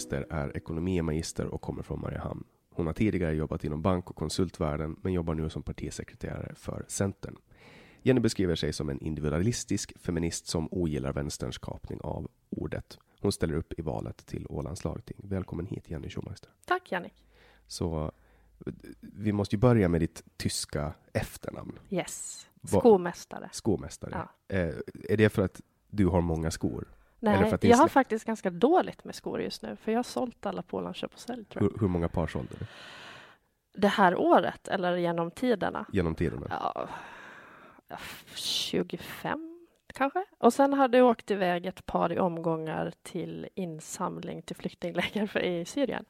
Schumeister är ekonomimagister och kommer från Mariehamn. Hon har tidigare jobbat inom bank och konsultvärlden men jobbar nu som partisekreterare för Centern. Jenny beskriver sig som en individualistisk feminist som ogillar vänsterns kapning av ordet. Hon ställer upp i valet till Ålands lagting. Välkommen hit Jenny Schumeister. Tack Jannik. Så vi måste ju börja med ditt tyska efternamn. Yes. Skomästare. Skomästare. Eh, är det för att du har många skor? Nej, jag har faktiskt ganska dåligt med skor just nu, för jag har sålt alla på Ålands köp och sälj. Hur, hur många par sålde du Det här året, eller genom tiderna? genom tiderna? Ja, 25 kanske. Och sen har det åkt iväg ett par i omgångar till insamling till flyktingläger för i Syrien.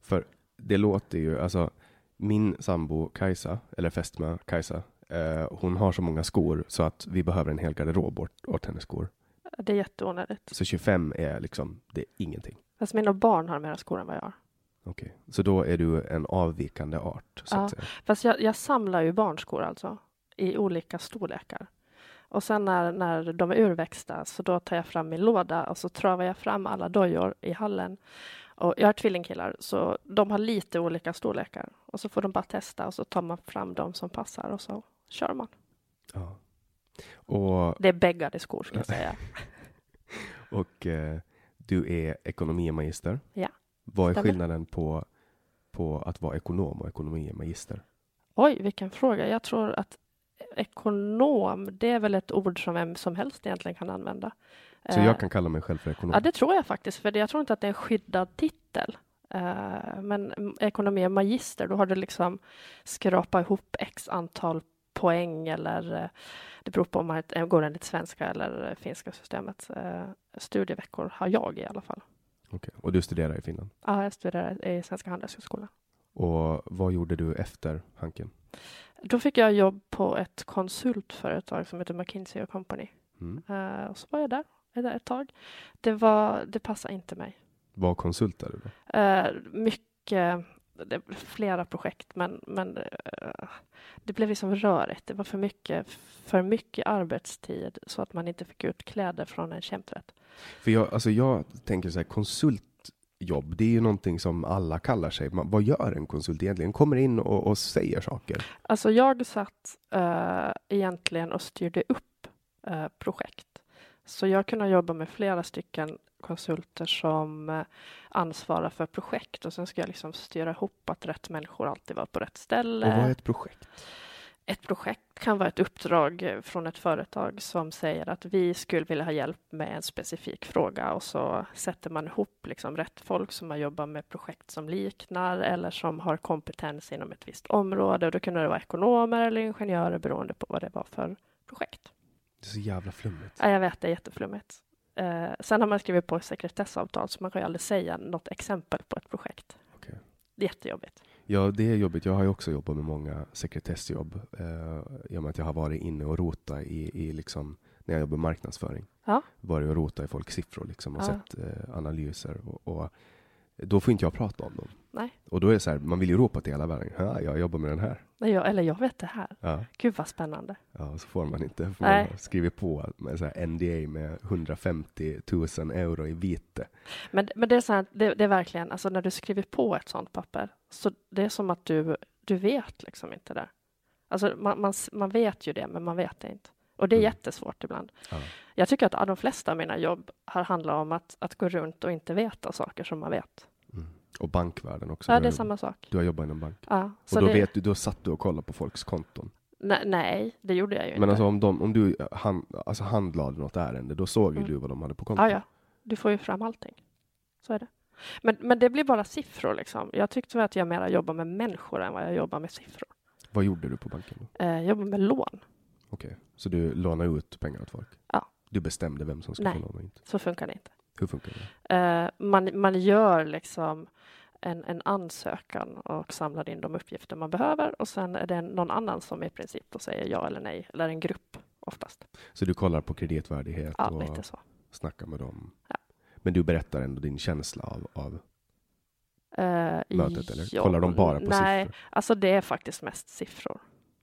För det låter ju, alltså min sambo Kajsa, eller fästmö Kajsa, eh, hon har så många skor så att vi behöver en hel garderob åt, åt hennes skor. Det är jätteonödigt. Så 25 är liksom, det är ingenting. Fast mina barn har mer skor än vad jag har. Okej, så då är du en avvikande art, så Ja. att säga. Fast jag, jag samlar ju barnskor alltså, i olika storlekar. Och sen när, när de är urväxta så då tar jag fram min låda och så travar jag fram alla dojor i hallen. Och jag har tvillingkillar så de har lite olika storlekar och så får de bara testa och så tar man fram de som passar och så kör man. Ja. Och, Det är bäggade skor ska jag säga. och eh, du är ekonomimagister. Ja, Vad är stämmer. skillnaden på, på att vara ekonom och ekonomimagister? Oj, vilken fråga. Jag tror att ekonom, det är väl ett ord som vem som helst egentligen kan använda. Så Eh, jag kan kalla mig själv för ekonom? Ja, det tror jag faktiskt, för jag tror inte att det är en skyddad titel. Eh, men ekonomi magister, då har du liksom skrapat ihop x antal poäng eller eh, det beror på om man går enligt svenska eller finska systemet. Eh, studieveckor har jag i alla fall. Okej. Och du studerar i Finland? Ja, jag studerar i Svenska Handelshögskolan. Och vad gjorde du efter Hanken? Då fick jag jobb på ett konsultföretag som heter McKinsey Company. Mm. Eh, och så var jag där, ett tag. Det, var, det passade inte mig. Vad konsultade du mycket, det, flera projekt, men, men eh, det blev liksom rörigt. Det var för mycket, för mycket arbetstid så att man inte fick ut kläder från en kämträtt. För jag, alltså jag tänker så här, konsultjobb, det är ju någonting som alla kallar sig. Man, vad gör en konsult egentligen? Kommer in och, och säger saker? Alltså jag satt eh, egentligen och styrde upp eh, projekt. Så jag kunde jobba med flera stycken konsulter som eh, ansvarar för projekt och sen ska jag liksom styra ihop att rätt människor alltid var på rätt ställe. Och vad är ett projekt? Ett projekt kan vara ett uppdrag eh, från ett företag som säger att vi skulle vilja ha hjälp med en specifik fråga och så sätter man ihop liksom rätt folk som har jobbat med projekt som liknar eller som har kompetens inom ett visst område. Och då kunde det vara ekonomer eller ingenjörer beroende på vad det var för projekt. Det är så jävla flummigt. Ja, jag vet, det är jätteflummigt. Eh, sen har man skrivit på sekretessavtal så man kan ju aldrig säga något exempel på ett projekt. Okej. Det är jättejobbigt. Ja, det är jobbigt. Jag har ju också jobbat med många sekretessjobb. Eh, I och med att jag har varit inne och rota i, i liksom, när jag jobbar marknadsföring. Ja. Varit och rota i folks siffror liksom, och Ja. sett eh, analyser. Och, och då får inte jag prata om dem. Nej. Och då är det så här, man vill ju ropa till hela världen. Ja, jag jobbar med den här. Jag, eller jag vet det här. Ja, Gud vad spännande. ja så får man inte. För Nej. man har skrivit på med så här NDA med 150 000 euro i vite. Men, men det är så här, det, det är verkligen, alltså när du skriver på ett sånt papper, så det är som att du, du vet liksom inte det. Alltså man, man, man vet ju det, men man vet det inte. Och det är Mm. jättesvårt ibland. Ja. Jag tycker att de flesta av mina jobb har handlat om att, att gå runt och inte veta saker som man vet. Och bankvärlden också. Ja, det är samma sak. Du har jobbat inom bank. Ja, Och då det, vet du, då satt du och kollade på folks konton. nej, nej, det gjorde jag ju Men inte. alltså om, de, om du hand, alltså handlade något ärende, då såg ju Mm. du vad de hade på kontot. Ja, ja. Du får ju fram allting. Så är det. Men, men det blir bara siffror liksom. Jag tyckte att jag mera jobbar med människor än vad jag jobbar med siffror. Vad gjorde du på banken då? Eh, jag jobbar med lån. Okej, så du lånade ut pengar åt folk? Ja. Du bestämde vem som skulle få låna och inte? Så funkar det inte. Hur funkar det? Eh, man, man gör liksom en, en ansökan och samlar in de uppgifter man behöver och sen är det någon annan som i princip då säger ja eller nej, eller en grupp oftast. Så du kollar på kreditvärdighet Ja, och lite så. snackar med dem? Ja. Men du berättar ändå din känsla av, av Eh, mötet, eller? ja, Kollar de bara på Nej, siffror? alltså det är faktiskt mest siffror.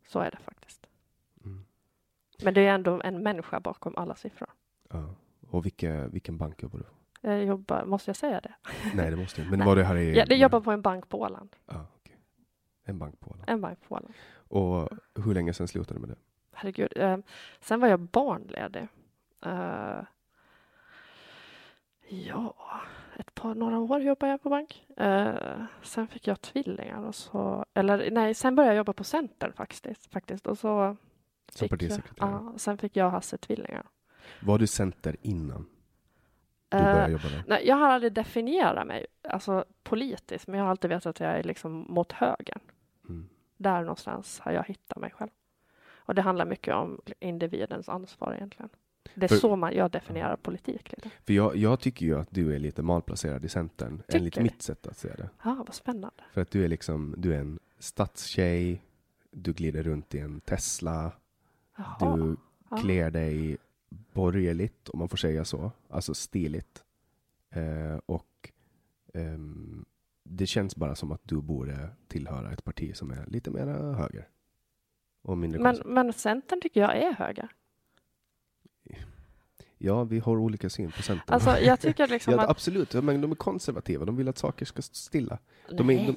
Så är det faktiskt. Mm. Men det är ändå en människa bakom alla siffror. Ja. Och vilka, vilken bank jobbar du på? Jag jobbar, måste jag säga det? Nej, det måste inte. Men Nej. var det här i... Jag, jag jobbar på en bank på Åland. Ja, okej. En bank på Åland. En bank på Åland. Och hur länge sedan slutade du med det? Herregud. Eh, sen var jag barnledig. Eh, ja, ett par, några år jobbade jag på bank. Eh, sen fick jag tvillingar och så, eller nej, sen började jag jobba på Centern faktiskt. faktiskt och så Som partisekreterare? ja, sen fick jag och Hasse tvillingar. Var du center innan du Eh, började jobba där? nej, jag har aldrig definierat mig alltså, politiskt, men jag har alltid vetat att jag är liksom mot högern. Mm. Där någonstans har jag hittat mig själv. Och det handlar mycket om individens ansvar egentligen. Det är För- så man, jag definierar politik lite. För jag, jag tycker ju att du är lite malplacerad i Centern, Tycker enligt du? mitt sätt att se det. Ja, vad spännande. För att du är liksom, du är en stadstjej, du glider runt i en Tesla, Jaha. du klär dig borgerligt, om man får säga så, alltså stiligt. Eh, och ehm, det känns bara som att du borde tillhöra ett parti som är lite mer höger. Och mindre men, men Centern tycker jag är höger. Ja, vi har olika syn på Centern. Alltså, jag tycker liksom ja, att... Absolut, men de är konservativa. De vill att saker ska stå stilla. De, är, de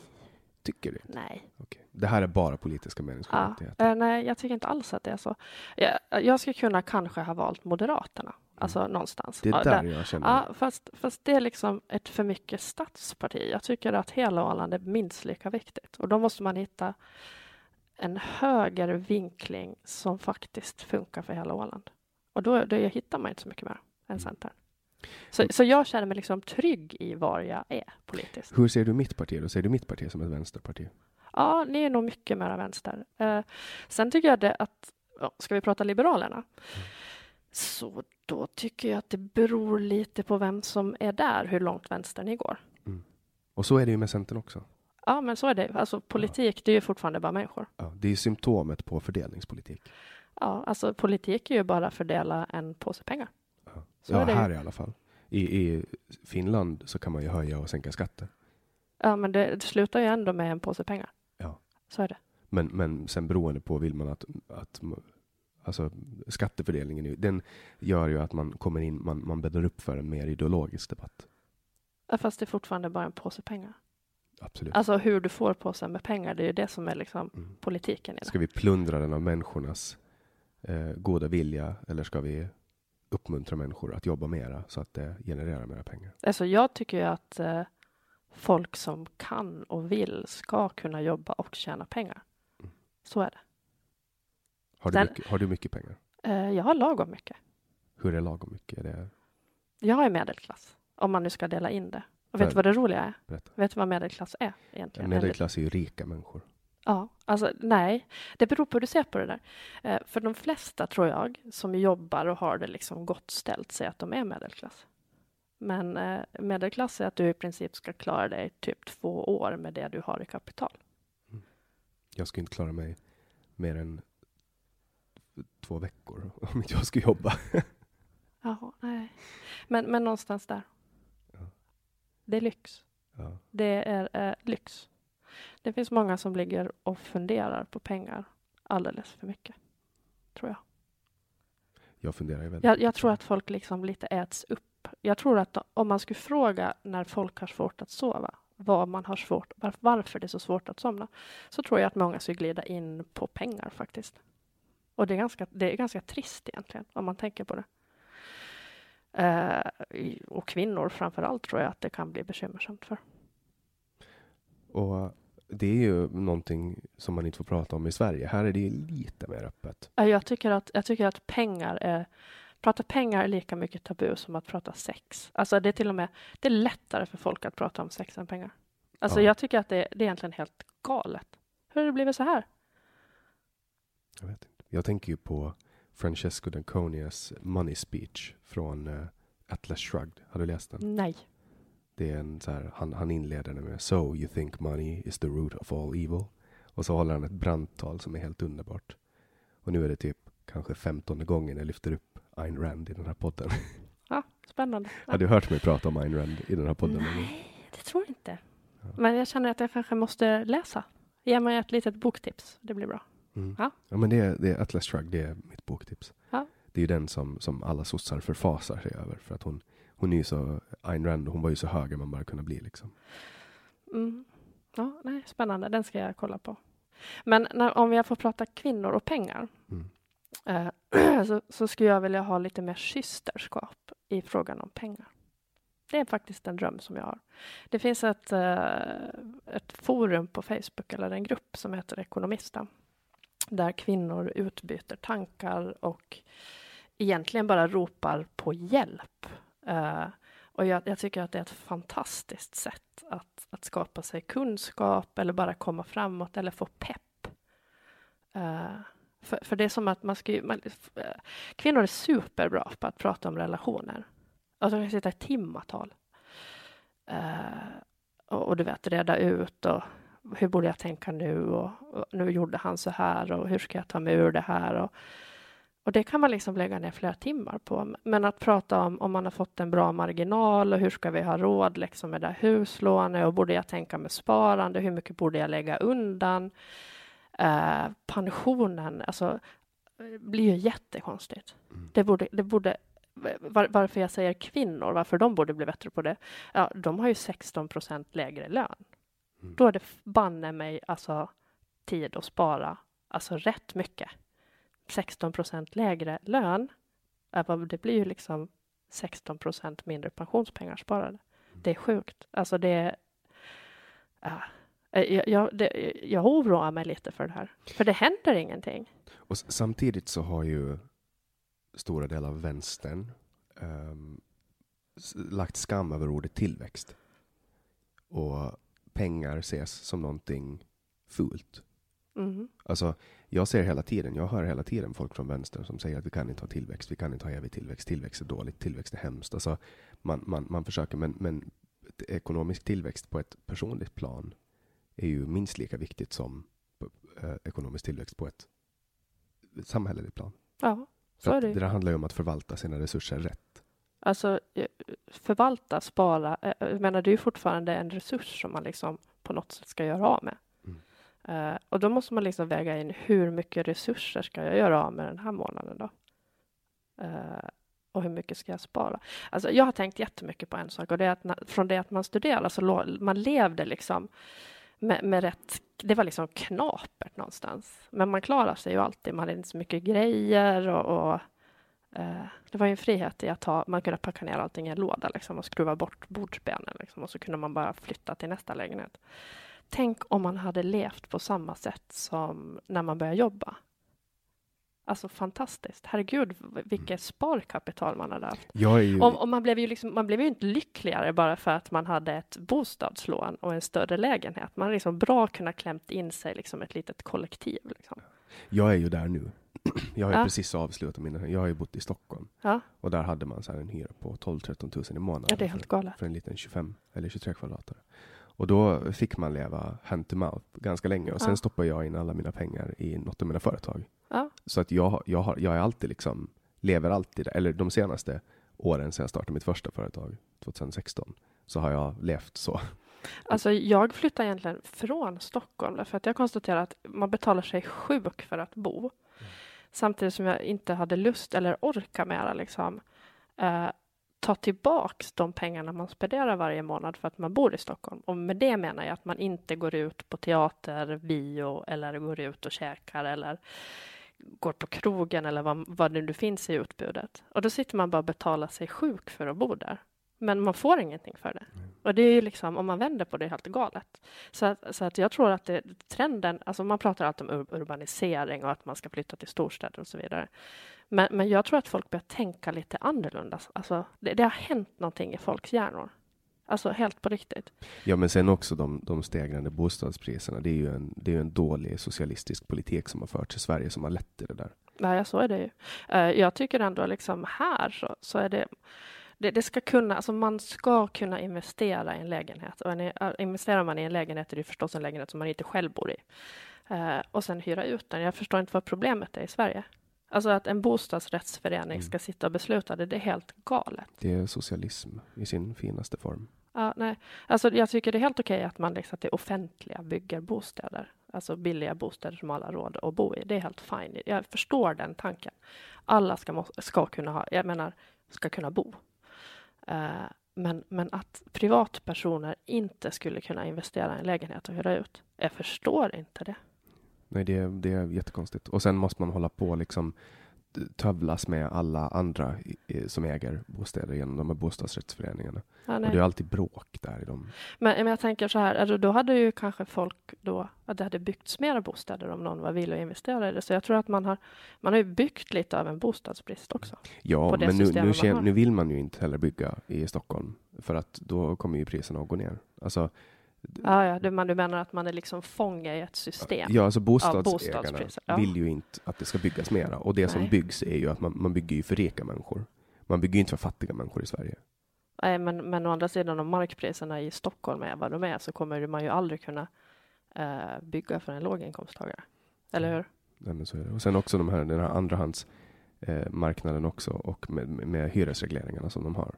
tycker det. nej. Okej. Det här är bara politiska Ja, meningsskiljaktigheter. eh, nej, jag tycker inte alls att det är så. Jag, jag skulle kunna kanske ha valt Moderaterna, alltså någonstans. Mm. Det är Ja, där jag känner... Ja, fast, fast det är liksom ett för mycket stadsparti. Jag tycker att hela Åland är minst lika viktigt. Och då måste man hitta en högre vinkling som faktiskt funkar för hela Åland. Och då, då hittar man inte så mycket mer än Centern. Så, så jag känner mig liksom trygg i var jag är politiskt. Hur ser du mitt parti då? Ser du mitt parti som ett vänsterparti? Ja, ni är nog mycket mer vänster. Eh, sen tycker jag det att, ja, ska vi prata Liberalerna? Så då tycker jag att det beror lite på vem som är där, hur långt vänster ni går. Och så är det ju med Centern också. Ja, men så är det. Alltså politik, det är ju fortfarande bara människor. Ja, det är symptomet på fördelningspolitik. Ja, alltså politik är ju bara att fördela en påse pengar. Ja, Så ja här i alla fall. I, I Finland så kan man ju höja och sänka skatter. Ja, men det, det slutar ju ändå med en påse pengar. Ja. Så är det. Men, men sen beroende på vill man att, att alltså skattefördelningen, den gör ju att man kommer in, man, man bäddar upp för en mer ideologisk debatt. Ja, Fast det är fortfarande bara en påse pengar. Absolut. Alltså hur du får påsen med pengar, det är ju det som är liksom Mm. politiken i det. Ska vi plundra den av människornas eh, goda vilja eller ska vi uppmuntra människor att jobba mera så att det genererar mera pengar? Alltså jag tycker ju att eh, folk som kan och vill ska kunna jobba och tjäna pengar. Mm. Så är det. Har du, Sen- mycket, har du mycket pengar? Eh, jag har lagom mycket. Hur är lagom mycket? Är det, Jag är medelklass, om man nu ska dela in det. Och För- vet du vad det roliga är? berätta. Vet du vad medelklass är egentligen? Medelklass är ju rika människor. Ja, alltså nej, det beror på hur du ser på det där. Eh, för de flesta tror jag som jobbar och har det liksom gott ställt säger att de är medelklass. Men eh, medelklass är att du i princip ska klara dig typ två år med det du har i kapital. Jag skulle inte klara mig mer än två veckor om inte jag skulle jobba. Jaha, nej. Men, men någonstans där. Ja. Det är lyx. Ja. Det är eh, lyx. Det finns många som ligger och funderar på pengar alldeles för mycket. Tror jag. Jag funderar ju väldigt Jag, jag tror att folk liksom lite äts upp. Jag tror att om man skulle fråga när folk har svårt att sova, vad man har svårt, var, varför det är så svårt att somna, så tror jag att många skulle glida in på pengar faktiskt. Och det är ganska, det är ganska trist egentligen, om man tänker på det. Eh, och kvinnor framför allt tror jag att det kan bli bekymmersamt för. Och det är ju någonting som man inte får prata om i Sverige. Här är det lite mer öppet. Jag tycker att, jag tycker att pengar är Prata pengar är lika mycket tabu som att prata sex. Alltså det är till och med det är lättare för folk att prata om sex än pengar. Alltså Ja. jag tycker att det, det är egentligen helt galet. Hur har det blivit så här? Jag vet inte. Jag tänker ju på Francesco Danconias Money Speech från eh, Atlas Shrugged. Har du läst den? Nej. Det är en så här, han, han inleder med So you think money is the root of all evil. Och så håller han ett brandtal som är helt underbart. Och nu är det typ kanske femtonde gången jag lyfter upp Ayn Rand i den här podden. Ja, spännande. Har du hört mig prata om Ayn Rand i den här podden? Nej, det tror jag inte. Ja. Men jag känner att jag kanske måste läsa. Ge mig ett litet boktips. Det blir bra. Mm. Ja. Ja, men det är, det är Atlas Shrugged, det är mitt boktips. Ja. Det är ju den som, som alla sossar förfasar sig över. För att hon, hon är ju så, Ayn Rand, hon var ju så höger man bara kunna bli liksom. Mm. Ja, nej, spännande. Den ska jag kolla på. Men när, om jag får prata kvinnor och pengar Mm. eh, så, så skulle jag vilja ha lite mer systerskap i frågan om pengar. Det är faktiskt en dröm som jag har. Det finns ett, eh, ett forum på Facebook, eller en grupp som heter Ekonomista, där kvinnor utbyter tankar och egentligen bara ropar på hjälp. Uh, och jag, jag tycker att det är ett fantastiskt sätt att, att skapa sig kunskap eller bara komma framåt eller få pepp. Uh, för, för det är som att man ska ju, man, eh, kvinnor är superbra på att prata om relationer. Alltså de kan sitta i timmatal. Uh, och, och du vet, reda ut och hur borde jag tänka nu och, och nu gjorde han så här och hur ska jag ta mig ur det här och, och det kan man liksom lägga ner flera timmar på. Men att prata om om man har fått en bra marginal och hur ska vi ha råd liksom med det huslånet och borde jag tänka med sparande, hur mycket borde jag lägga undan? Eh, pensionen, alltså blir ju jättekonstigt. Mm. Det borde, det borde var, varför jag säger kvinnor, varför de borde bli bättre på det. Ja, de har ju 16 procent lägre lön. Mm. Då är det banne mig alltså tid att spara, alltså rätt mycket. 16 procent lägre lön, det blir ju liksom 16 procent mindre pensionspengar sparade. Det är sjukt. Alltså det är... Ja, jag, jag, det, jag oroar mig lite för det här, för det händer ingenting. Och samtidigt så har ju stora delar av vänstern um, lagt skam över ordet tillväxt. Och pengar ses som någonting fult. Mm. Alltså, jag ser hela tiden, jag hör hela tiden folk från vänster som säger att vi kan inte ha tillväxt, vi kan inte ha evig tillväxt, tillväxt är dåligt, tillväxt är hemskt. Alltså, man, man, man försöker, men, men ekonomisk tillväxt på ett personligt plan är ju minst lika viktigt som eh, ekonomisk tillväxt på ett samhälleligt plan. Ja, så För är det. Det handlar ju om att förvalta sina resurser rätt. Alltså eh, förvalta, spara. Eh, jag menar, det är ju fortfarande en resurs som man liksom på något sätt ska göra av med. Uh, och då måste man liksom väga in hur mycket resurser ska jag göra av med den här månaden då? Uh, och hur mycket ska jag spara? Alltså, jag har tänkt jättemycket på en sak och det är att när, från det att man studerade så man levde liksom med, med rätt, det var liksom knapert någonstans. Men man klarar sig ju alltid, man hade inte så mycket grejer och, och eh, det var ju en frihet i att ha, man kunde packa ner allting i en låda liksom, och skruva bort bordsbenen liksom, och så kunde man bara flytta till nästa lägenhet. Tänk om man hade levt på samma sätt som när man började jobba. Alltså fantastiskt. Herregud, vilket sparkapital man hade haft. Ju... Och, och, man, blev ju liksom, man blev ju inte lyckligare bara för att man hade ett bostadslån och en större lägenhet. Man har liksom bra kunnat klämt in sig liksom ett litet kollektiv. Liksom. Jag är ju där nu. Jag har ja. precis avslutat mina... Jag har ju bott i Stockholm. Ja. Och där hade man så en hyra på 12-13 000 i månaden. Ja, det är helt galet. För, för en liten 25 eller 23 kvadratare. Och då fick man leva hand to mouth ganska länge och sen ja. stoppade jag in alla mina pengar i något av mina företag. Ja. Så att jag, jag, har, jag är alltid liksom, lever alltid, eller de senaste åren sedan jag startade mitt första företag, 2016, så har jag levt så. Alltså jag flyttade egentligen från Stockholm för att jag konstaterade att man betalar sig sjuk för att bo. Mm. Samtidigt som jag inte hade lust eller orka mera liksom. Eh, ta tillbaks de pengarna man spenderar varje månad för att man bor i Stockholm. Och med det menar jag att man inte går ut på teater, bio eller går ut och käkar eller går på krogen eller vad, vad det nu finns i utbudet. Och då sitter man bara och betalar sig sjuk för att bo där. Men man får ingenting för det. Mm. Och det är ju liksom, om man vänder på det, helt galet. Så att, så att jag tror att det, trenden, alltså man pratar alltid om urbanisering och att man ska flytta till storstäder och så vidare. Men, men jag tror att folk börjar tänka lite annorlunda. Alltså, det, det har hänt någonting i folks hjärnor. Alltså helt på riktigt. Ja, men sen också de, de stegrande bostadspriserna. Det är ju en, det är en dålig socialistisk politik som har förts i Sverige som har lett till det där. Ja, så är det ju. Jag tycker ändå liksom här så, så är det det, det, ska kunna, alltså man ska kunna investera i en lägenhet. Och en, investerar man i en lägenhet är det förstås en lägenhet som man inte själv bor i. Uh, och sen hyra ut den. Jag förstår inte vad problemet är i Sverige. Alltså att en bostadsrättsförening mm. ska sitta och besluta det, det är helt galet. Det är socialism i sin finaste form. Ja, nej. Alltså jag tycker det är helt okej att man liksom, att det offentliga bygger bostäder. Alltså billiga bostäder som alla har råd att bo i. Det är helt fine. Jag förstår den tanken. Alla ska, ska kunna ha, jag menar, ska kunna bo. Uh, men, men att privatpersoner inte skulle kunna investera i en lägenhet och hyra ut. Jag förstår inte det. Nej, det, det är jättekonstigt. Och sen måste man hålla på liksom tövlas med alla andra som äger bostäder genom de här bostadsrättsföreningarna. Ja, och det är alltid bråk där i dem. Men, men jag tänker så här, alltså, då hade ju kanske folk då, att det hade byggts mera bostäder om någon var villig att investera i det. Så jag tror att man har, man har ju byggt lite av en bostadsbrist också. Ja, men nu, nu, känner, nu vill man ju inte heller bygga i Stockholm för att då kommer ju priserna att gå ner. Alltså, Ja, ja du, man, du menar att man är liksom fånge i ett system? Ja, alltså bostadsägarna ja. vill ju inte att det ska byggas mera. Och det Nej. som byggs är ju att man, man bygger ju för rika människor. Man bygger ju inte för fattiga människor i Sverige. Nej, men, men å andra sidan om markpriserna i Stockholm är vad de är så kommer man ju aldrig kunna eh, bygga för en låginkomsttagare. Eller hur? Nej, men så är det. Och sen också de här, den här andrahandsmarknaden eh, också och med, med hyresregleringarna som de har.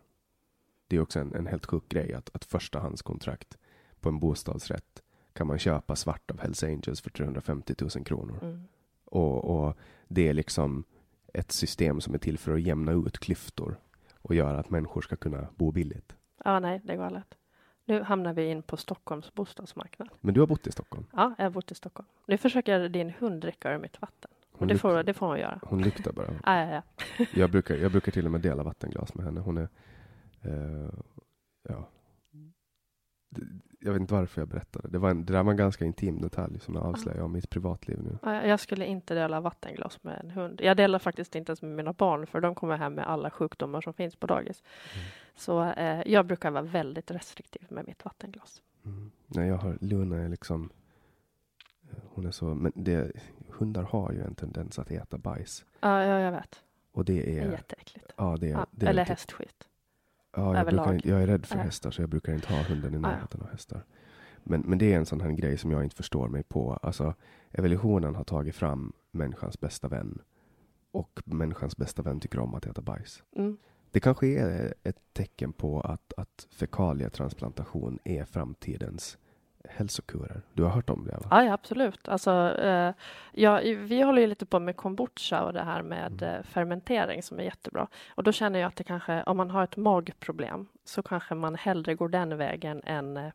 Det är också en, en helt sjuk grej att, att förstahandskontrakt på en bostadsrätt kan man köpa svart av Hells Angels för 350 000 kronor. Mm. Och, och, det är liksom ett system som är till för att jämna ut klyftor och göra att människor ska kunna bo billigt. Ja, nej, det är galet. Nu hamnar vi in på Stockholms bostadsmarknad. Men du har bott i Stockholm? Ja, jag har bott i Stockholm. Nu försöker din hund dricka ur mitt vatten. Hon, det får, det får hon göra. hon luktar bara. Ja, ja, ja. Jag brukar, jag brukar till och med dela vattenglas med henne. Hon är... Eh, ja. Jag vet inte varför jag berättade. Det, var en, det där var en ganska intim detalj som jag avslöjar om mitt privatliv nu. Ja, Jag skulle inte dela vattenglas med en hund. Jag delar faktiskt inte ens med mina barn för de kommer hem med alla sjukdomar som finns på dagis. Mm. Så eh, jag brukar vara väldigt restriktiv med mitt vattenglas. Mm. Nej, jag har, Luna är liksom... eh, Hon är så... Men det, hundar har ju en tendens att äta bajs. Ja, ja jag vet. Och det Det är jätteäckligt. Ja, det är, Ja, det är eller hästskit. Ja, jag, brukar, jag är rädd för Ja. hästar så jag brukar inte ha hunden i närheten av hästar. Men, men det är en sån här grej som jag inte förstår mig på. Alltså, evolutionen har tagit fram människans bästa vän. Och människans bästa vän tycker om att äta bajs. Mm. Det kanske är ett tecken på att, att fekalietransplantation är framtidens hälsokurer. Du har hört om det? Va? Ja, absolut. Alltså, eh, ja, vi håller ju lite på med kombucha och det här med Mm. eh, fermentering som är jättebra. Och då känner jag att det kanske, om man har ett magproblem så kanske man hellre går den vägen än eh,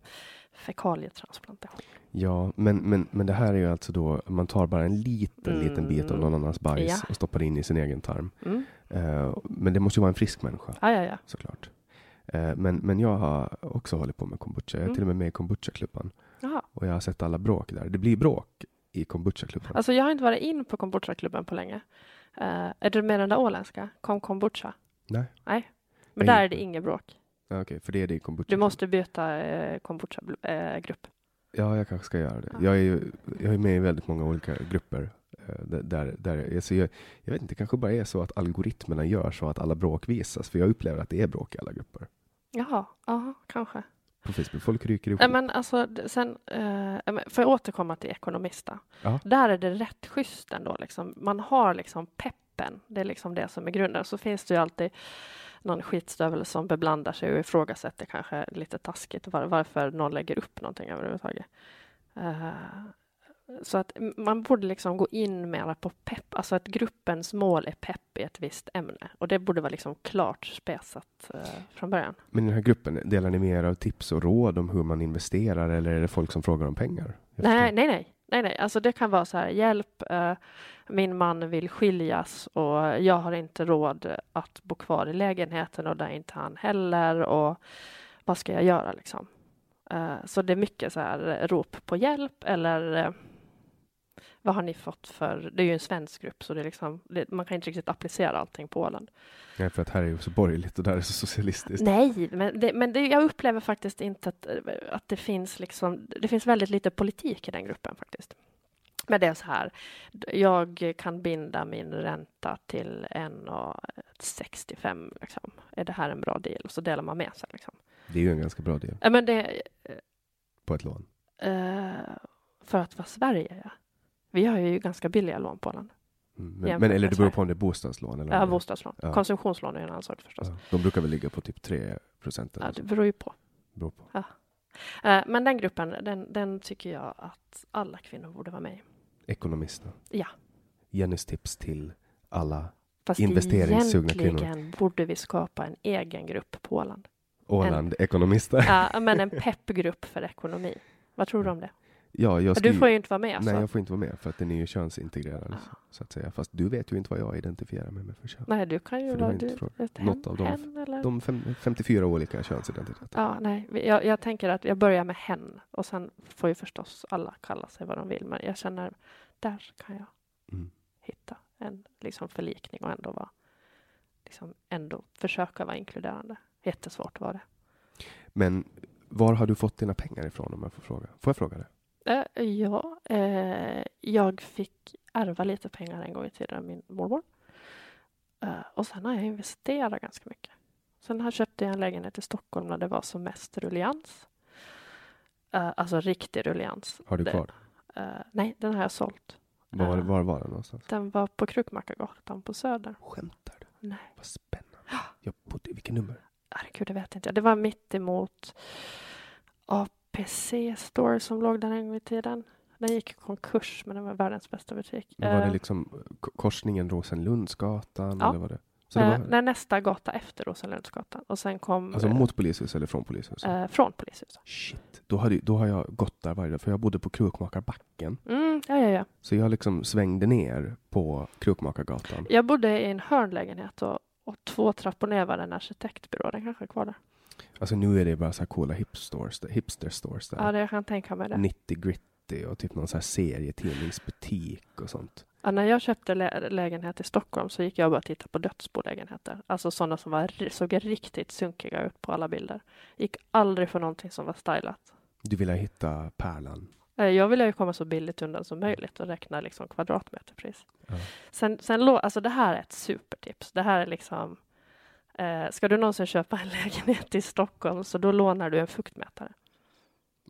fekalietransplantation. Ja, men, men, men det här är ju alltså då, man tar bara en liten, liten bit av Mm. någon annans bajs Ja. och stoppar in i sin egen tarm. Mm. Eh, men det måste ju vara en frisk människa. Ja, ja, ja. såklart. Eh, Men, men jag har också hållit på med kombucha. Jag är Mm. till och med med i kombucha-klubban. Och jag har sett alla bråk där. Det blir bråk i kombucha-klubban. Alltså, jag har inte varit in på kombucha-klubben på länge. Eh, är du med den där åländska? Kom kombucha? Nej. Nej. Men Nej. där är det inget bråk. Ja, Okej, för det är det i kombucha. Du måste byta eh, kombucha-grupp. Ja, jag kanske ska göra det. Jag är ju jag är med i väldigt många olika grupper. eh, Där, där, där, alltså jag, jag vet inte, det kanske bara är så att algoritmerna gör så att alla bråk visas. För jag upplever att det är bråk i alla grupper. Jaha, ja, kanske. På Facebook, folk ryker ihop. Men alltså, sen, eh, får jag återkomma till Ekonomista? Ja. Där är det rätt schysst ändå. Liksom. Man har liksom peppen. Det är liksom det som är grunden. Så finns det ju alltid någon skitstövel som beblandar sig och ifrågasätter kanske lite taskigt var, varför någon lägger upp någonting överhuvudtaget. Eh, så att man borde liksom gå in mera på pepp, alltså att gruppens mål är pepp i ett visst ämne. Och det borde vara liksom klart spesat eh, från början. Men i den här gruppen, delar ni med er av tips och råd om hur man investerar eller är det folk som frågar om pengar? Nej, nej, nej, nej, nej. Alltså det kan vara så här, hjälp, eh, min man vill skiljas och jag har inte råd att bo kvar i lägenheten och där är inte han heller och vad ska jag göra liksom? Eh, så det är mycket så här rop på hjälp eller eh, vad har ni fått för, det är ju en svensk grupp så det är liksom, det, man kan inte riktigt applicera allting på Åland. Nej, för att här är ju så borgerligt och där är så socialistiskt. Nej, men, det, men det, jag upplever faktiskt inte att, att det finns liksom, det finns väldigt lite politik i den gruppen faktiskt. Men det är så här, jag kan binda min ränta till 1,65 liksom. Är det här en bra deal? Och så delar man med sig liksom. Det är ju en ganska bra del Ja, men det, på ett lån. eh, för att vara Sverige, ja. Vi har ju ganska billiga lån på Åland. Mm. Men, men eller det beror på om det är bostadslån eller Ja, bostadslån. Ja. Konsumtionslån är en annan sak förstås. ja, De brukar väl ligga på typ 3 procent Ja, det beror ju på. beror på. Eh, men den gruppen, den, den tycker jag att alla kvinnor borde vara med i. Ekonomisterna. Ja. Jennys tips till alla Fast Investeringssugna egentligen borde vi skapa en egen grupp på Åland. Åland-ekonomister. Ja, men en peppgrupp för ekonomi. Vad tror du om det? Ja, jag Du skriver- får ju inte vara med. Alltså. Nej, jag får inte vara med för att den är ju könsintegrerad. Ja. Så att säga. Fast du vet ju inte vad jag identifierar mig med för kön. Nej, du kan ju vara du, ett Något av dem. hen eller? De fem, 54 olika könsidentiteter. Ja, nej. Jag, jag tänker att jag börjar med hen och sen får ju förstås alla kalla sig vad de vill. Men jag känner, där kan jag Mm. hitta en liksom förlikning och ändå vara, liksom ändå försöka vara inkluderande. Jättesvårt var det. Men var har du fått dina pengar ifrån om jag får fråga? Får jag fråga det? Eh, ja, eh, jag fick ärva lite pengar en gång i tiden av min mormor. Eh, och sen har jag investerat ganska mycket. Sen har köpte jag en lägenhet i Stockholm när det var som mest rullians. Eh, alltså riktig rullians. Har du Det- kvar? Eh, nej, den har jag sålt. Var, Ja. var var den någonstans? Den var på Krukmakargatan på Söder. Skämtar du? Nej, Vad spännande. Jag bodde, vilket nummer? herregud, det vet inte jag. Det var mitt emot APC Store som låg där en gång i tiden. Den gick i konkurs, men den var världens bästa butik. Men var det Eh, liksom korsningen Rosenlundsgatan? Ja. Eller var det? Så det eh, var, nej, nästa gata efter Rosenlundsgatan. Och sen kom alltså eh, mot polishuset eller från polishuset? eh, från polishuset. Shit, då, hade, då har jag gått där varje dag, för jag bodde på Krukmakarbacken. Mm, ja, ja, ja. Så jag liksom svängde ner på Krukmakargatan. Jag bodde i en hörnlägenhet och, och två trappor ner var en arkitektbyrå. Den kanske är kvar där. Alltså nu är det bara så här coola hipsters, hipster stores där. Ja, det jag kan tänka mig det. 90 gritty och typ någon så här serietidningsbutik och sånt. Ja, när jag köpte lä- lägenhet i Stockholm så gick jag bara och tittade på dödsbolägenheter. Alltså sådana som var, såg riktigt sunkiga ut på alla bilder. Gick aldrig för någonting som var stylat. Du ville hitta pärlan. Eh, Jag ville ju komma så billigt undan som möjligt och räkna liksom kvadratmeterpris. Ja. Sen, sen alltså det här är ett supertips. Det här är liksom eh, Ska du någonsin köpa en lägenhet i Stockholm så då lånar du en fuktmätare.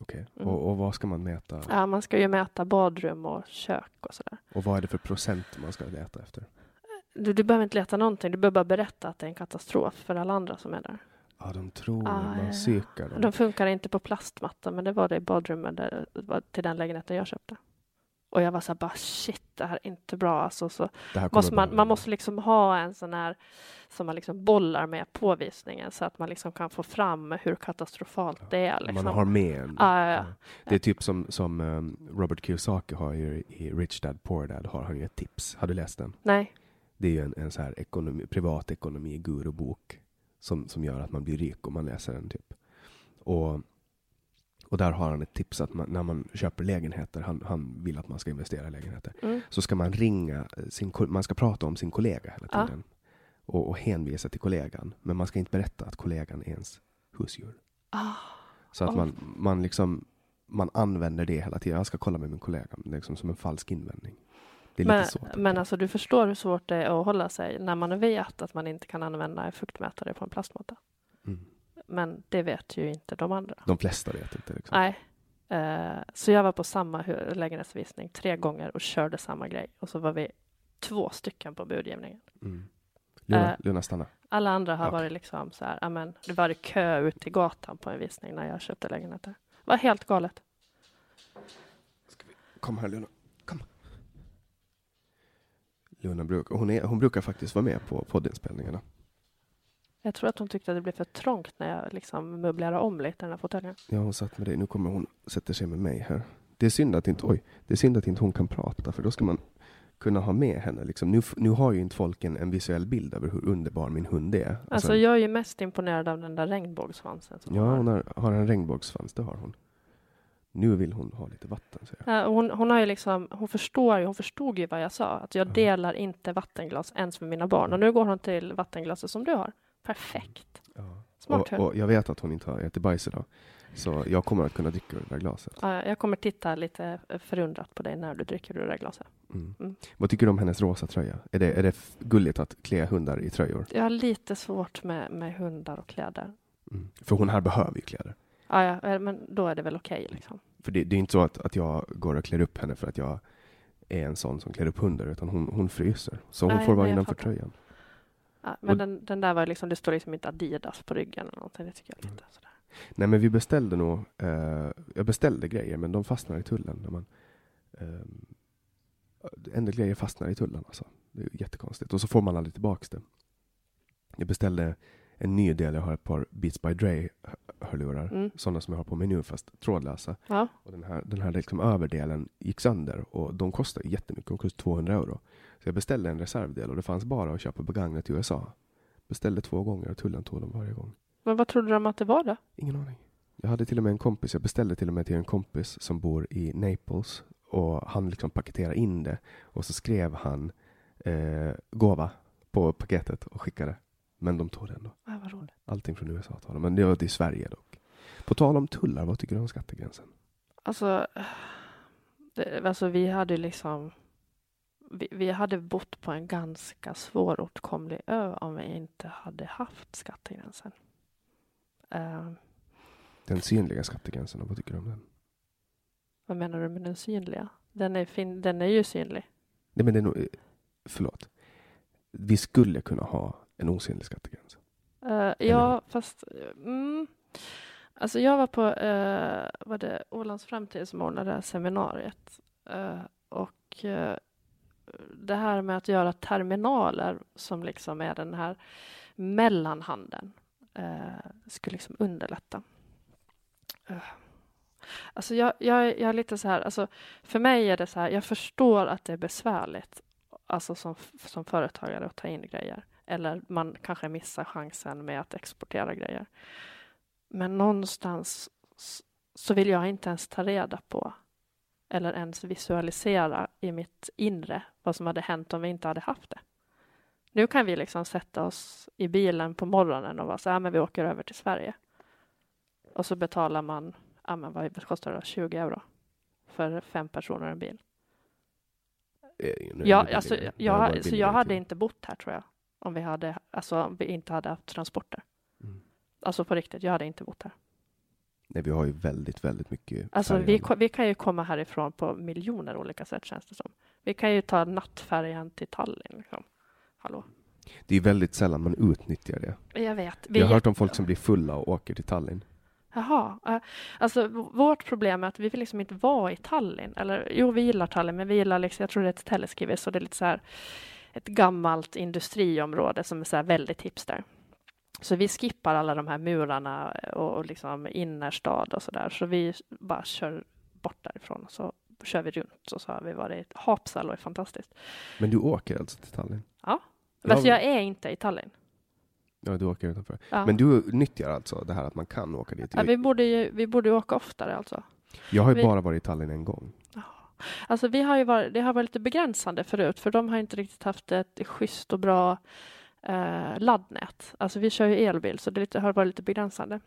Okej. Mm. Och, och vad ska man mäta? Ja, man ska ju mäta badrum och kök och sådär. Och vad är det för procent man ska leta efter? Du, du behöver inte leta någonting, du behöver bara berätta att det är en katastrof för alla andra som är där. Ja, de tror Ah, man ja, psykar dem. De funkar inte på plastmatta, men det var det i badrummet där, till den lägenheten jag köpte. Och jag var så här, bara shit, det här är inte bra. Alltså, så måste man, man måste liksom ha en sån här som man liksom bollar med på visningen så att man liksom kan få fram hur katastrofalt det är. Liksom. Man har med en. Ja, ja, ja. Det är typ som, som um, Robert Kiyosaki har ju i Rich Dad Poor Dad har han ju ett tips. Har du läst den? Nej, Det är ju en, en så här ekonomi, privatekonomi gurubok som, som gör att man blir rik om man läser den. typ. Och, och där har han ett tips att man, när man köper lägenheter, han, han vill att man ska investera i lägenheter, mm. så ska man ringa sin, ko- man ska prata om sin kollega hela Ja. tiden. Och, och hänvisa till kollegan. Men man ska inte berätta att kollegan är ens husdjur. ah, Så att Åh. man, man liksom man använder det hela tiden. Jag ska kolla med min kollega, liksom som en falsk invändning. Det är men, lite men alltså du förstår hur svårt det är att hålla sig när man vet att man inte kan använda en fuktmätare på en plastmatta. Mm. Men det vet ju inte de andra. De flesta vet inte. Liksom. Nej. Eh, så jag var på samma lägenhetsvisning tre gånger och körde samma grej. Och så var vi två stycken på budgivningen. Mm. Luna, Eh, Luna, stanna. Alla andra har Okej. varit liksom så här, amen, det var kö ut till gatan på en visning när jag köpte lägenheter. Det var helt galet. Kom här Luna. Kom. Luna brukar, hon, är, hon brukar faktiskt vara med på poddinspelningarna. Jag tror att hon tyckte att det blev för trångt när jag liksom möblerade om lite den här fåtöljen. Ja, hon satt med dig. Nu kommer hon sätter sig med mig här. Det är synd att inte, oj, det är synd att inte hon kan prata, för då ska man kunna ha med henne. Liksom. Nu, nu har ju inte folk en, en visuell bild över hur underbar min hund är. Alltså, jag är ju mest imponerad av den där regnbågssvansen. Som Ja, hon har. har, en regnbågssvans, det har hon. Nu vill hon ha lite vatten, säger jag. Ja, hon, hon har ju liksom, hon förstår ju, hon förstod ju vad jag sa. Att jag Ja. delar inte vattenglas ens med mina barn. Och nu går hon till vattenglaset som du har. Perfekt. Smart Och, och jag vet att hon inte har ätit bajs idag. Så jag kommer att kunna dricka ur det där glaset. Ja, jag kommer titta lite förundrat på dig när du dricker ur det där glaset. Mm. Mm. Vad tycker du om hennes rosa tröja? Är det, är det gulligt att klä hundar i tröjor? Jag har lite svårt med, med hundar och kläder. Mm. För hon här behöver ju kläder. Ja, ja, eh, men då är det väl okej liksom. För det, det är inte så att, att jag går och klär upp henne för att jag är en sån som klär upp hundar, utan hon, hon fryser. Så hon Nej, får vara innanför tröjan. Ja, men Och- den, den där var liksom, det står liksom inte Adidas på ryggen eller någonting. Det tycker jag är lite sådär. Nej men vi beställde nog, eh, jag beställde grejer men de fastnar i tullen. När man, eh, en del grejer fastnar i tullen alltså. Det är jättekonstigt. Och så får man aldrig tillbaks det. Jag beställde en ny del, jag har ett par Beats by Dre hö- hörlurar. Mm. Sådana som jag har på mig nu fast trådlösa. Ja, Och den här, den här liksom överdelen gick sönder och de kostar jättemycket, de kostar 200 euro. Så jag beställde en reservdel och det fanns bara att köpa begagnat i USA. Beställde två gånger och tullen tog dem varje gång. men vad trodde de att det var då? Ingen aning. Jag hade till och med en kompis, jag beställde till och med till en kompis som bor i Naples och han liksom paketerade in det och så skrev han eh, gåva på paketet och skickade. Men de tog det ändå. Ja, vad roligt. Allting från USA tar de, men det var till Sverige dock. På tal om tullar, vad tycker du om skattegränsen? Alltså, det, alltså vi hade liksom vi, vi hade bott på en ganska svåråtkomlig ö om vi inte hade haft skattegränsen. Eh, Den synliga skattegränsen, vad tycker du om den? vad menar du med den synliga? Den är, fin, den är ju synlig. Nej men det är nog, eh, förlåt. Vi skulle kunna ha en osynlig skattegräns. Eh, ja, fast... mm, Alltså jag var på eh, var det Ålands framtid som ordnade seminariet. Eh, och eh, det här med att göra terminaler som liksom är den här mellanhanden skulle liksom underlätta. Alltså jag, jag, jag är lite så här, alltså för mig är det så här, jag förstår att det är besvärligt alltså som, som företagare att ta in grejer. Eller man kanske missar chansen med att exportera grejer. Men någonstans så vill jag inte ens ta reda på eller ens visualisera i mitt inre vad som hade hänt om vi inte hade haft det. Nu kan vi liksom sätta oss i bilen på morgonen och vara så här, men vi åker över till Sverige. Och så betalar man, ja men vad kostar det, 20 euro för fem personer en bil. Eh, Ja, alltså, jag, så jag hade inte bott här tror jag, om vi, hade, alltså, om vi inte hade haft transporter. Mm. Alltså på riktigt, jag hade inte bott här. Nej, vi har ju väldigt, väldigt mycket Alltså vi, vi kan ju komma härifrån på miljoner olika sätt känns det som. Vi kan ju ta nattfärjan till Tallinn. Liksom. Hallå? Det är väldigt sällan man utnyttjar det. Jag vet. Vi har är hört om folk som blir fulla och åker till Tallinn. Jaha. Alltså vårt problem är att vi vill liksom inte vara i Tallinn. Eller jo, vi gillar Tallinn, men vi gillar liksom, jag tror det är ett Teleskrivi, så det är lite så här ett gammalt industriområde som är så väldigt hipster. Så vi skippar alla de här murarna och, och liksom innerstad och så där. Så vi bara kör bort därifrån och så kör vi runt och så har vi varit Hapsalo är fantastiskt. Men du åker alltså till Tallinn? Ja. Ja, Fast jag är inte i Tallinn. Ja, du åker utanför. Ja. Men du nyttjar alltså det här att man kan åka dit? Ja, vi, borde ju, vi borde åka oftare alltså. Jag har ju vi- bara varit i Tallinn en gång. Alltså vi har ju varit, det har varit lite begränsande förut för de har inte riktigt haft ett schysst och bra eh, laddnät. Alltså vi kör ju elbil så det lite, har varit lite begränsande.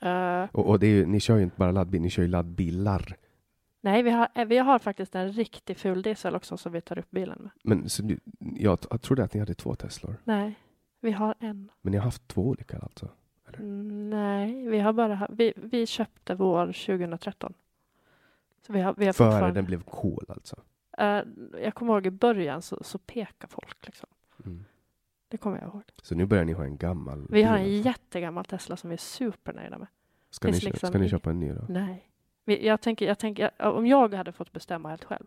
Eh, Och, och ju, ni kör ju inte bara laddbil, ni kör ju laddbilar. nej, vi har, eh, vi har faktiskt en riktig fuldiesel också som vi tar upp bilen med. Men så du, jag, jag trodde att ni hade två Teslor. Nej, vi har en. Men ni har haft två olika alltså? Mm, Nej, vi har bara vi, vi köpte vår 2013. Så vi har, vi har Före den blev cool alltså? Eh, jag kommer ihåg i början så, så pekar folk liksom. Mm. Det kommer jag ihåg. Så nu börjar ni ha en gammal Vi har en alltså. jättegammal Tesla som vi är supernöjda med. Ska ni, finns liksom ska ni köpa en ny då? Nej. Jag tänker, jag tänker, om jag hade fått bestämma helt själv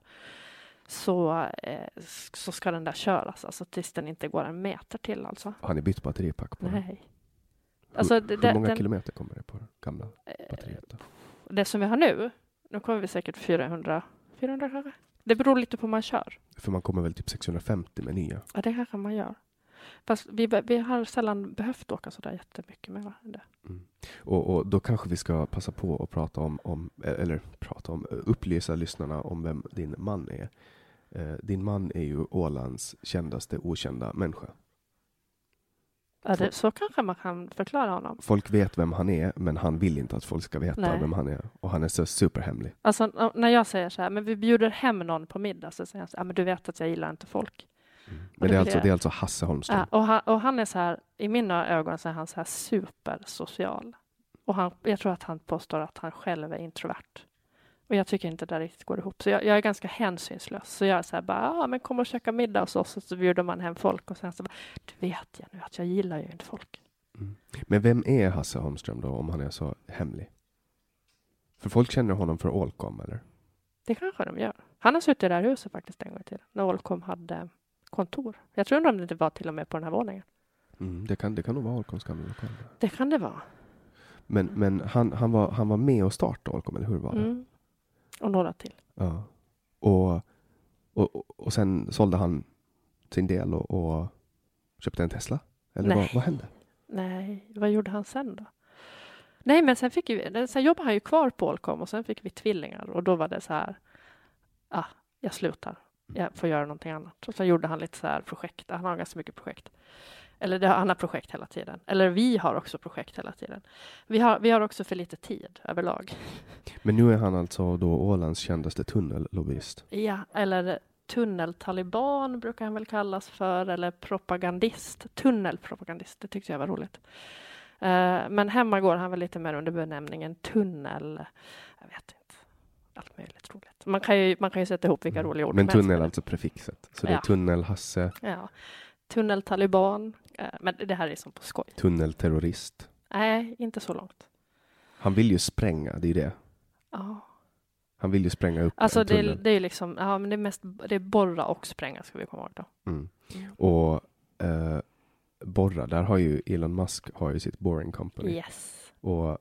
så, eh, så ska den där köras, alltså tills den inte går en meter till alltså. Har ni bytt batteripack på den? Nej. Alltså, hur, det- hur många den- kilometer kommer det på gamla Eh, batteriet? Då? Det som vi har nu, nu kommer vi säkert 400, 400 kanske? Det beror lite på hur man kör. För man kommer väl typ 650 med nya? Ja, det kanske man gör. Fast vi, vi har sällan behövt åka så där jättemycket med det. Och, och då kanske vi ska passa på att prata om, om eller prata om, upplysa lyssnarna om vem din man är. Eh, din man är ju Ålands kändaste okända människa. Ja, det, så kanske man kan förklara honom. Folk vet vem han är, men han vill inte att folk ska veta Nej. vem han är. Och han är så superhemlig. Alltså när jag säger så här, men vi bjuder hem någon på middag, så säger han så här, men du vet att jag gillar inte folk. Men det är, alltså, det är alltså Hasse Holmström. Ja, och, han, och han är så här, i mina ögon så är han så här supersocial. Och han, jag tror att han påstår att han själv är introvert. Och jag tycker inte det där riktigt går ihop. Så jag, jag är ganska hänsynslös. Så jag är så här bara, ja men kom och käka middag hos oss. Och så bjuder man hem folk och sen så bara, du vet jag nu att jag gillar ju inte folk. Men vem är Hasse Holmström då, om han är så hemlig? För folk känner honom för Allcom, eller? Det kanske de gör. Han har suttit i det här huset faktiskt en gång tiden. När Allcom hade kontor. Jag tror om det inte var till och med på den här våningen. Mm, det, kan, det kan nog vara Allcoms gamla lokal. Det kan det vara. Men, men han, han, var, han var med och startade Allcom, eller hur var det? Mm. Och några till. Ja. Och, och, och sen sålde han sin del och, och köpte en Tesla? Eller Nej. vad, vad hände? Nej, vad gjorde han sen då? Nej, men sen, fick vi, sen jobbade han ju kvar på Allcom och sen fick vi tvillingar och då var det så här, ah, jag slutar, jag får göra någonting annat. Och så gjorde han lite så här projekt, han har ganska mycket projekt. Eller det, han har projekt hela tiden. Eller vi har också projekt hela tiden. Vi har, vi har också för lite tid överlag. Men nu är han alltså då Ålands kändaste tunnellobbyist. Ja, eller tunneltaliban brukar han väl kallas för, eller propagandist. Tunnelpropagandist, det tyckte jag var roligt. Eh, men hemma går han väl lite mer under benämningen tunnel... Jag vet inte. Allt möjligt roligt. Man kan ju, man kan ju sätta ihop vilka roliga ord Mm. Men tunnel är alltså prefixet. Så det är Ja. tunnel-Hasse. Ja. Tunneltaliban. Eh, men det här är som på skoj. tunnelterrorist. Nej, inte så långt. Han vill ju spränga, det är ju det. Ja. Han vill ju spränga upp Alltså en det, tunnel. det är liksom, ja men det är mest, det är borra och spränga ska vi komma ihåg då. Mm. Mm. Och eh, borra, där har ju Elon Musk har ju sitt boring company. Yes. Och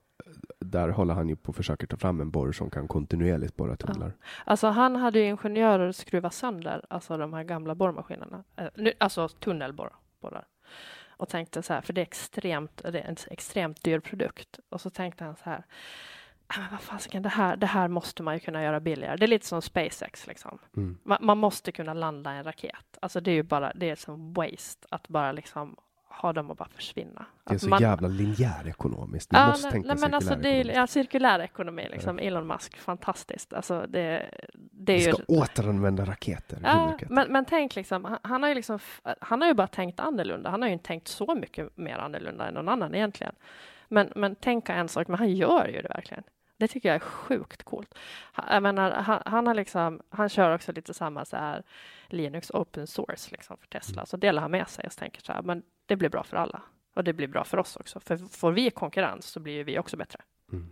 där håller han ju på att försöka ta fram en borr som kan kontinuerligt borra tunnlar. Alltså han hade ju ingenjörer skruva sönder, alltså de här gamla borrmaskinerna, eh, nu, alltså tunnelborrar. Och tänkte så här, för det är extremt, det är en extremt dyr produkt. Och så tänkte han så här, "Ah, men vad fasiken, det här, det här måste man ju kunna göra billigare. Det är lite som SpaceX liksom. Mm. Man, man måste kunna landa en raket. Alltså det är ju bara, det är som waste att bara liksom ha dem och bara försvinna. Det är Att så man, jävla linjärekonomiskt. Vi Ja, måste nej, tänka nej, men alltså det är ja, cirkulär ekonomi, liksom. Elon Musk, fantastiskt. Alltså det, det är Vi ju... ska återanvända raketer. Ja, men, men tänk liksom, han, han har ju liksom, han har ju bara tänkt annorlunda. Han har ju inte tänkt så mycket mer annorlunda än någon annan egentligen. Men, men tänka en sak, men han gör ju det verkligen. Det tycker jag är sjukt coolt. Han, jag menar, han, han har liksom, han kör också lite samma så här Linux open source liksom för Tesla. Så delar han med sig och tänker så här, men det blir bra för alla. Och det blir bra för oss också. För får vi konkurrens så blir ju vi också bättre. Mm.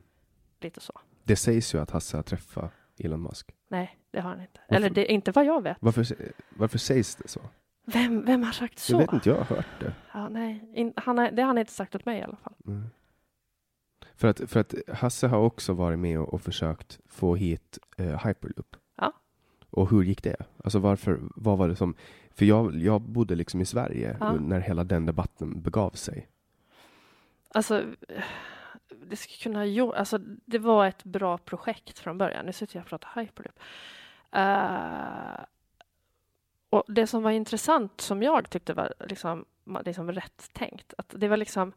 Lite så. Det sägs ju att Hasse har träffat Elon Musk. Nej, det har han inte. Varför? Eller det är inte vad jag vet. Varför, varför sägs det så? Vem, vem har sagt så? Jag vet inte, jag har hört det. Ja, nej, in, han har, det har han inte sagt åt mig i alla fall. Mm. För, att, för att Hasse har också varit med och, och försökt få hit eh, Hyperloop. Och hur gick det? Alltså varför, vad var det som... För jag, jag bodde liksom i Sverige Ja. när hela den debatten begav sig. Alltså, det skulle kunna gjort, alltså det var ett bra projekt från början. Nu sitter jag och pratar Hyperloop. Uh, och det som var intressant, som jag tyckte var liksom, liksom rätt tänkt, att det var liksom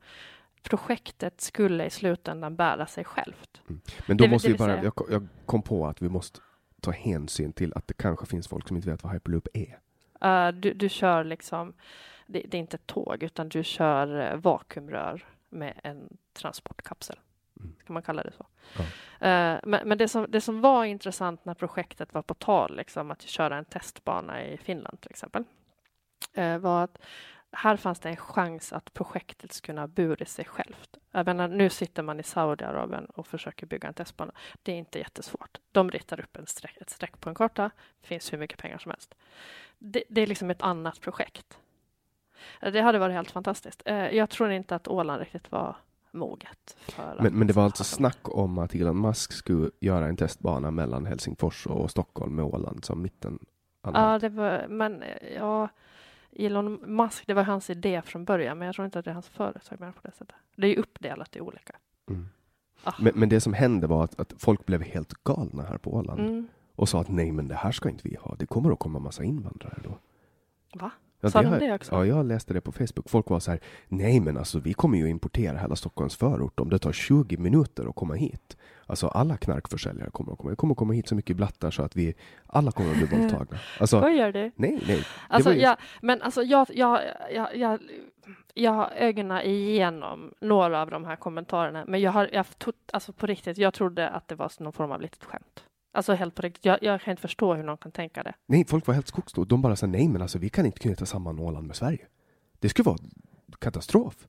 projektet skulle i slutändan bära sig självt. Men då Det måste det vi bara... säga- jag kom på att vi måste ta hänsyn till att det kanske finns folk som inte vet vad Hyperloop är. Eh, du, du kör liksom, det, det är inte ett tåg, utan du kör eh, vakuumrör med en transportkapsel. Mm. Kan man kalla det så? Ja. Eh, men men det, som, det som var intressant när projektet var på tal, liksom, att köra en testbana i Finland till exempel, var att här fanns det en chans att projektet skulle kunna bura sig självt. Jag menar, nu sitter man i Saudiarabien och försöker bygga en testbana. Det är inte jättesvårt. De ritar upp en streck, ett streck på en karta. Det finns hur mycket pengar som helst. Det, det är liksom ett annat projekt. Det hade varit helt fantastiskt. Eh, Jag tror inte att Åland riktigt var moget. För Men, men det var alltså snack om att Elon Musk skulle göra en testbana mellan Helsingfors och Stockholm med Åland som mitten. Ja, det var, men eh, ja, Elon Musk, det var hans idé från början, men jag tror inte att det är hans företag med på det sättet. Det är ju uppdelat i olika. Mm. Ah. Men, men det som hände var att, att folk blev helt galna här på Åland Mm. och sa att nej, men det här ska inte vi ha. Det kommer att komma massa invandrare då. Va? Ja, Sa de det också? Ja, jag läste det på Facebook. Folk var så här, nej men alltså vi kommer ju importera hela Stockholms förort om det tar 20 minuter att komma hit. Alltså alla knarkförsäljare kommer att komma. Det kommer att komma hit så mycket blattar så att vi alla kommer att bli våldtagna. Alltså, Vad gör du? nej, nej. Alltså, var ju- jag, men alltså jag, jag, jag, jag, jag har ögonen igenom några av de här kommentarerna, men jag har, jag, alltså på riktigt, jag trodde att det var någon form av litet skämt. Alltså helt på riktigt, jag, jag kan inte förstå hur någon kan tänka det. Nej, folk var helt skogsstå. De bara sa nej men alltså vi kan inte knyta samman Åland med Sverige. Det skulle vara katastrof.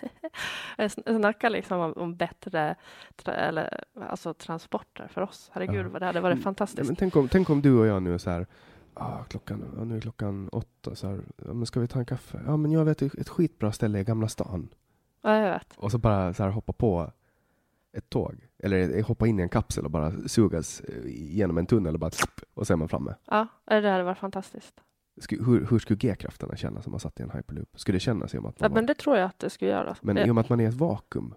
Jag sn- snackar liksom om, om bättre tra, eller, alltså transporter för oss. Herregud, Ja. vad det hade varit Nej, fantastiskt. men tänk, om, tänk om du och jag nu är så här, ah, klockan, ja, nu är klockan åtta, så här, ja, men ska vi ta en kaffe? Ja men jag vet ett skitbra ställe i Gamla stan. Ja, jag vet. Och så bara så här hoppa på ett tåg. Eller hoppa in i en kapsel och bara sugas eh, genom en tunnel och bara och så är man framme. Ja, det hade varit fantastiskt. Hur, hur skulle G-krafterna kännas om man satt i en hyperloop? Skulle det kännas med att Ja, man men var, det tror jag att det skulle göra. men det, i och med att man är i ett vakuum?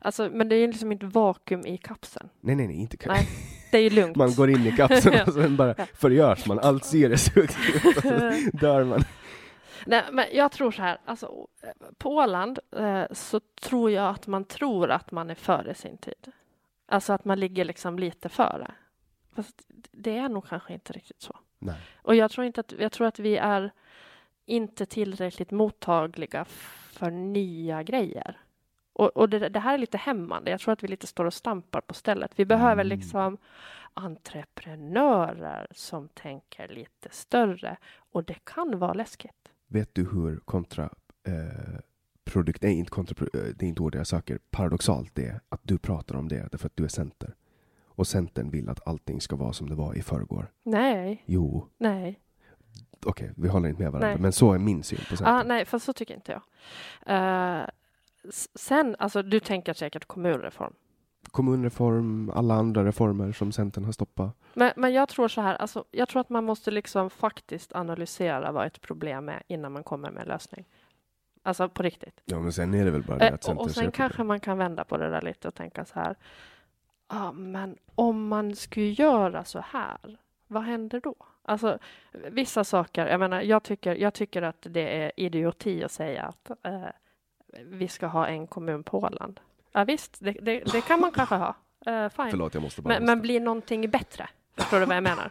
alltså, men det är ju liksom inte vakuum i kapseln. Nej, nej, nej, inte Nej. Det är ju lugnt. Man går in i kapseln Ja. och sen bara förgörs man. Allt syre sugs ut och så dör man. Nej, men jag tror så här, alltså, på Åland eh, så tror jag att man tror att man är före sin tid. Alltså att man ligger liksom lite före. Fast det är nog kanske inte riktigt så. Nej. Och jag tror, inte att, jag tror att vi är inte tillräckligt mottagliga för nya grejer. Och, och det, det här är lite hämmande. Jag tror att vi lite står och stampar på stället. Vi behöver Mm. liksom entreprenörer som tänker lite större. Och det kan vara läskigt. Vet du hur kontraproduktivt kontraprodukt, nej inte kontrapro- eh, det är inte ordet jag söker, paradoxalt det är att du pratar om det därför att du är center. Och centern vill att allting ska vara som det var i förrgår. Nej, Jo, nej. okej, vi håller inte med varandra, Nej. men så är min syn på centern. Ah, nej, fast så tycker inte jag. Eh, s- sen, alltså du tänker säkert kommunreform. Kommunreform, alla andra reformer som centern har stoppat. Men, men jag tror så här, alltså, jag tror att man måste liksom faktiskt analysera vad ett problem är innan man kommer med en lösning. Alltså på riktigt. Ja, men sen är det väl bara det Eh, att och, centern och sen kanske man kan vända på det där lite och tänka så här. Ja, men om man skulle göra så här, vad händer då? Alltså vissa saker, jag menar, jag tycker, jag tycker att det är idioti att säga att eh, vi ska ha en kommun på Åland. Ja, visst, det, det, det kan man kanske ha. Eh, fine. Förlåt, jag måste bara... Men, men blir någonting bättre? Förstår du vad jag menar?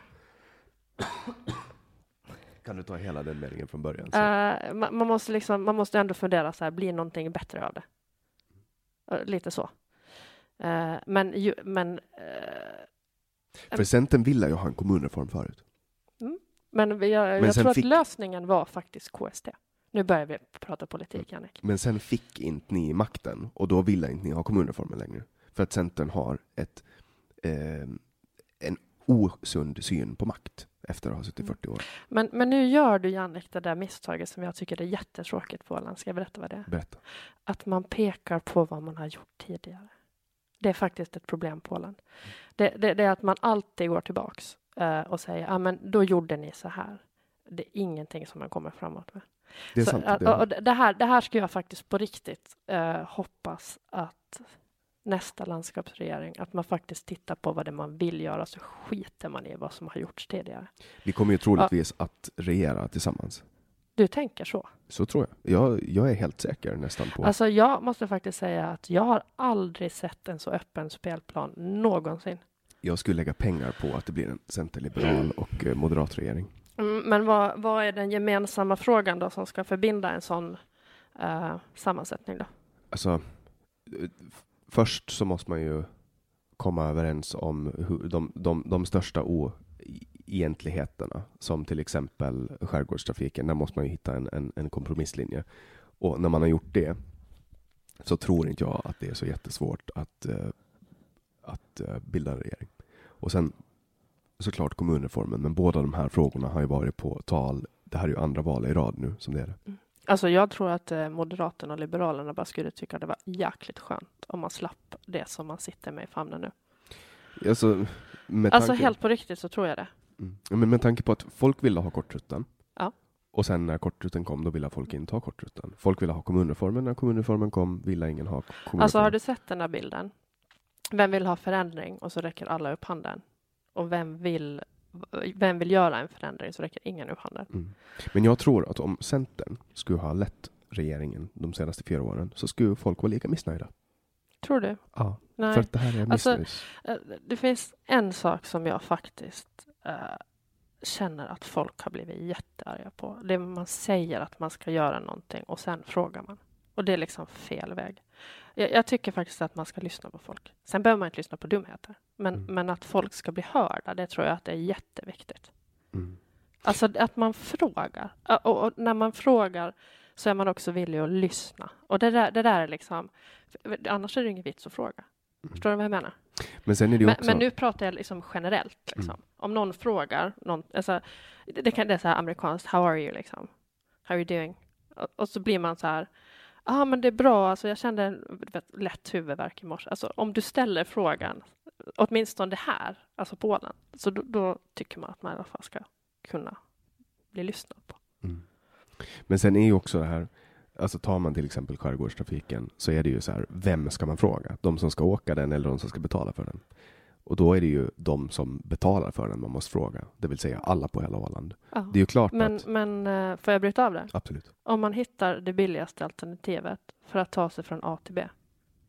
Kan du ta hela den meningen från början? Så. Eh, man, man, måste liksom, man måste ändå fundera så här, blir någonting bättre av det? Eh, lite så. Eh, men ju, men, För Centern ville ju ha en kommunreform förut. men vi- jag, Men jag tror fick- att lösningen var faktiskt KST. Nu börjar vi prata politik, Jannik. Men sen fick inte ni makten och då ville inte ni ha kommunreformen längre. För att Centern har ett, eh, en osund syn på makt efter att ha suttit 40 år. Men, men nu gör du, Jannik, det där misstaget som jag tycker är jättetråkigt på Åland. Ska jag berätta vad det är? Berätta. Att man pekar på vad man har gjort tidigare. Det är faktiskt ett problem på Åland. Det, det, det är att man alltid går tillbaks eh, och säger, ja men då gjorde ni så här. Det är ingenting som man kommer framåt med. Det är så, sant. Det, och det, här, det här skulle jag faktiskt på riktigt eh, hoppas att nästa landskapsregering, att man faktiskt tittar på vad det man vill göra, så skiter man i vad som har gjorts tidigare. vi kommer ju troligtvis att regera tillsammans. Du tänker så? Så tror jag. Jag, jag är helt säker nästan på. Alltså jag måste faktiskt säga att jag har aldrig sett en så öppen spelplan någonsin. Jag skulle lägga pengar på att det blir en centerliberal och eh, moderat regering. Mm, Mm, men vad, vad är den gemensamma frågan då som ska förbinda en sån eh, sammansättning då? Alltså, först så måste man ju komma överens om hur de, de, de största oegentligheterna, som till exempel skärgårdstrafiken. Där måste man ju hitta en, en, en kompromisslinje. Och när man har gjort det så tror inte jag att det är så jättesvårt att, eh, att eh, bilda en regering. Och sen såklart kommunreformen, men båda de här frågorna har ju varit på tal. Det här är ju andra val i rad nu som det är det. Alltså jag tror att eh, Moderaterna och Liberalerna bara skulle tycka det var jäkligt skönt om man slapp det som man sitter med i famnen nu. Alltså, Alltså tanke- helt på riktigt så tror jag det. Mm. Men med tanke på att folk ville ha kortrutten. Ja. Och sen när kortrutten kom, då ville folk inte ha kortrutten. Folk ville ha kommunreformen. När kommunreformen kom, ville ingen ha kommunreformen. Alltså har du sett den där bilden? Vem vill ha förändring? Och så räcker alla upp handen. Och vem vill, vem vill göra en förändring? Så räcker ingen upp handen. mm. Men jag tror att om Centern skulle ha lett regeringen de senaste fyra åren, så skulle folk vara lika missnöjda. Tror du? Ja, Nej. för att det här är Alltså, missnöjs... Eh, Det finns en sak som jag faktiskt eh, känner att folk har blivit jättearga på. Det är man säger att man ska göra någonting och sen frågar man. Och det är liksom fel väg. Jag, jag tycker faktiskt att man ska lyssna på folk. Sen behöver man inte lyssna på dumheter. Men, Mm. men att folk ska bli hörda, det tror jag att det är jätteviktigt. Mm. Alltså att man frågar. Och, och när man frågar så är man också villig att lyssna. Och det där, det där är liksom... Annars är det ingen vits att fråga. Förstår du vad jag menar? Men sen är det ju Men, också... men nu pratar jag liksom generellt. Liksom. Mm. Om någon frågar, någon, alltså, det, det, kan, det är så här amerikanskt, how are you liksom? How are you doing? Och, och så blir man så här, ah, men det är bra, alltså, jag kände en vet, lätt huvudvärk i morse. Alltså, om du ställer frågan, åtminstone det här, alltså på Åland, så då, då tycker man att man i alla fall ska kunna bli lyssnad på. Mm. Men sen är ju också det här, alltså tar man till exempel skärgårdstrafiken så är det ju så här, vem ska man fråga? De som ska åka den eller de som ska betala för den? Och då är det ju de som betalar för den man måste fråga, det vill säga alla på hela Åland. Ja. Det är ju klart Men, att, men eh, får jag bryta av det? absolut. Om man hittar det billigaste alternativet för att ta sig från A till B,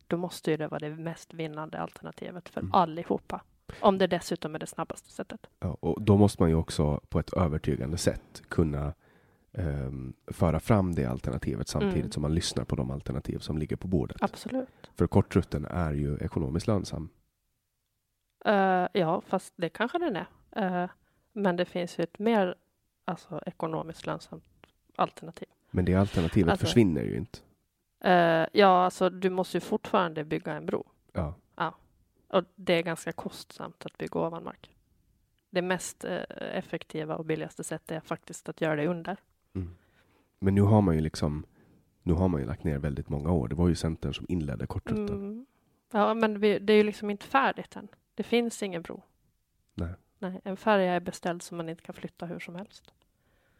då måste ju det vara det mest vinnande alternativet för Mm. allihopa. Om det dessutom är det snabbaste sättet. Ja, och då måste man ju också på ett övertygande sätt kunna ehm, föra fram det alternativet samtidigt Mm. som man lyssnar på de alternativ som ligger på bordet. Absolut. För kortrutten är ju ekonomiskt lönsam. Eh, ja, fast det kanske den är. Eh, men det finns ju ett mer alltså, ekonomiskt lönsamt alternativ. Men det alternativet Alltså- försvinner ju inte. Eh, ja, alltså du måste ju fortfarande bygga en bro. Ja. Och det är ganska kostsamt att bygga ovan mark. Det mest effektiva och billigaste sättet är faktiskt att göra det under. Mm. Men nu har man ju liksom nu har man ju lagt ner väldigt många år. Det var ju Centern som inledde kortrutten. Mm. Ja, men vi, det är ju liksom inte färdigt än. Det finns ingen bro. Nej. Nej, en färja är beställd som man inte kan flytta hur som helst.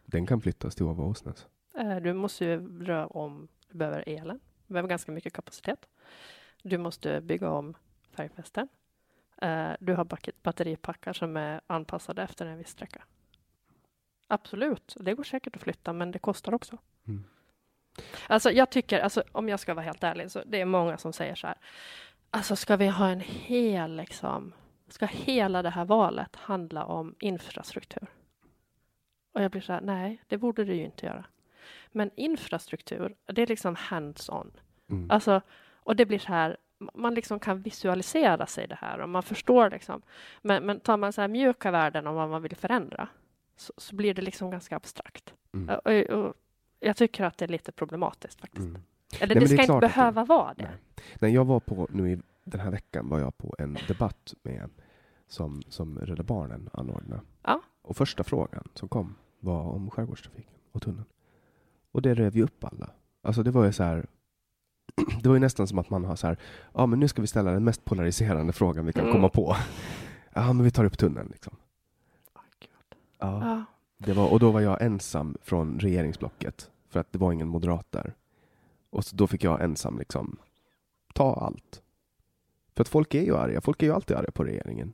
Den kan flyttas till Åsnäs. Eh, du måste ju röra om, du behöver elen, du behöver ganska mycket kapacitet. Du måste bygga om färgfästen. Eh, du har batteripackar som är anpassade efter en viss sträcka. Absolut, det går säkert att flytta, men det kostar också. Mm. Alltså, jag tycker, alltså, om jag ska vara helt ärlig, så det är många som säger så här. Alltså, ska vi ha en hel, liksom, ska hela det här valet handla om infrastruktur? Och jag blir så här, nej, det borde det ju inte göra. Men infrastruktur, det är liksom hands-on. Mm. Alltså, och det blir så här, man liksom kan visualisera sig det här och man förstår liksom. Men, men tar man så här mjuka värden om vad man vill förändra så, så blir det liksom ganska abstrakt. Mm. Och, och, jag tycker att det är lite problematiskt faktiskt. Mm. Eller Nej, men det det ska inte klart att det- behöva vara det. Nej. Nej, jag var på, nu i den här veckan var jag på en debatt med som, som Rädda Barnen anordnade. Ja. Och första frågan som kom var om skärgårdstrafiken och tunneln. Och det rev ju upp alla. Alltså det var ju så här. Det var ju nästan som att man har så här. Ja, men nu ska vi ställa den mest polariserande frågan vi kan Mm. komma på. Ja, men vi tar upp tunneln liksom. Ja, Ja. det var, och då var jag ensam från regeringsblocket för att det var ingen moderat där. Och så, då fick jag ensam liksom ta allt. För att folk är ju arga. Folk är ju alltid arga på regeringen.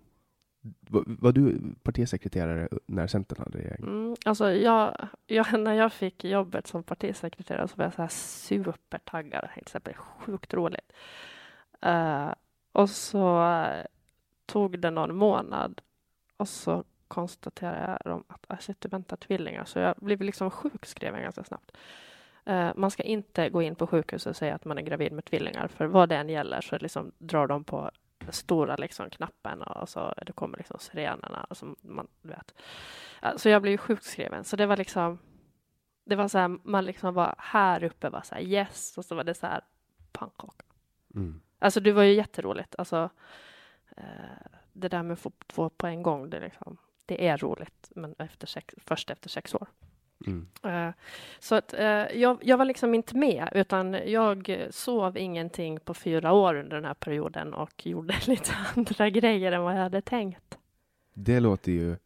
Var, var du partisekreterare när Centern hade regering? Mm, alltså jag, jag, när jag fick jobbet som partisekreterare så var jag så här supertaggad. Jag tänkte det blir sjukt roligt. Uh, och så eh, tog det någon månad och så konstaterade jag att ah, shit, du väntar tvillingar. Så jag blev liksom sjukskriven ganska snabbt. Eh, man ska inte gå in på sjukhus och säga att man är gravid med tvillingar, för vad det än gäller så liksom drar de på stora liksom knappen och så det kommer liksom sirenerna. Alltså man, vet. Så jag blev ju sjukskriven. Så det var liksom, det var så här, man liksom var här uppe var så här yes och så var det så här pannkaka. Mm. Alltså det var ju jätteroligt. Alltså, eh, det där med att få två på en gång, det, är liksom, det är roligt, men efter sex, först efter sex år. Mm. Eh, Så att, eh, jag, jag var liksom inte med, utan jag sov ingenting på fyra år under den här perioden och gjorde lite andra grejer än vad jag hade tänkt. Det låter ju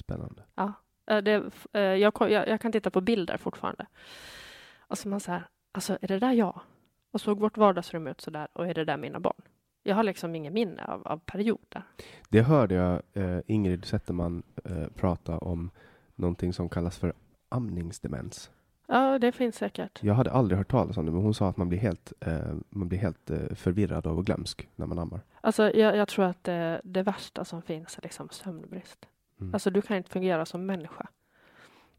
spännande. Eh, Det, jag, jag, jag kan titta på bilder fortfarande. Och så man så här, alltså är det där jag? Och såg vårt vardagsrum ut så där och är det där mina barn? Jag har liksom ingen minne av, av perioder. Det hörde jag Ingrid Zetterman prata om någonting som kallas för amningsdemens. Ja, det finns säkert. Jag hade aldrig hört talas om det, men hon sa att man blir helt, eh, man blir helt eh, förvirrad och glömsk när man ammar. Alltså, jag, jag tror att det, det värsta som finns är liksom sömnbrist. Mm. Alltså, du kan inte fungera som människa.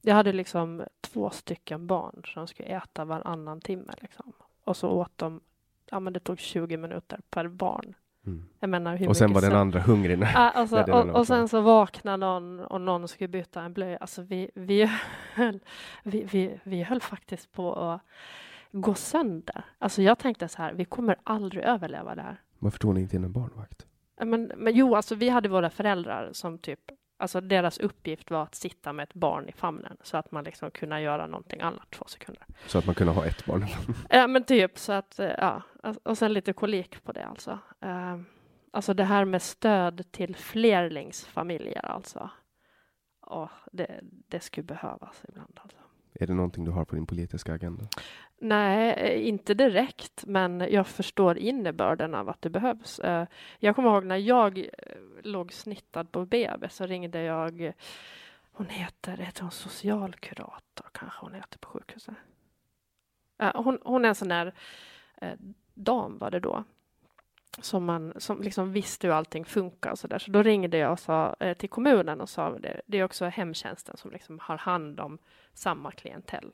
Jag hade liksom två stycken barn som skulle äta varannan timme. Liksom. Och så åt de, ja men det tog 20 minuter per barn. Mm. Menar hur Och sen var den andra hungrig. när- Ja, alltså, när och, och sen så vaknade någon och någon skulle byta en blöja. Alltså vi, vi, höll, vi, vi, vi höll faktiskt på att gå sönder. Alltså jag tänkte så här, vi kommer aldrig överleva det här. Varför tog ni inte in en barnvakt? Men, men jo, alltså vi hade våra föräldrar som typ, alltså deras uppgift var att sitta med ett barn i famnen så att man liksom kunde göra någonting annat två sekunder. Så att man kunde ha ett barn. Ja, men typ så att, eh, ja, och sen lite kolik på det alltså. Eh, Alltså det här med stöd till flerlingsfamiljer alltså. Ja, det, det skulle behövas ibland alltså. Är det någonting du har på din politiska agenda? Nej, eh, inte direkt, men jag förstår innebörden av att det behövs. Eh, jag kommer ihåg när jag eh, låg snittad på BB så ringde jag, hon heter, heter hon socialkurator kanske hon heter på sjukhuset. Hon, hon är en sån där dam var det då. Som, man, som liksom visste hur allting funkar och så där. Så då ringde jag och sa, eh, till kommunen och sa det, det är också hemtjänsten som liksom har hand om samma klientell.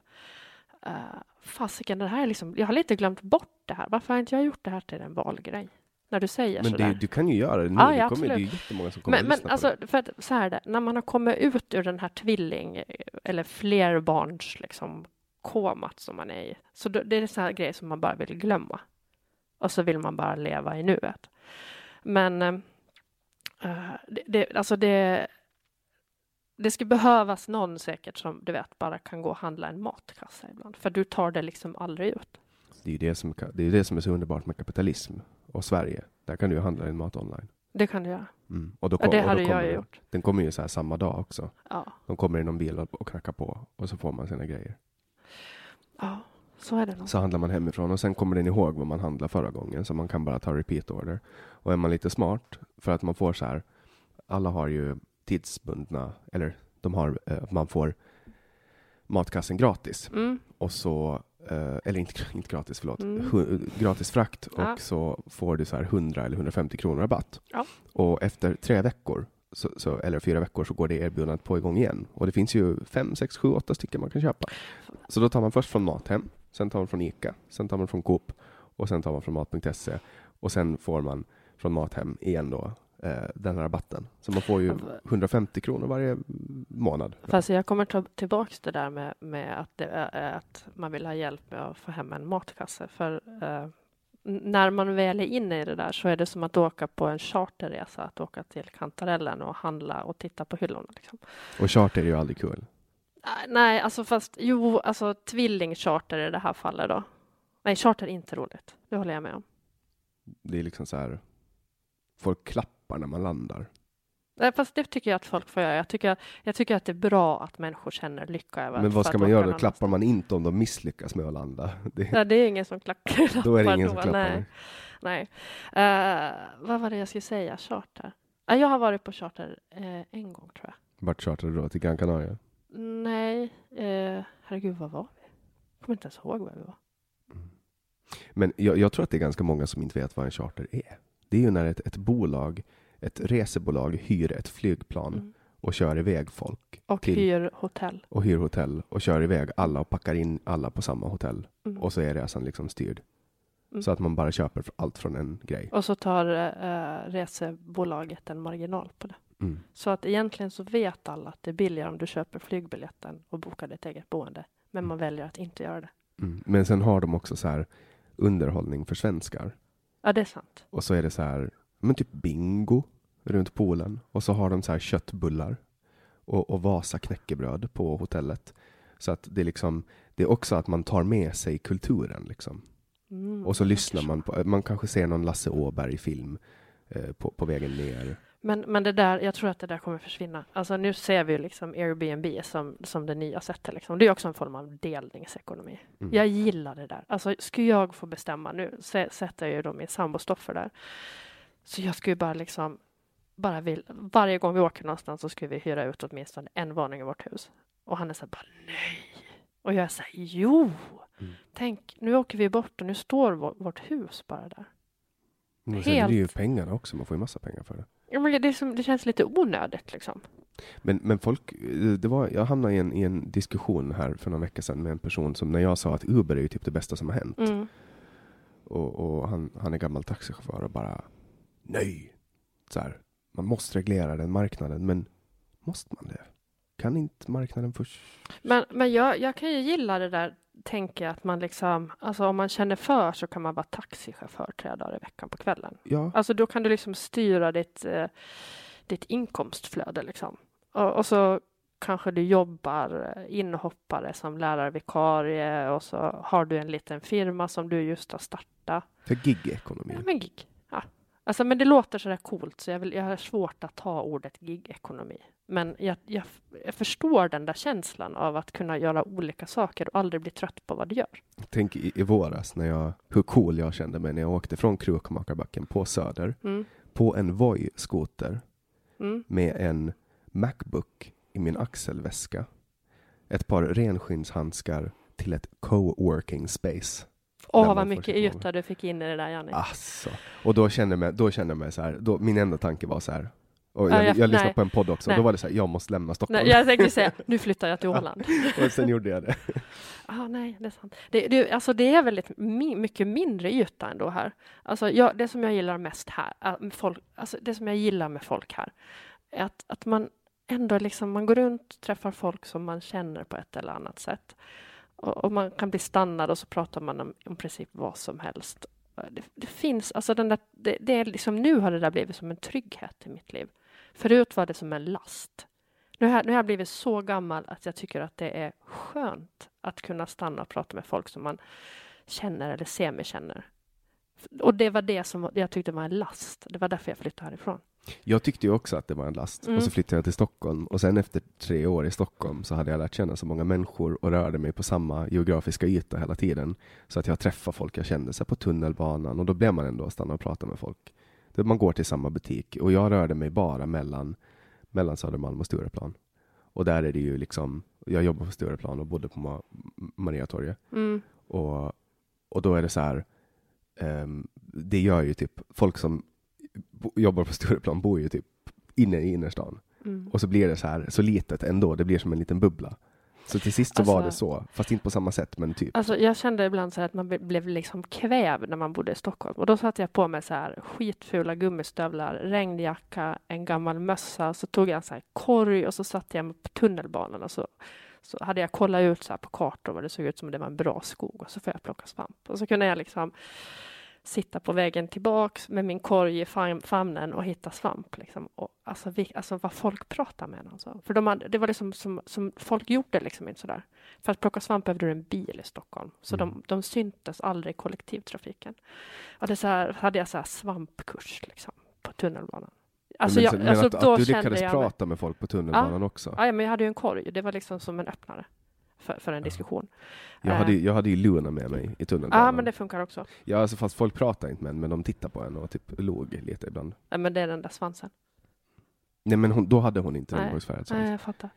Uh, fasiken, det här är liksom, jag har lite glömt bort det här. Varför har inte jag gjort det här till en valgrej? När du säger Men sådär. det, du kan ju göra det nu. Ja, ja, det, kommer, det är ju jättemånga som kommer Men, att men lyssna alltså, på det. för att, så här är det, när man har kommit ut ur den här tvilling eller flerbarns liksom, komat som man är i. Så då, det är så här grejer som man bara vill glömma. Och så vill man bara leva i nuet. Men uh, det, det, alltså det, det skulle behövas någon säkert som du vet bara kan gå och handla en matkassa ibland. För du tar det liksom aldrig ut. Det är det som, det är, det som är så underbart med kapitalism och Sverige. Där kan du ju handla din mat online. Det kan du göra. Mm. Och då, ja, det och hade då jag ju gjort. Den kommer ju så här samma dag också. Ja. De kommer i någon bil och, och knackar på och så får man sina grejer. Ja, så. Så handlar man hemifrån och sen kommer den ihåg vad man handlade förra gången så man kan bara ta repeat order. Och är man lite smart för att man får så här. Alla har ju tidsbundna eller de har eh, man får matkassen gratis Mm. och så eh, eller inte, inte gratis, förlåt, Mm. gratis frakt Ja. och så får du så här 100 eller 150 kronor rabatt. Ja. Och efter tre veckor, så, så, eller fyra veckor, så går det erbjudandet på igång igen. Och det finns ju fem, sex, sju, åtta stycken man kan köpa. Så då tar man först från Mathem, sen tar man från Ica, sen tar man från Coop och sen tar man från Mat.se och sen får man från Mathem igen då eh, den här rabatten. Så man får ju 150 kronor varje månad. Fast jag kommer ta tillbaks det där med, med att, det är, att man vill ha hjälp med att få hem en matkasse. För eh, när man väl är inne i det där så är det som att åka på en charterresa, att åka till kantarellen och handla och titta på hyllorna. Liksom. Och charter är ju aldrig kul. Ah, Nej, alltså fast jo, alltså tvillingcharter i det här fallet då. Nej, charter är inte roligt. Det håller jag med om. Det är liksom så här, folk klappar när man landar. Nej, fast det tycker jag att folk får göra. Jag tycker, jag tycker att det är bra att människor känner lycka över Men vad ska man göra då? Klappar man inte om de misslyckas med att landa? Det, Ja, det är ingen som klappar. då är det ingen som klappar. Nej. nej. Eh, vad var det jag skulle säga? Charter? Ja, jag har varit på charter eh, en gång tror jag. Vart chartrade du då? Till Gran Canaria? Nej, uh, herregud, vad var vi? Jag kommer inte ens ihåg var vi var. Men jag, jag tror att det är ganska många som inte vet vad en charter är. Det är ju när ett, ett bolag, ett resebolag hyr ett flygplan Mm. och kör iväg folk Och till- hyr hotell. och hyr hotell och kör iväg alla och packar in alla på samma hotell. Mm. Och så är resan liksom styrd. Mm. Så att man bara köper allt från en grej. Och så tar uh, resebolaget en marginal på det. Mm. Så att egentligen så vet alla att det är billigare om du köper flygbiljetten och bokar ditt eget boende. Men man väljer att inte göra det. Mm. Men sen har de också så här underhållning för svenskar. Ja, det är sant. Och så är det så här, men typ bingo runt poolen. Och så har de så här köttbullar och, och Vasa knäckebröd på hotellet. Så att det är liksom, det är också att man tar med sig kulturen liksom. Mm, Och så lyssnar man på, man kanske ser någon Lasse Åberg-film eh, på, på vägen ner. Men, men det där, jag tror att det där kommer försvinna. Alltså nu ser vi liksom Airbnb som, som det nya sättet. Liksom. Det är också en form av delningsekonomi. Mm. Jag gillar det där. Alltså skulle jag få bestämma nu, sä- sätter jag ju då min sambo Stoffer där. Så jag skulle bara liksom, bara vill, varje gång vi åker någonstans så skulle vi hyra ut åtminstone en våning i vårt hus. Och han är så här, bara nej. Och jag är så här, jo. Mm. Tänk, nu åker vi bort och nu står vår, vårt hus bara där. Men sen är det ju Helt. pengarna också, man får ju massa pengar för det. Ja, men det, som, det känns lite onödigt liksom. Men, men folk, eh, det var, jag hamnade i en, i en diskussion här för några veckor sedan med en person som när jag sa att Uber är ju typ det bästa som har hänt. Mm. Och, och han, han är gammal taxichaufför och bara nej. Så här, man måste reglera den marknaden, men måste man det? Kan inte marknaden först? Men, men jag, jag kan ju gilla det där, tänker att man liksom, alltså om man känner för så kan man vara taxichaufför tre dagar i veckan på kvällen. Ja, Alltså då kan du liksom styra ditt, eh, ditt inkomstflöde liksom. Och, och så kanske du jobbar eh, inhoppare som lärarvikarie och så har du en liten firma som du just har startat. för gig-ekonomi. Ja, men gig. Ja. Alltså, men det låter så där coolt så jag, vill, jag har svårt att ta ordet gig-ekonomi. Men jag, jag, jag förstår den där känslan av att kunna göra olika saker och aldrig bli trött på vad du gör. Tänk i, i våras när jag, hur cool jag kände mig när jag åkte från Krukmakarbacken på Söder Mm. på en Voi-skoter Mm. med en Macbook i min axelväska, ett par renskinshandskar till ett co-working space. Åh, man vad mycket yta du fick in i det där, Janne. Alltså. Och då kände jag mig, då kände jag mig så här, då, min enda tanke var så här, och Ja, jag, jag- lyssnade nej. på en podd också, och då var det så här, jag måste lämna Stockholm. Nej, jag tänkte säga, nu flyttar jag till Åland. och sen gjorde jag det. Ah, nej, det är sant. Det, det, alltså det är väldigt mi, mycket mindre yta ändå här. Alltså jag, det som jag gillar mest här, äh, folk, alltså det som jag gillar med folk här, är att, att man ändå liksom, man går runt, träffar folk som man känner på ett eller annat sätt. Och, och man kan bli stannad och så pratar man om, om princip vad som helst. Det, det finns, alltså den där, det, det, är liksom, nu har det där blivit som en trygghet i mitt liv. Förut var det som en last. Nu har, nu har jag blivit så gammal att jag tycker att det är skönt att kunna stanna och prata med folk som man känner eller semikänner. Och det var det som jag tyckte var en last. Det var därför jag flyttade härifrån. Jag tyckte ju också att det var en last Mm. och så flyttade jag till Stockholm och sen efter tre år i Stockholm så hade jag lärt känna så många människor och rörde mig på samma geografiska yta hela tiden. Så att jag träffade folk jag kände sig på tunnelbanan och då blev man ändå att stanna och prata med folk. Man går till samma butik och jag rörde mig bara mellan, mellan Södermalm och Stureplan. Och där är det ju liksom, jag jobbar på Stureplan och bodde på Ma- Mariatorget. Mm. Och, och då är det så här, ehm, det gör ju typ, folk som jobbar på Stureplan bor ju typ inne i innerstan. Mm. Och så blir det så här, så litet ändå, det blir som en liten bubbla. Så till sist så var det Alltså- så, fast inte på samma sätt, men typ. Alltså, jag kände ibland så att man blev liksom kvävd när man bodde i Stockholm. Och då satte jag på mig så här skitfula gummistövlar, regnjacka, en gammal mössa. Så tog jag en så här korg och så satte jag mig på tunnelbanan. Och så, så hade jag kollat ut så här på kartor vad det såg ut som det var en bra skog. Och så får jag plocka svamp. Och så kunde jag liksom sitta på vägen tillbaks med min korg i fam- famnen och hitta svamp. Liksom. Och alltså, vi, alltså vad folk pratar med. Alltså. För de hade, det var liksom som, som folk gjorde liksom inte sådär. För att plocka svamp behövde du en bil i Stockholm. Så Mm. de, de syntes aldrig i kollektivtrafiken. Och det så här, hade jag så här svampkurs liksom, på tunnelbanan. Alltså, men jag, men alltså att, att du lyckades jag prata med folk på tunnelbanan också. Ja, ja, men jag hade ju en korg. Det var liksom som en öppnare för, för en diskussion. Jag Eh, hade, ju- jag hade ju Luna med mig i tunnelbanan. Ja, men det funkar också. Ja, alltså fast folk pratar inte med en, men de tittar på en och typ låg lite ibland. Nej, men det är den där svansen. Nej, men hon, då hade hon inte Nej. regnbågsfärgad Nej, svans. jag fattar.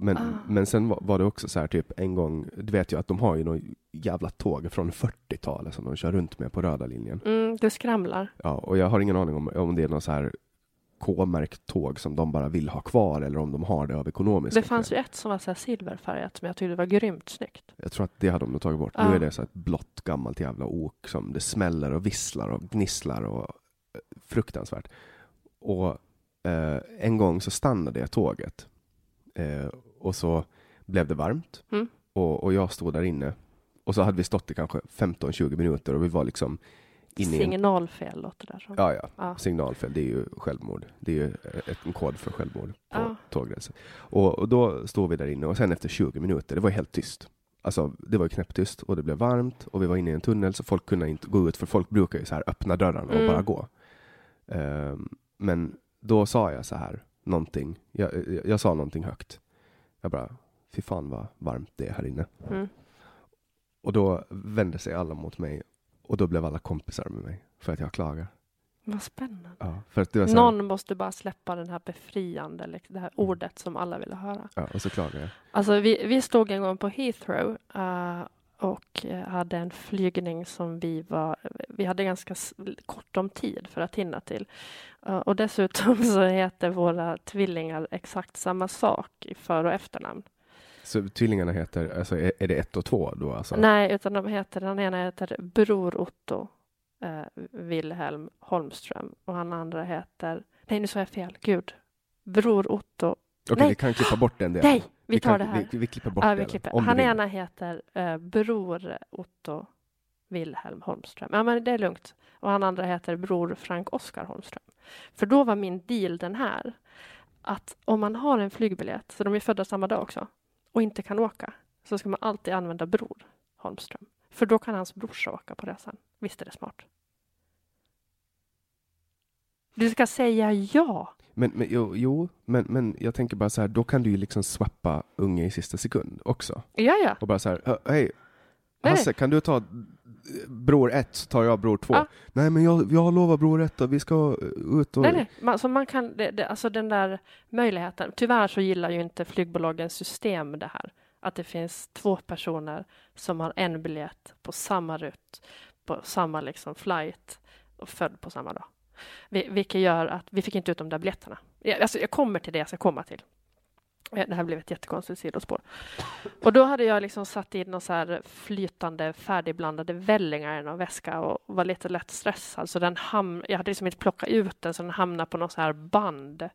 Men, Ah. men sen var, var det också så här typ en gång, du vet ju att de har ju något jävla tåg från 40-talet som de kör runt med på röda linjen. Mm, det skramlar. Ja, och jag har ingen aning om, om det är någon så här K-märkt tåg som de bara vill ha kvar eller om de har det av ekonomiska Det fanns ju ett som var så här silverfärgat som jag tyckte var grymt snyggt. Jag tror att det hade de nog tagit bort. Ja. Nu är det så ett blått gammalt jävla ok som det smäller och visslar och gnisslar och eh, fruktansvärt. Och eh, en gång så stannade jag tåget eh, och så blev det varmt Mm. och, och jag stod där inne och så hade vi stått i kanske 15-20 minuter och vi var liksom inne i en Signalfel låter det där som. Ja, ja. Ja. Signalfel, det är ju självmord. Det är ju ett, en kod för självmord på Ja. tågrälsen. Och, och då stod vi där inne och sen efter 20 minuter, det var helt tyst. Alltså, det var ju knäpptyst och det blev varmt och vi var inne i en tunnel så folk kunde inte gå ut för folk brukar ju så här öppna dörrarna och Mm. bara gå. Ehm, men då sa jag så här, någonting. Jag, jag, jag sa någonting högt. Jag bara, fy fan vad varmt det är här inne. Mm. Och då vände sig alla mot mig och då blev alla kompisar med mig för att jag klagar. Vad spännande. Ja, för att det var så här, Någon måste bara släppa den här befriande, liksom, det här Mm. ordet som alla ville höra. Ja, och så klagar jag. Alltså vi, vi stod en gång på Heathrow eh, och eh, hade en flygning som vi var, vi hade ganska kort om tid för att hinna till. Eh, och dessutom så heter våra tvillingar exakt samma sak i för och efternamn. Så tvillingarna heter, alltså är, är det ett och två då alltså? Nej, utan de heter, den ena heter Bror Otto eh, Wilhelm Holmström och han andra heter, nej nu sa jag fel, gud. Bror Otto, Okej, nej. vi kan klippa bort den delen. nej, vi tar kan, det här. Vi, vi klipper bort Ja, vi delen. klipper. du Han ena heter eh, Bror Otto Wilhelm Holmström. Ja, men det är lugnt. Och han andra heter Bror Frank Oskar Holmström. För då var min deal den här. Att om man har en flygbiljett, så de är födda samma dag också, och inte kan åka, så ska man alltid använda Bror Holmström. För då kan hans brorsa åka på resan. Visst är det smart? Du ska säga ja. Men, men, jo, jo men, men jag tänker bara så här, då kan du ju liksom swappa unge i sista sekund också. Ja, ja. Och bara så här, "Hö- hej. Hasse, kan du ta bror ett så tar jag bror två? Ja. Nej, men jag, jag lovar bror ett och vi ska ut och... Nej, nej. Man, så man kan, det, det, alltså den där möjligheten. Tyvärr så gillar ju inte flygbolagens system det här. Att det finns två personer som har en biljett på samma rutt, på samma liksom flight och född på samma dag. Vi, vilket gör att vi fick inte ut de där biljetterna. Jag, alltså jag kommer till det jag ska komma till. Eh, det här blev ett jättekonstigt sidospår. Och då hade jag liksom satt in någon så här flytande färdigblandade vällingar i någon väska och var lite lätt stressad. Så alltså den ham- jag hade liksom inte plockat ut den så den hamnade på någon så här band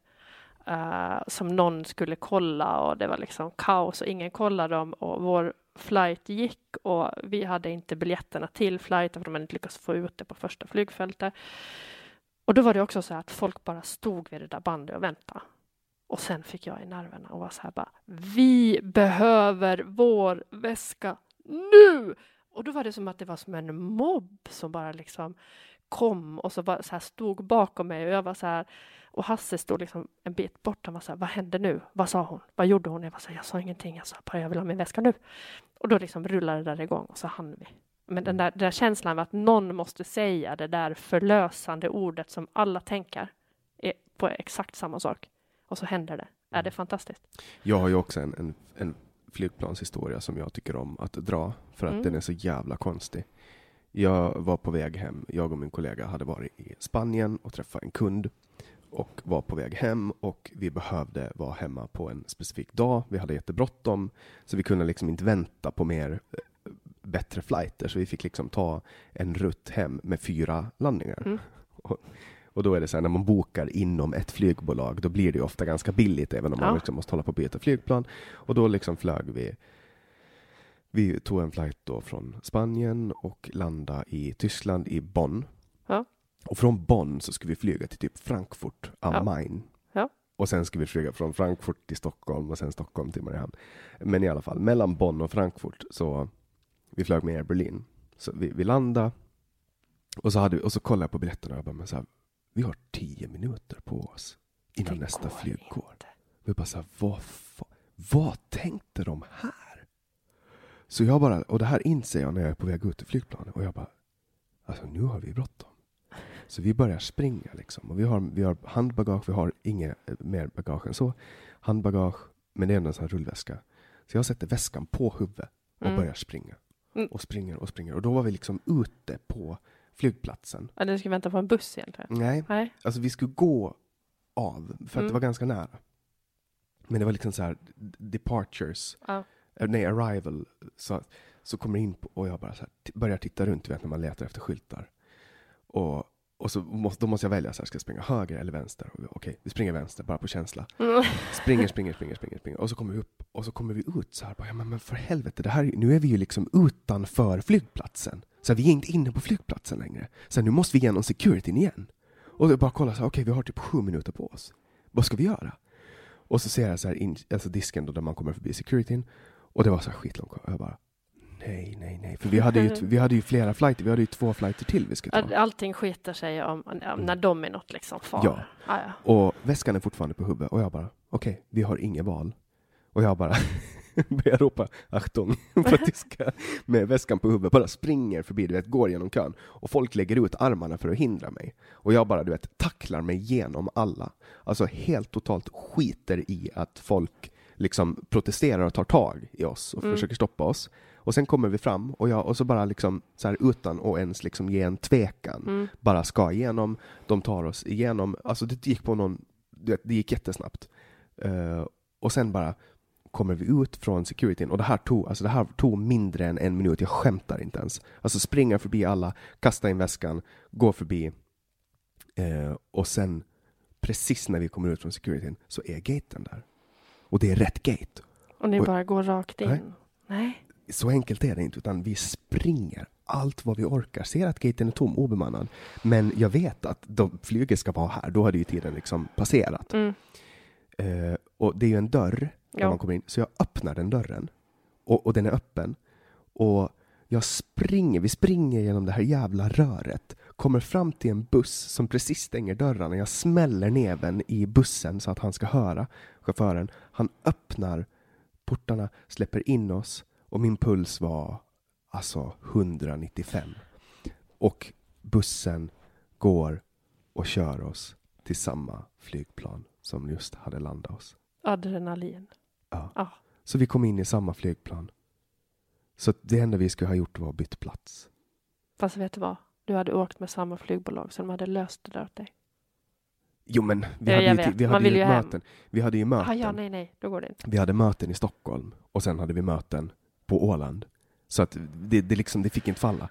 uh, som någon skulle kolla och det var liksom kaos och ingen kollade dem och vår flight gick och vi hade inte biljetterna till flighten för de hade inte lyckats få ut det på första flygfältet. Och då var det också så här att folk bara stod vid det där bandet och väntade. Och sen fick jag i nerverna och var så här bara, vi behöver vår väska nu! Och då var det som att det var som en mobb som bara liksom kom och så, bara så här stod bakom mig och jag var så här och Hasse stod liksom en bit bort. Han var så här, vad hände nu? Vad sa hon? Vad gjorde hon? Jag var så här, jag sa ingenting. Jag sa bara, jag vill ha min väska nu. Och då liksom rullade det där igång och så hann vi. Men den där, den där känslan av att någon måste säga det där förlösande ordet som alla tänker är på exakt samma sak. Och så händer det. Är det fantastiskt? Jag har ju också en, en, en flygplanshistoria som jag tycker om att dra för att Mm. den är så jävla konstig. Jag var på väg hem. Jag och min kollega hade varit i Spanien och träffat en kund och var på väg hem och vi behövde vara hemma på en specifik dag. Vi hade jättebråttom så vi kunde liksom inte vänta på mer eh, bättre flighter så vi fick liksom ta en rutt hem med fyra landningar. Mm. Och, och då är det så här när man bokar inom ett flygbolag då blir det ju ofta ganska billigt även om man Ja. liksom måste hålla på och byta flygplan. Och då liksom flög vi vi tog en flight då från Spanien och landade i Tyskland i Bonn. Ja. Och från Bonn så skulle vi flyga till typ Frankfurt am Ja. Main. Ja. Och sen ska vi flyga från Frankfurt till Stockholm och sen Stockholm till Mariehamn. Men i alla fall, mellan Bonn och Frankfurt så vi flög med Air Berlin. Så vi, vi landade och så, hade, vi- och så kollade jag på biljetterna och jag bara, men så här, vi har tio minuter på oss innan nästa går flyg går. inte. Och jag bara så här, vad, vad tänkte de här? Så jag bara, och det här inser jag när jag är på väg ut till flygplanet och jag bara, alltså nu har vi bråttom. Så vi börjar springa liksom. Och vi har, vi har handbagage, vi har inget eh, mer bagage än så. Handbagage, men det är ändå en sån här rullväska. Så jag sätter väskan på huvudet och Mm. börjar springa. Mm. Och springer och springer. Och då var vi liksom ute på flygplatsen. Ja, du ska vänta på en buss egentligen? Nej, Nej. Alltså vi skulle gå av, för att Mm. det var ganska nära. Men det var liksom så här departures, Ja. eh, nej arrival. Så, så kommer in på, och jag bara så här, börjar titta runt, vet när man letar efter skyltar. Och, och så måste, då måste jag välja, så här, ska jag springa höger eller vänster? Okej, vi springer vänster, bara på känsla. Mm. Springer, springer, springer, springer, springer. Och så kommer vi upp och så kommer vi ut så här. Bara, ja, men, men för helvete, det här, nu är vi ju liksom utanför flygplatsen. Så här, vi är inte inne på flygplatsen längre. Så här, nu måste vi igenom securityn igen. Och jag bara kollar här, okej, vi har typ sju minuter på oss. Vad ska vi göra? Och så ser jag så här in, alltså disken då där man kommer förbi securityn. Och det var så här. Och jag bara, nej, nej, nej. För vi hade ju, vi hade ju flera flighter, vi hade ju två flighter till vi skulle ta. Allting skiter sig om, om när de är något liksom fara. Ja. Ja. Och väskan är fortfarande på huvudet och jag bara, okej, vi har inget val. Och jag bara börjar ropa Achtung på tyska med väskan på huvudet, bara springer förbi, du vet, går genom kön. Och folk lägger ut armarna för att hindra mig. Och jag bara, du vet, tacklar mig genom alla. Alltså helt totalt skiter i att folk liksom protesterar och tar tag i oss och Mm. försöker stoppa oss. Och sen kommer vi fram och jag, och så bara liksom så här utan att ens liksom ge en tvekan Mm. bara ska igenom. De tar oss igenom. Alltså det gick på någon, du vet, det gick jättesnabbt. Eh, och sen bara kommer vi ut från securityn och det här tog, alltså det här tog mindre än en minut. Jag skämtar inte ens. Alltså springa förbi alla, kasta in väskan, gå förbi eh, och sen precis när vi kommer ut från securityn så är gaten där. Och det är rätt gate. Och ni Oj. bara går rakt in? Nej. Nej. Så enkelt är det inte, utan vi springer allt vad vi orkar. Ser att gaten är tom, obemannad. Men jag vet att de flyget ska vara här. Då hade ju tiden liksom passerat. Mm. Eh, och det är ju en dörr när man kommer in. Så jag öppnar den dörren. Och, och den är öppen. Och jag springer, vi springer genom det här jävla röret. Kommer fram till en buss som precis stänger dörrarna. Jag smäller näven i bussen så att han ska höra chauffören. Han öppnar portarna, släpper in oss och min puls var alltså 195. Och bussen går och kör oss till samma flygplan som just hade landat oss. Adrenalin. Ja. Ja. Så vi kom in i samma flygplan. Så det enda vi skulle ha gjort var att byta plats. Fast vet du vad? Du hade åkt med samma flygbolag så de hade löst det där åt dig. Jo men vi Ja, hade ju, vi hade ju ju möten. Vi hade ju möten. Ah, ja, nej, nej, då går det inte. Vi hade möten i Stockholm och sen hade vi möten på Åland. Så att det, det, liksom, det fick inte falla.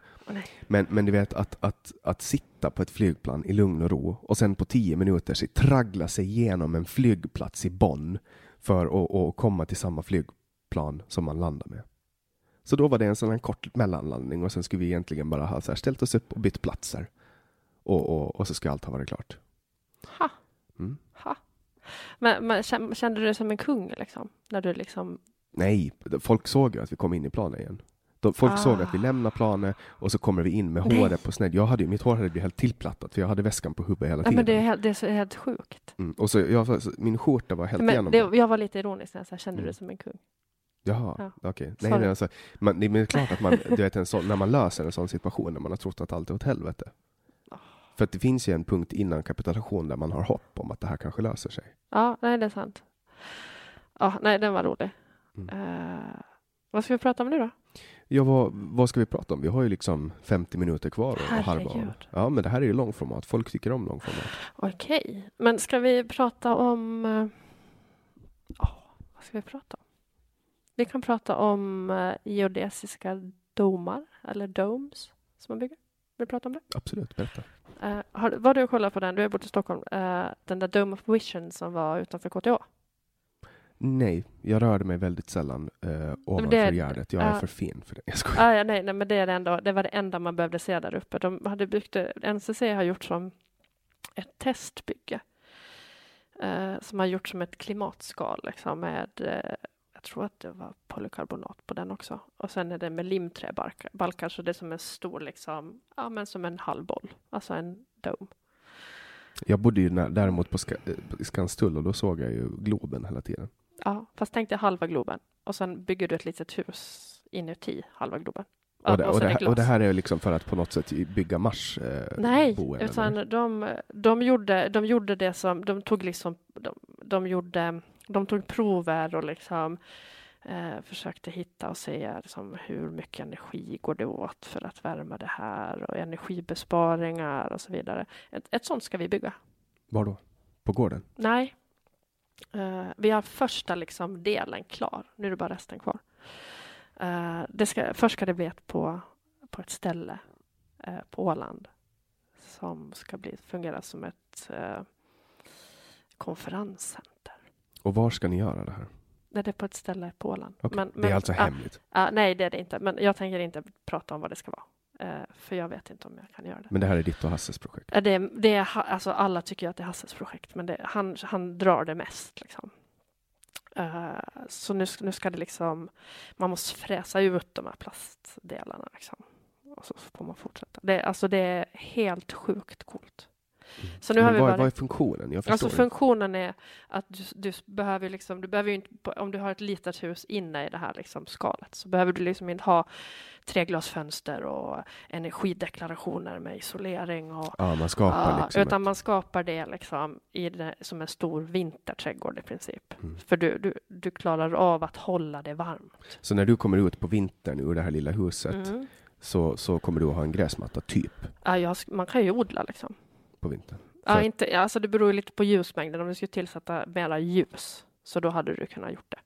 Men, men du vet att, att, att sitta på ett flygplan i lugn och ro och sen på tio minuter så traggla sig igenom en flygplats i Bonn för att, att komma till samma flygplan som man landar med. Så då var det en sån här kort mellanlandning och sen skulle vi egentligen bara ha så här, ställt oss upp och bytt platser. Och, och, och så skulle allt ha varit klart. Ha. Mm. Ha. Men, men kän- kände du dig som en kung liksom? När du liksom... Nej, folk såg ju att vi kom in i planen igen. De, folk Ah. såg att vi lämnar planen och så kommer vi in med Nej. håret på sned. Jag hade, mitt hår hade blivit helt tillplattat för jag hade väskan på huvudet hela Ja, tiden. men det är, helt- det är så helt sjukt. mm. Och så, jag, så min skjorta var helt Men igenom. det, jag var lite ironisk när jag kände Mm. dig som en kung? Jaha, Ja. okej. Nej, Sorry. nej, alltså, man, det är klart att man, du vet, en sån, när man löser en sån situation när man har trott att allt är åt helvete. Ah. För att det finns ju en punkt innan kapitulation där man har hopp om att det här kanske löser sig. Ja, nej det är sant. Ja, nej den var rolig. Eh, vad ska vi prata om nu då? Ja, vad, vad ska vi prata om? Vi har ju liksom 50 minuter kvar och harva. Ja, men det här är ju långformat. Folk tycker om långformat. Okej, men ska vi prata om... eh, ja, vad ska vi prata om? Vi kan prata om uh, geodesiska domar, eller domes, som man bygger. Vill du prata om det? Absolut, berätta. Uh, har, var du och kollade på den? Du är borta i Stockholm. eh, den där Dome of Vision som var utanför KTH. Nej, jag rörde mig väldigt sällan eh, ovanför det- gärdet. Jag är ja. för fin för det. Jag skojar. Ah, ja, nej, nej, men det, är det, ändå, det var det enda man behövde se där uppe. De hade byggt, det- NCC har gjort som ett testbygge. Eh, som har gjort som ett klimatskal liksom, med, eh, jag tror att det var polykarbonat på den också. Och sen är det med limträbalkar, balkar, så det är som en stor, liksom, ja men som en halvboll, alltså en dome. Jag bodde ju däremot eh, på Skanstull och då såg jag ju Globen hela tiden. Ja, fast tänk dig halva Globen och sen bygger du ett litet hus inuti halva Globen. Och det, och, det, är här- och det här är liksom för att på något sätt bygga Mars eh, Nej, boen, eller? utan de, de, gjorde, de gjorde det som, de tog liksom, de, de gjorde, de tog prover och liksom eh, försökte hitta och se liksom, hur mycket energi går det åt för att värma det här och energibesparingar och så vidare. Ett, ett sånt ska vi bygga. Var då? På gården? Nej, eh, vi har första liksom delen klar. Nu är det bara resten kvar. Eh, det ska, först ska det bli ett på, på ett ställe eh, på Åland som ska bli, fungera som ett konferenscenter. Och var ska ni göra det här? Nej, det är på ett ställe på Åland. Okej, det är alltså ja, hemligt. ja, nej, det är det inte. Men jag tänker inte prata om vad det ska vara. Eh, för jag vet inte om jag kan göra det. Men det här är ditt och Hasses projekt? Det, det är, alltså alla tycker att det är Hasses projekt, men det, han, han drar det mest. Liksom. Eh, så nu, ska- nu ska det liksom, man måste fräsa ut de här plastdelarna. Liksom. Och så får man fortsätta. Det, alltså det är helt sjukt coolt. Så nu Men har vi vad, varit- vad är funktionen? Jag Alltså funktionen är att du, du behöver liksom, du behöver ju inte, om du har ett litet hus inne i det här liksom skalet så behöver du liksom inte ha treglasfönster och energideklarationer med isolering och Ja, man skapar Ja, liksom utan ett, man skapar det liksom i det, som en stor vinterträdgård i princip. Mm. För du, du, du klarar av att hålla det varmt. Så när du kommer ut på vintern ur det här lilla huset Mm. så, så kommer du att ha en gräsmatta typ Ja, jag, man kan ju odla liksom. På vintern? Ja, För- inte, alltså det beror lite på ljusmängden. Om du skulle tillsätta mera ljus så då hade du kunnat gjort det.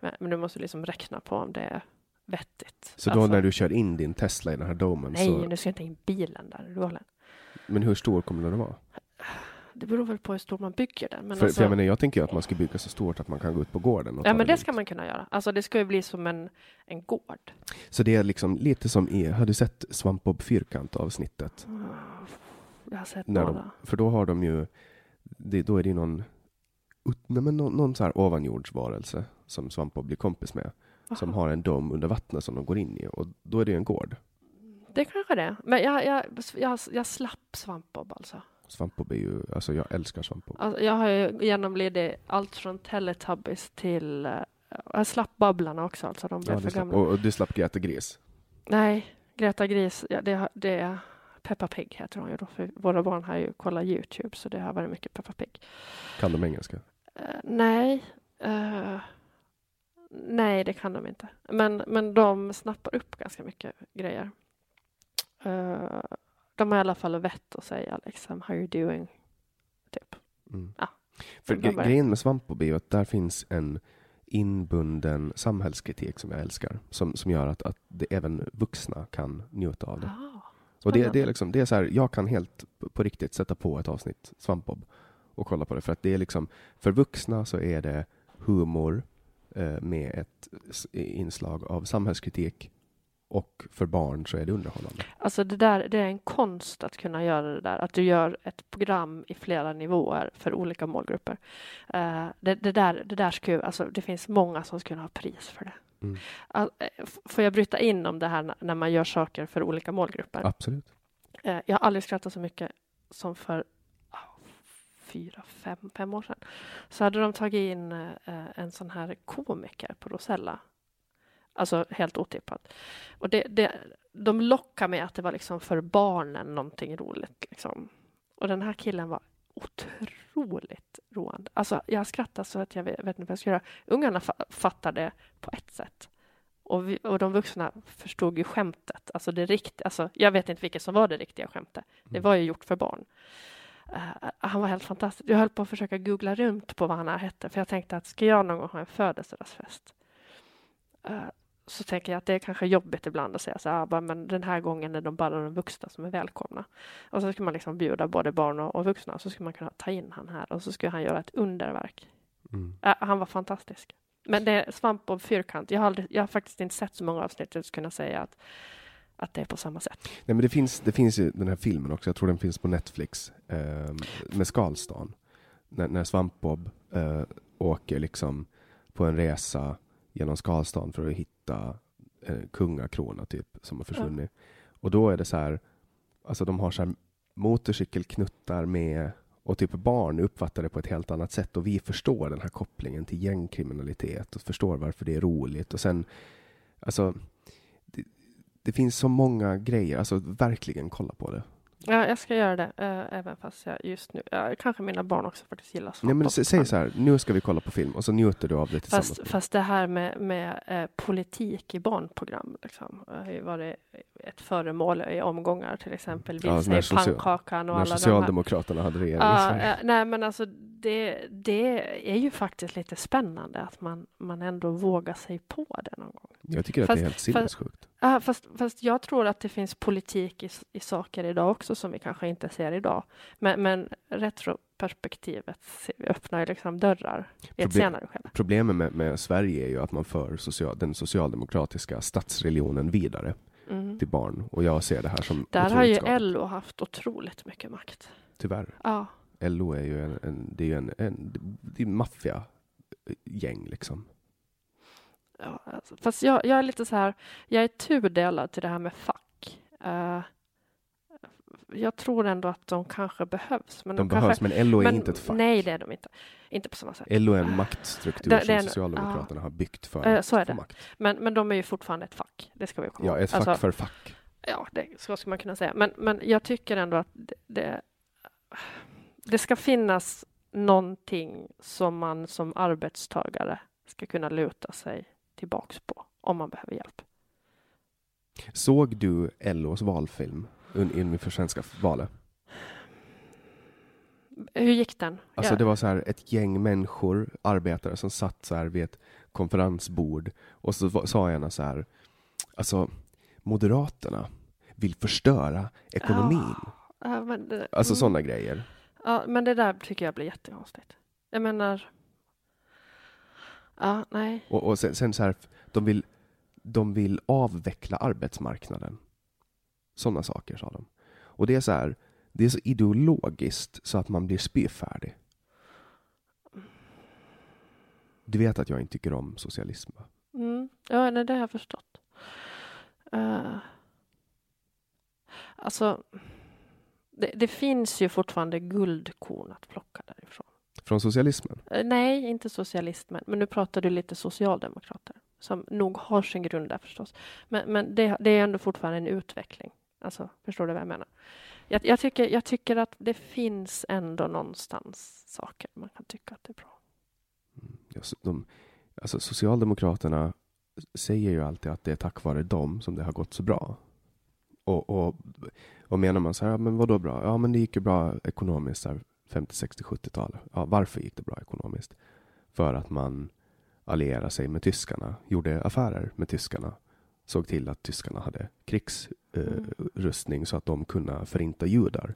Men, men du måste liksom räkna på om det är vettigt. Så då Alltså, när du kör in din Tesla i den här domen Nej, så... nu ska inte in bilen där. är du? Men hur stor kommer den att vara? Det beror väl på hur stor man bygger den. Men för, alltså, för jag menar, jag tänker att man ska bygga så stort att man kan gå ut på gården och ja, men det lugnt. ska man kunna göra. Alltså det ska ju bli som en, en gård. Så det är liksom lite som i, har du sett Svampbob Fyrkant avsnittet? Jag har sett När några. de, för då har de ju, det, då är det någon, ut- nej, men någon, någon så här ovanjordsvarelse som Svampbob blir kompis med. Som Aha. har en dom under vattnet som de går in i och då är det ju en gård. Det kanske det är. Men jag, jag, jag, jag slapp svampbob alltså. Svampbob är ju, alltså jag älskar Svampbob. alltså. Jag har ju genomlidit allt från Teletubbies till... eh, jag slapp Babblarna också, alltså de blev Ja, för slapp, gamla. och, och du slapp Greta Gris. Nej, Greta Gris, ja, det, det Peppa Pig heter hon ju då, för våra barn har ju kollat Youtube, så det har varit mycket Peppa Pig. Kan de engelska? Eh, nej, eh, nej det kan de inte. Men, men de snappar upp ganska mycket grejer. Eh, de har i alla fall vett att säga liksom, how you doing? Typ. Mm. Ja. För grejen med Svampbob är att där finns en inbunden samhällskritik som jag älskar. Som, som gör att, att det, även vuxna kan njuta av det. Ah, Och det, det är liksom, det är så här, jag kan helt på riktigt sätta på ett avsnitt Svampbob och kolla på det. För att det är liksom, för vuxna så är det humor, eh, med ett inslag av samhällskritik. Och för barn så är det underhållande. Alltså det där, det är en konst att kunna göra det där. Att du gör ett program i flera nivåer för olika målgrupper. Eh, det, det, där, det där skulle, alltså det finns många som skulle ha pris för det. Mm. Eh, får jag bryta in om det här när- när man gör saker för olika målgrupper? Absolut. Eh, jag har aldrig skrattat så mycket som för ah, fyra, fem, fem år sedan. Så hade de tagit in eh, en sån här komiker på Rosella. Alltså helt otippat. Och det, det, de lockade med att det var liksom för barnen någonting roligt. Liksom. Och den här killen var otroligt roande. Alltså jag skrattade så att jag vet, inte vad jag ska göra. Ungarna fa- fattade på ett sätt. Och, vi, och de vuxna förstod ju skämtet. Alltså det riktiga, alltså jag vet inte vilket som var det riktiga skämtet. Det var ju gjort för barn. Eh, han var helt fantastisk. Jag höll på att försöka googla runt på vad han hette, för jag tänkte att ska jag någon gång ha en födelsedagsfest? eh, så tänker jag att det är kanske jobbigt ibland att säga så här, "Ah, bara, men den här gången är de bara de vuxna som är välkomna. Och så ska man liksom bjuda både barn och, och vuxna, så skulle man kunna ta in han här och så skulle han göra ett underverk. Mm. Eh, han var fantastisk. Men det är svamp och fyrkant. Jag har, aldrig, jag har faktiskt inte sett så många avsnitt att kunna säga att, att det är på samma sätt. Nej, men det finns, det finns ju den här filmen också, jag tror den finns på Netflix, eh, med Skalstan. När, när Svampbob eh, åker liksom på en resa genom Skalstan för att hitta eh, kungakrona typ, som har försvunnit. Och då är det så här, alltså de har så här motorcykelknuttar med och typ barn uppfattar det på ett helt annat sätt och vi förstår den här kopplingen till gängkriminalitet och förstår varför det är roligt och sen alltså det, det finns så många grejer, alltså verkligen kolla på det. Ja, jag ska göra det, eh, även fast jag just nu... Ja, kanske mina barn också faktiskt gillar Nej men säg så här, nu ska vi kolla på film och så njuter du av det tillsammans. Fast, fast det här med, med eh, politik i barnprogram liksom, har ju varit ett föremål i omgångar, till exempel Ja, Vilse när i pannkakan och när alla. Socialdemokraterna hade regering Ja, eh, nej, men alltså det, det är ju faktiskt lite spännande att man, man ändå vågar sig på det någon gång. Jag tycker att fast- det är helt fast- sinnessjukt. Ja, fast, fast jag tror att det finns politik i, i saker idag också som vi kanske inte ser idag. Men, men retroperspektivet öppnar ju liksom dörrar i ett Proble- senare skede. Problemet med, med Sverige är ju att man för social, den socialdemokratiska statsreligionen vidare Mm. till barn. Och jag ser det här som Där har ju skadligt. LO haft otroligt mycket makt. Tyvärr. Ja, LO är ju en, en, det är ju en, en, en maffiagäng liksom. Ja alltså, fast jag, jag är lite så här, jag är tudelad till det här med fack. Eh, jag tror ändå att de kanske behövs. Men De kanske, behövs, men LO är men, inte ett fack. Nej, det är de inte. Inte på samma sätt. LO är en maktstruktur Det- som en- Socialdemokraterna har byggt för att få makt. Men, men de är ju fortfarande ett fack. Det ska vi komma Ja, ihåg. ett fack Alltså, för fack. Ja, det, så ska man kunna säga. Men, men jag tycker ändå att det, det, det ska finnas någonting som man som arbetstagare ska kunna luta sig tillbaks på om man behöver hjälp. Såg du LOs valfilm inför svenska valet? Hur gick den? Alltså det var så här ett gäng människor, arbetare som satt så här vid ett konferensbord och så sa ena så här, alltså Moderaterna vill förstöra ekonomin. Ja, men det, Alltså mm. sådana grejer. Ja, men det där tycker jag blir jättekonstigt. Jag menar... Ja, nej. Och, och sen, sen så här, de vill, de vill avveckla arbetsmarknaden. Sådana saker sa de. Och det är så här, det är så ideologiskt så att man blir spyfärdig. Du vet att jag inte tycker om socialism va? Mm. Ja, nej, det har jag förstått. Uh, alltså, det, det finns ju fortfarande guldkorn att plocka därifrån. Från socialismen? Eh, nej, inte socialismen, men nu pratar du lite socialdemokrater som nog har sin grund där förstås. Men, men det, det är ändå fortfarande en utveckling. Alltså, förstår du vad jag menar? Jag, jag, tycker, jag tycker att det finns ändå någonstans saker man kan tycka att det är bra. Så de, alltså Socialdemokraterna säger ju alltid att det är tack vare dem som det har gått så bra. Och, och, och menar man så här, men vad då bra? Ja, men det gick ju bra ekonomiskt 50, 60, 70-tal. Ja, varför gick det bra ekonomiskt? För att man allierade sig med tyskarna, gjorde affärer med tyskarna, såg till att tyskarna hade krigsrustning så att de kunde förinta judar.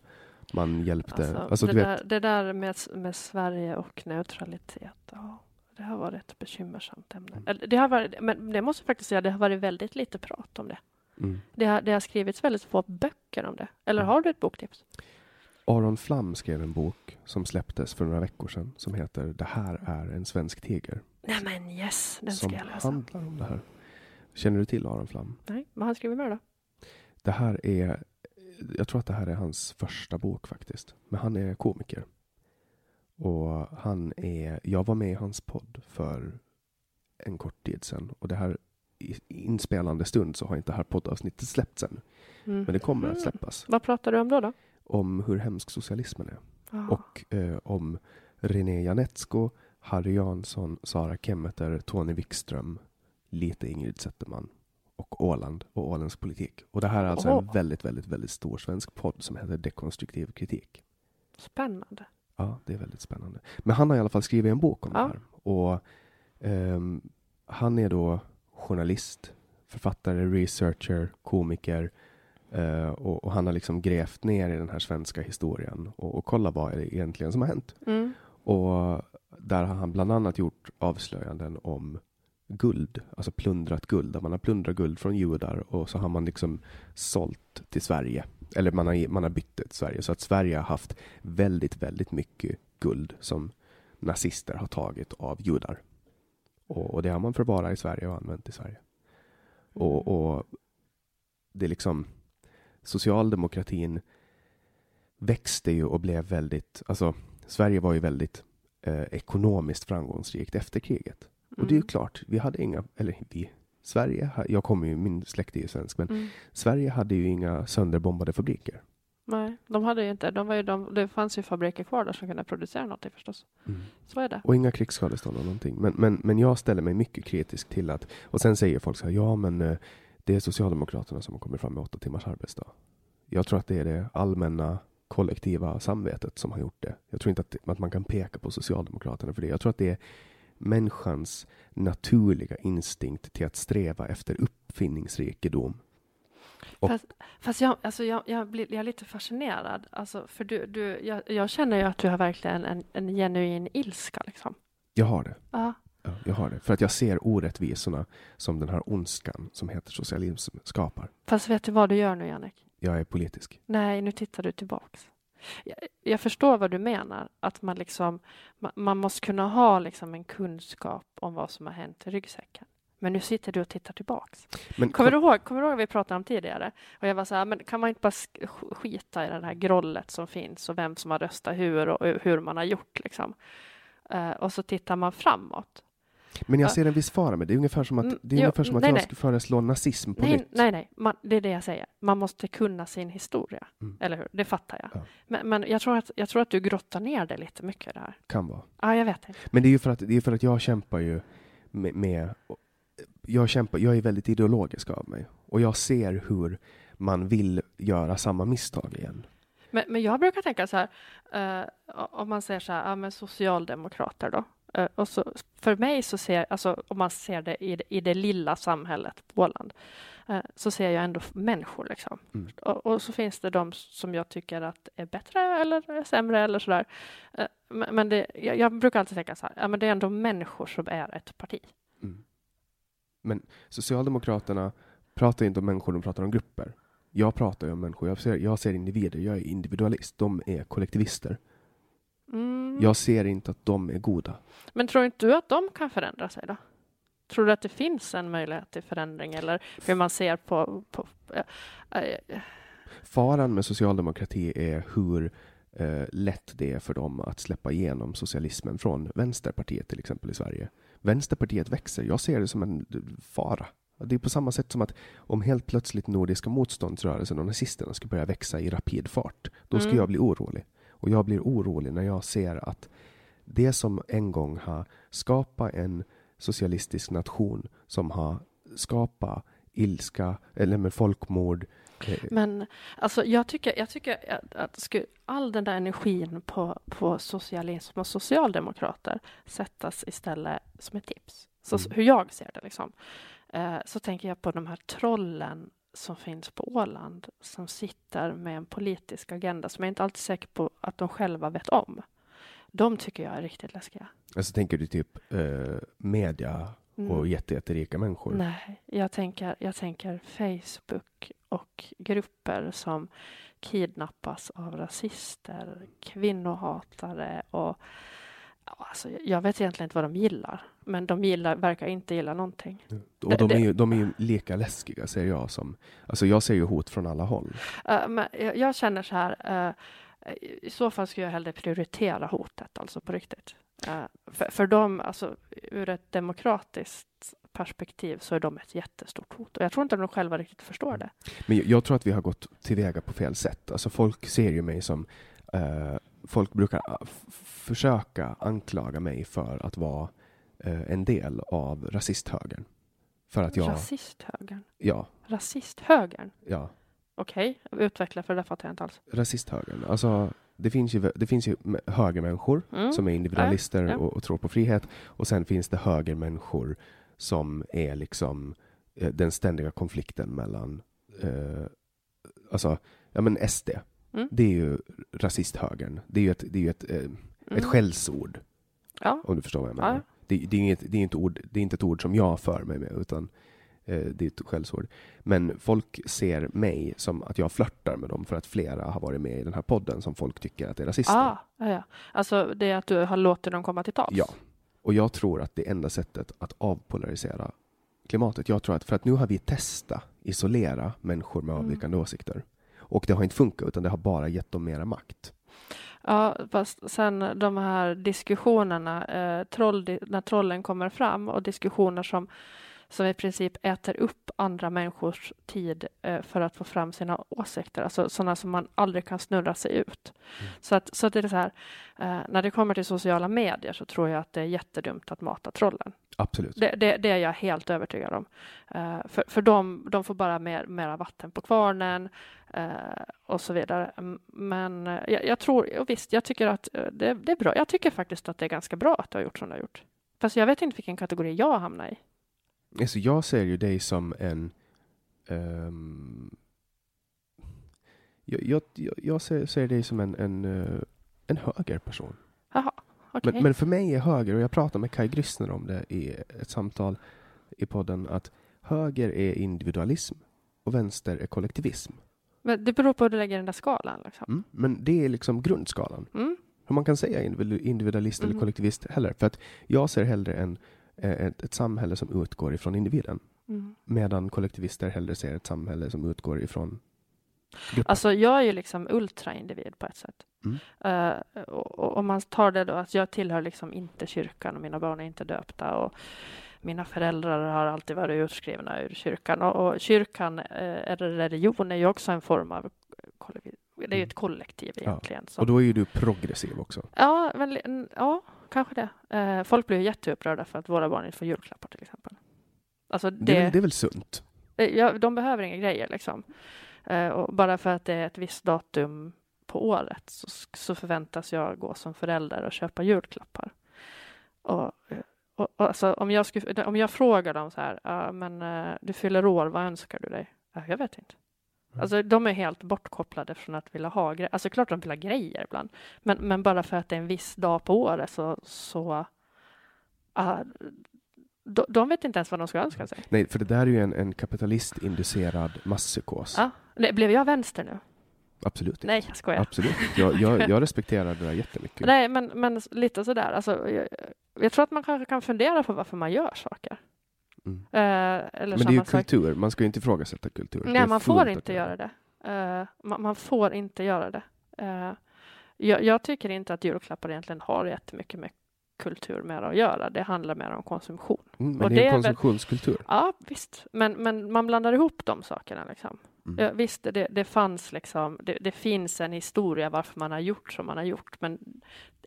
Man hjälpte, Alltså, alltså, det, du vet, där, det där med, med Sverige och neutralitet, ja, Det har varit ett bekymmersamt ämne. Mm. Eller, Det har varit, men det måste jag faktiskt säga, det har varit väldigt lite prat om det. Mm. Det har, det har skrivits väldigt få böcker om det. Eller Mm. har du ett boktips? Aron Flam skrev en bok som släpptes för några veckor sedan som heter Det här är en svensk tiger. Nej men yes, den som ska jag läsa. handlar om det här. Känner du till Aron Flam? Nej, vad han skrivit mer då? Det här är, jag tror att det här är hans första bok faktiskt. Men han är komiker. Och han är, jag var med i hans podd för en kort tid sedan. Och det här i i inspelande stund så har inte det här poddavsnittet släppts än. Mm. Men det kommer att Mm. släppas. Vad pratar du om då? då? Om hur hemsk socialismen är. Ah. Och eh, om René Janetsko, Harry Jansson, Sara Kemmeter, Tony Wikström, lite Ingrid Zetterman och Åland och Ålands politik. Och det här är alltså en Åh. väldigt, väldigt, väldigt stor svensk podd som heter Dekonstruktiv kritik. Spännande. Ja, det är väldigt spännande. Men han har i alla fall skrivit en bok om Ja. det här. Och ehm, han är då journalist, författare, researcher, komiker. Eh, och, och han har liksom grävt ner i den här svenska historien och, och kollat vad är det egentligen som har hänt. Mm. Och där har han bland annat gjort avslöjanden om guld, alltså plundrat guld, där man har plundrat guld från judar och så har man liksom sålt till Sverige. Eller man har, man har bytt det till Sverige. Så att Sverige har haft väldigt, väldigt mycket guld som nazister har tagit av judar. Och, och det har man förvarat i Sverige och använt i Sverige. Och, och det är liksom socialdemokratin växte ju och blev väldigt, alltså Sverige var ju väldigt eh, ekonomiskt framgångsrikt efter kriget. Och det är ju Mm. klart, vi hade inga, eller vi, Sverige, jag kommer ju, min släkt är ju svensk, men Mm. Sverige hade ju inga sönderbombade fabriker. Nej, de hade ju inte. De var ju de, det fanns ju fabriker kvar där som kunde producera någonting förstås. Så är det. Och inga krigsskadestånd eller någonting. Men, men, men jag ställer mig mycket kritisk till att, och sen säger folk så här, ja men eh, det är Socialdemokraterna som har kommit fram med åtta timmars arbetsdag. Jag tror att det är det allmänna kollektiva samvetet som har gjort det. Jag tror inte att, att man kan peka på Socialdemokraterna för det. Jag tror att det är människans naturliga instinkt till att sträva efter uppfinningsrikedom. Och- Fast, fast jag, alltså jag, jag, blir, jag är lite fascinerad. Alltså, för du, du, jag, jag känner ju att du har verkligen en, en genuin ilska. Liksom. Jag har det. Ja. Ja, jag har det. För att jag ser orättvisorna som den här ondskan som heter socialism skapar. Fast vet du vad du gör nu, Jannik? Jag är politisk. Nej, nu tittar du tillbaks. Jag, jag förstår vad du menar. Att man, liksom, man, man måste kunna ha liksom en kunskap om vad som har hänt i ryggsäcken. Men nu sitter du och tittar tillbaks. Men Kommer du ihåg, kommer du ihåg vi pratade om tidigare? Och jag var så här, men kan man inte bara sk- sk- skita i det här grollet som finns och vem som har röstat hur och hur man har gjort liksom. Eh, och så tittar man framåt. Men jag Ja. ser en viss fara med det. Det är ungefär som att, Mm, det är jo, ungefär som att nej, jag nej. skulle föreslå nazism på Nej, nytt. nej, nej. Man, det är det jag säger. Man måste kunna sin historia. Mm. Eller hur? Det fattar jag. Ja. Men, men jag, tror att, jag tror att du grottar ner det lite mycket det här. Kan vara. Ja, jag vet inte. Men det är ju för att, det är för att jag kämpar ju med, med jag kämpar, jag är väldigt ideologisk av mig. Och jag ser hur man vill göra samma misstag igen. Men, men jag brukar tänka så här, eh, om man säger så här, ja men socialdemokrater då. Eh, och så, för mig så ser, alltså om man ser det i, det i det lilla samhället Åland, eh, så ser jag ändå människor liksom. Mm. Och, och så finns det de som jag tycker att är bättre eller är sämre eller sådär. Eh, men men det, jag, jag brukar alltid tänka så här, ja men det är ändå människor som är ett parti. Mm. Men Socialdemokraterna pratar inte om människor, de pratar om grupper. Jag pratar ju om människor, jag ser, jag ser individer, jag är individualist. De är kollektivister. Mm. Jag ser inte att de är goda. Men tror inte du att de kan förändra sig då? Tror du att det finns en möjlighet till förändring eller hur man ser på... på eh, eh, Faran med socialdemokrati är hur eh, lätt det är för dem att släppa igenom socialismen från Vänsterpartiet till exempel i Sverige. Vänsterpartiet växer. Jag ser det som en fara. Det är på samma sätt som att om helt plötsligt Nordiska motståndsrörelsen och nazisterna skulle börja växa i rapid fart, då skulle Mm. jag bli orolig. Och jag blir orolig när jag ser att det som en gång har skapat en socialistisk nation, som har skapat ilska, eller med folkmord, eh, Men alltså, jag tycker, jag tycker att, att skulle all den där energin på, på socialism och socialdemokrater sättas istället som ett tips. Så Mm. hur jag ser det liksom. Eh, så tänker jag på de här trollen som finns på Åland som sitter med en politisk agenda som jag inte alltid är säker på att de själva vet om. De tycker jag är riktigt läskiga. Alltså tänker du typ eh, media och Mm. jätte, jätterika människor? Nej, jag tänker, jag tänker Facebook och grupper som kidnappas av rasister, kvinnohatare och alltså, jag vet egentligen inte vad de gillar. Men de gillar, verkar inte gilla någonting. Och de är, ju, de är ju lika läskiga ser jag som. Alltså jag ser ju hot från alla håll. Eh, men jag, jag känner så här, eh, i så fall skulle jag hellre prioritera hotet, alltså på riktigt. Eh, för, för dem, alltså ur ett demokratiskt perspektiv så är de ett jättestort hot. Och jag tror inte de själva riktigt förstår det. Men jag, jag tror att vi har gått tillväga på fel sätt. Alltså folk ser ju mig som eh, Folk brukar ah, försöka anklaga mig för att vara eh, en del av rasisthögern. För att jag, Rasisthögern? ja, Rasisthögern? ja, Okej, utveckla för det fattar jag inte alls. rasisthögern. Alltså det finns ju, det finns ju högermänniskor Mm. som är individualister Ja, ja. Och, och tror på frihet. Och sen finns det högermänniskor som är liksom eh, den ständiga konflikten mellan eh, alltså, ja men SD. Mm. Det är ju rasisthögern. Det är ju ett, det är ju ett, eh, ett Mm. skällsord, Ja, om du förstår vad jag menar. Ja. Det, det, är inget, det, är inte ord, det är inte ett ord som jag för mig med, utan eh, det är ett skällsord. Men folk ser mig som att jag flörtar med dem för att flera har varit med i den här podden som folk tycker att är rasister. ah, ja, ja. Alltså det är att du har låtit dem komma till tals? Ja. Och jag tror att det enda sättet att avpolarisera klimatet, jag tror att för att nu har vi testat isolera människor med Mm. avvikande åsikter. Och det har inte funkat, utan det har bara gett dem mera makt. Ja, fast sen de här diskussionerna, eh, troll, när trollen kommer fram och diskussioner som, som i princip äter upp andra människors tid eh, för att få fram sina åsikter, alltså sådana som man aldrig kan snurra sig ut. Så, att, så att det är så här, eh, när det kommer till sociala medier så tror jag att det är jättedumt att mata trollen. Absolut. Det, det, det är jag helt övertygad om. Eh, för för de, de får bara mer, mera vatten på kvarnen och så vidare. Men eh, jag, jag tror, och visst, jag tycker att eh, det, det är bra. Jag tycker faktiskt att det är ganska bra att du har gjort som du har gjort. Fast jag vet inte vilken kategori jag hamnar i. Alltså jag ser ju dig som en... ehm, jag, jag, jag- ser, ser dig som en, en, eh, en högerperson. Jaha, okej. Men, men för mig är höger, och jag pratade med Kai Grissner om det i ett samtal i podden, att höger är individualism och vänster är kollektivism. Men det beror på hur du lägger den där skalan. Liksom. Mm. Men det är liksom grundskalan. Mm. Hur man kan säga individu- individualist eller Mm. kollektivist heller. För att jag ser hellre en, eh, ett, ett samhälle som utgår ifrån individen. Mm. Medan kollektivister hellre ser ett samhälle som utgår ifrån gruppen. Alltså jag är ju liksom ultraindivid på ett sätt. Eh, och, och om man tar det då att jag tillhör liksom inte kyrkan och mina barn är inte döpta och mina föräldrar har alltid varit utskrivna ur kyrkan och, och kyrkan eh, eller religion är ju också en form av kollektiv. Det är ju Mm. ett kollektiv Ja. egentligen. som- Och då är ju du progressiv också. Ja, men, mm, ja, kanske det. Eh, folk blir ju jätteupprörda för att våra barn inte får julklappar till exempel. Alltså det, Det, är väl, det är väl sunt? Eh, Ja, de behöver inga grejer liksom. Eh, och bara för att det är ett visst datum på året så, så förväntas jag gå som förälder och köpa julklappar. Och, eh, och, och alltså, om, jag skulle, om jag frågar dem så här, ja, men eh, du fyller år, vad önskar du dig? Ja, jag vet inte. Alltså, de är helt bortkopplade från att vilja ha grejer. Alltså klart de vill ha grejer ibland. Men, men bara för att det är en viss dag på året så, så de, de vet inte ens vad de ska önska sig. Nej, för det där är ju en, en kapitalistinducerad masspsykos. Ja. Le- Blev jag vänster nu? Absolut inte. Nej, jag skojar. Absolut. Jag, jag, jag respekterar det där jättemycket. Nej, men, men lite sådär. Alltså, jag, jag tror att man kanske kan fundera på varför man gör saker. Mm. Eh, Men det är ju sak. kultur, man ska ju inte ifrågasätta kultur. Det Nej, man får inte göra det. Eh, man, man får inte göra det. Eh, jag, jag tycker inte att julklappar egentligen har jättemycket med kultur med att göra. Det handlar mer om konsumtion. Mm, men Och det är en väl- konsumtionskultur. Ja, visst. Men, men man blandar ihop de sakerna. Liksom. Mm. Ja, visst, det, det fanns liksom, det, det finns en historia varför man har gjort som man har gjort, men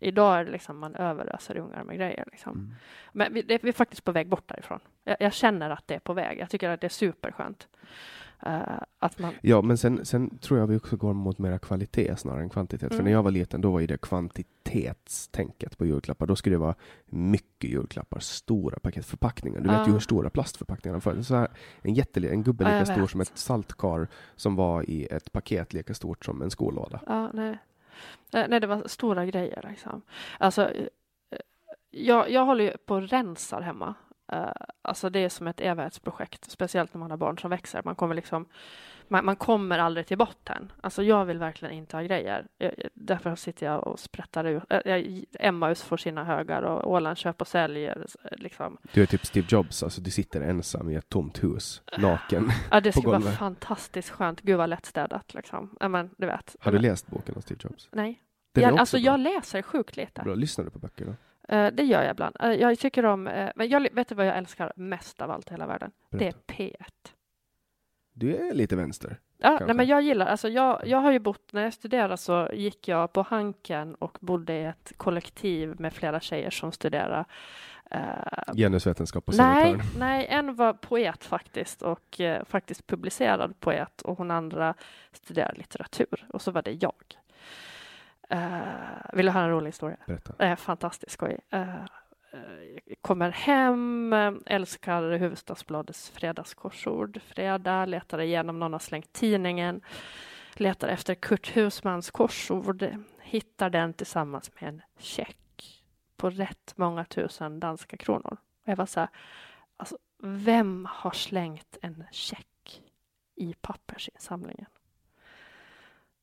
idag är det liksom man överöser ungar med grejer. Liksom. Mm. Men vi, det, vi är faktiskt på väg bort därifrån. Jag, jag känner att det är på väg. Jag tycker att det är superskönt. Uh, att man, Ja, men sen, sen tror jag vi också går mot mera kvalitet snarare än kvantitet. För Mm. när jag var liten, då var ju det kvantitetstänket på julklappar. Då skulle det vara mycket julklappar, stora paket, förpackningar. Du vet ju hur stora plastförpackningarna var. Så här, en en gubbe lika stor vet. som ett saltkar som var i ett paket lika stort som en skolåda. ja, nej. Eh, nej, det var stora grejer liksom. Alltså, eh, jag, jag håller ju på och rensar hemma. Uh, alltså det är som ett evighetsprojekt, speciellt när man har barn som växer. Man kommer liksom man, man, kommer aldrig till botten. Alltså jag vill verkligen inte ha grejer. Jag, därför sitter jag och sprättar ut. Äh, Emmaus får sina högar och Åland köper och säljer. Liksom. Du är typ Steve Jobs, alltså du sitter ensam i ett tomt hus, naken Ja, det skulle vara fantastiskt skönt. Gud vad lättstädat liksom. Men, du vet. Har du läst boken av Steve Jobs? Nej. Jag, alltså bra. jag läser sjukt lite. Bra. Lyssnar du på böcker då? Uh, det gör jag ibland. Uh, jag tycker om, uh, men jag, vet du vad jag älskar mest av allt i hela världen? Berätta. Det är P1. Du är lite vänster. Ja, nej, men jag gillar, alltså jag, jag har ju bott, när jag studerade så gick jag på Hanken och bodde i ett kollektiv med flera tjejer som studerade Uh, Genusvetenskap på nej, nej, en var poet faktiskt och uh, faktiskt publicerad poet och hon andra studerade litteratur och så var det jag. Uh, vill du höra en rolig historia? Berätta. Uh, fantastiskt skoj. Uh, kommer hem, älskar Hufvudstadsbladets fredagskorsord. Fredag, letar igenom, någon har slängt tidningen. Letar efter Kurt Husmans korsord. Hittar den tillsammans med en check på rätt många tusen danska kronor. Och jag var så här, alltså, vem har slängt en check i pappersinsamlingen?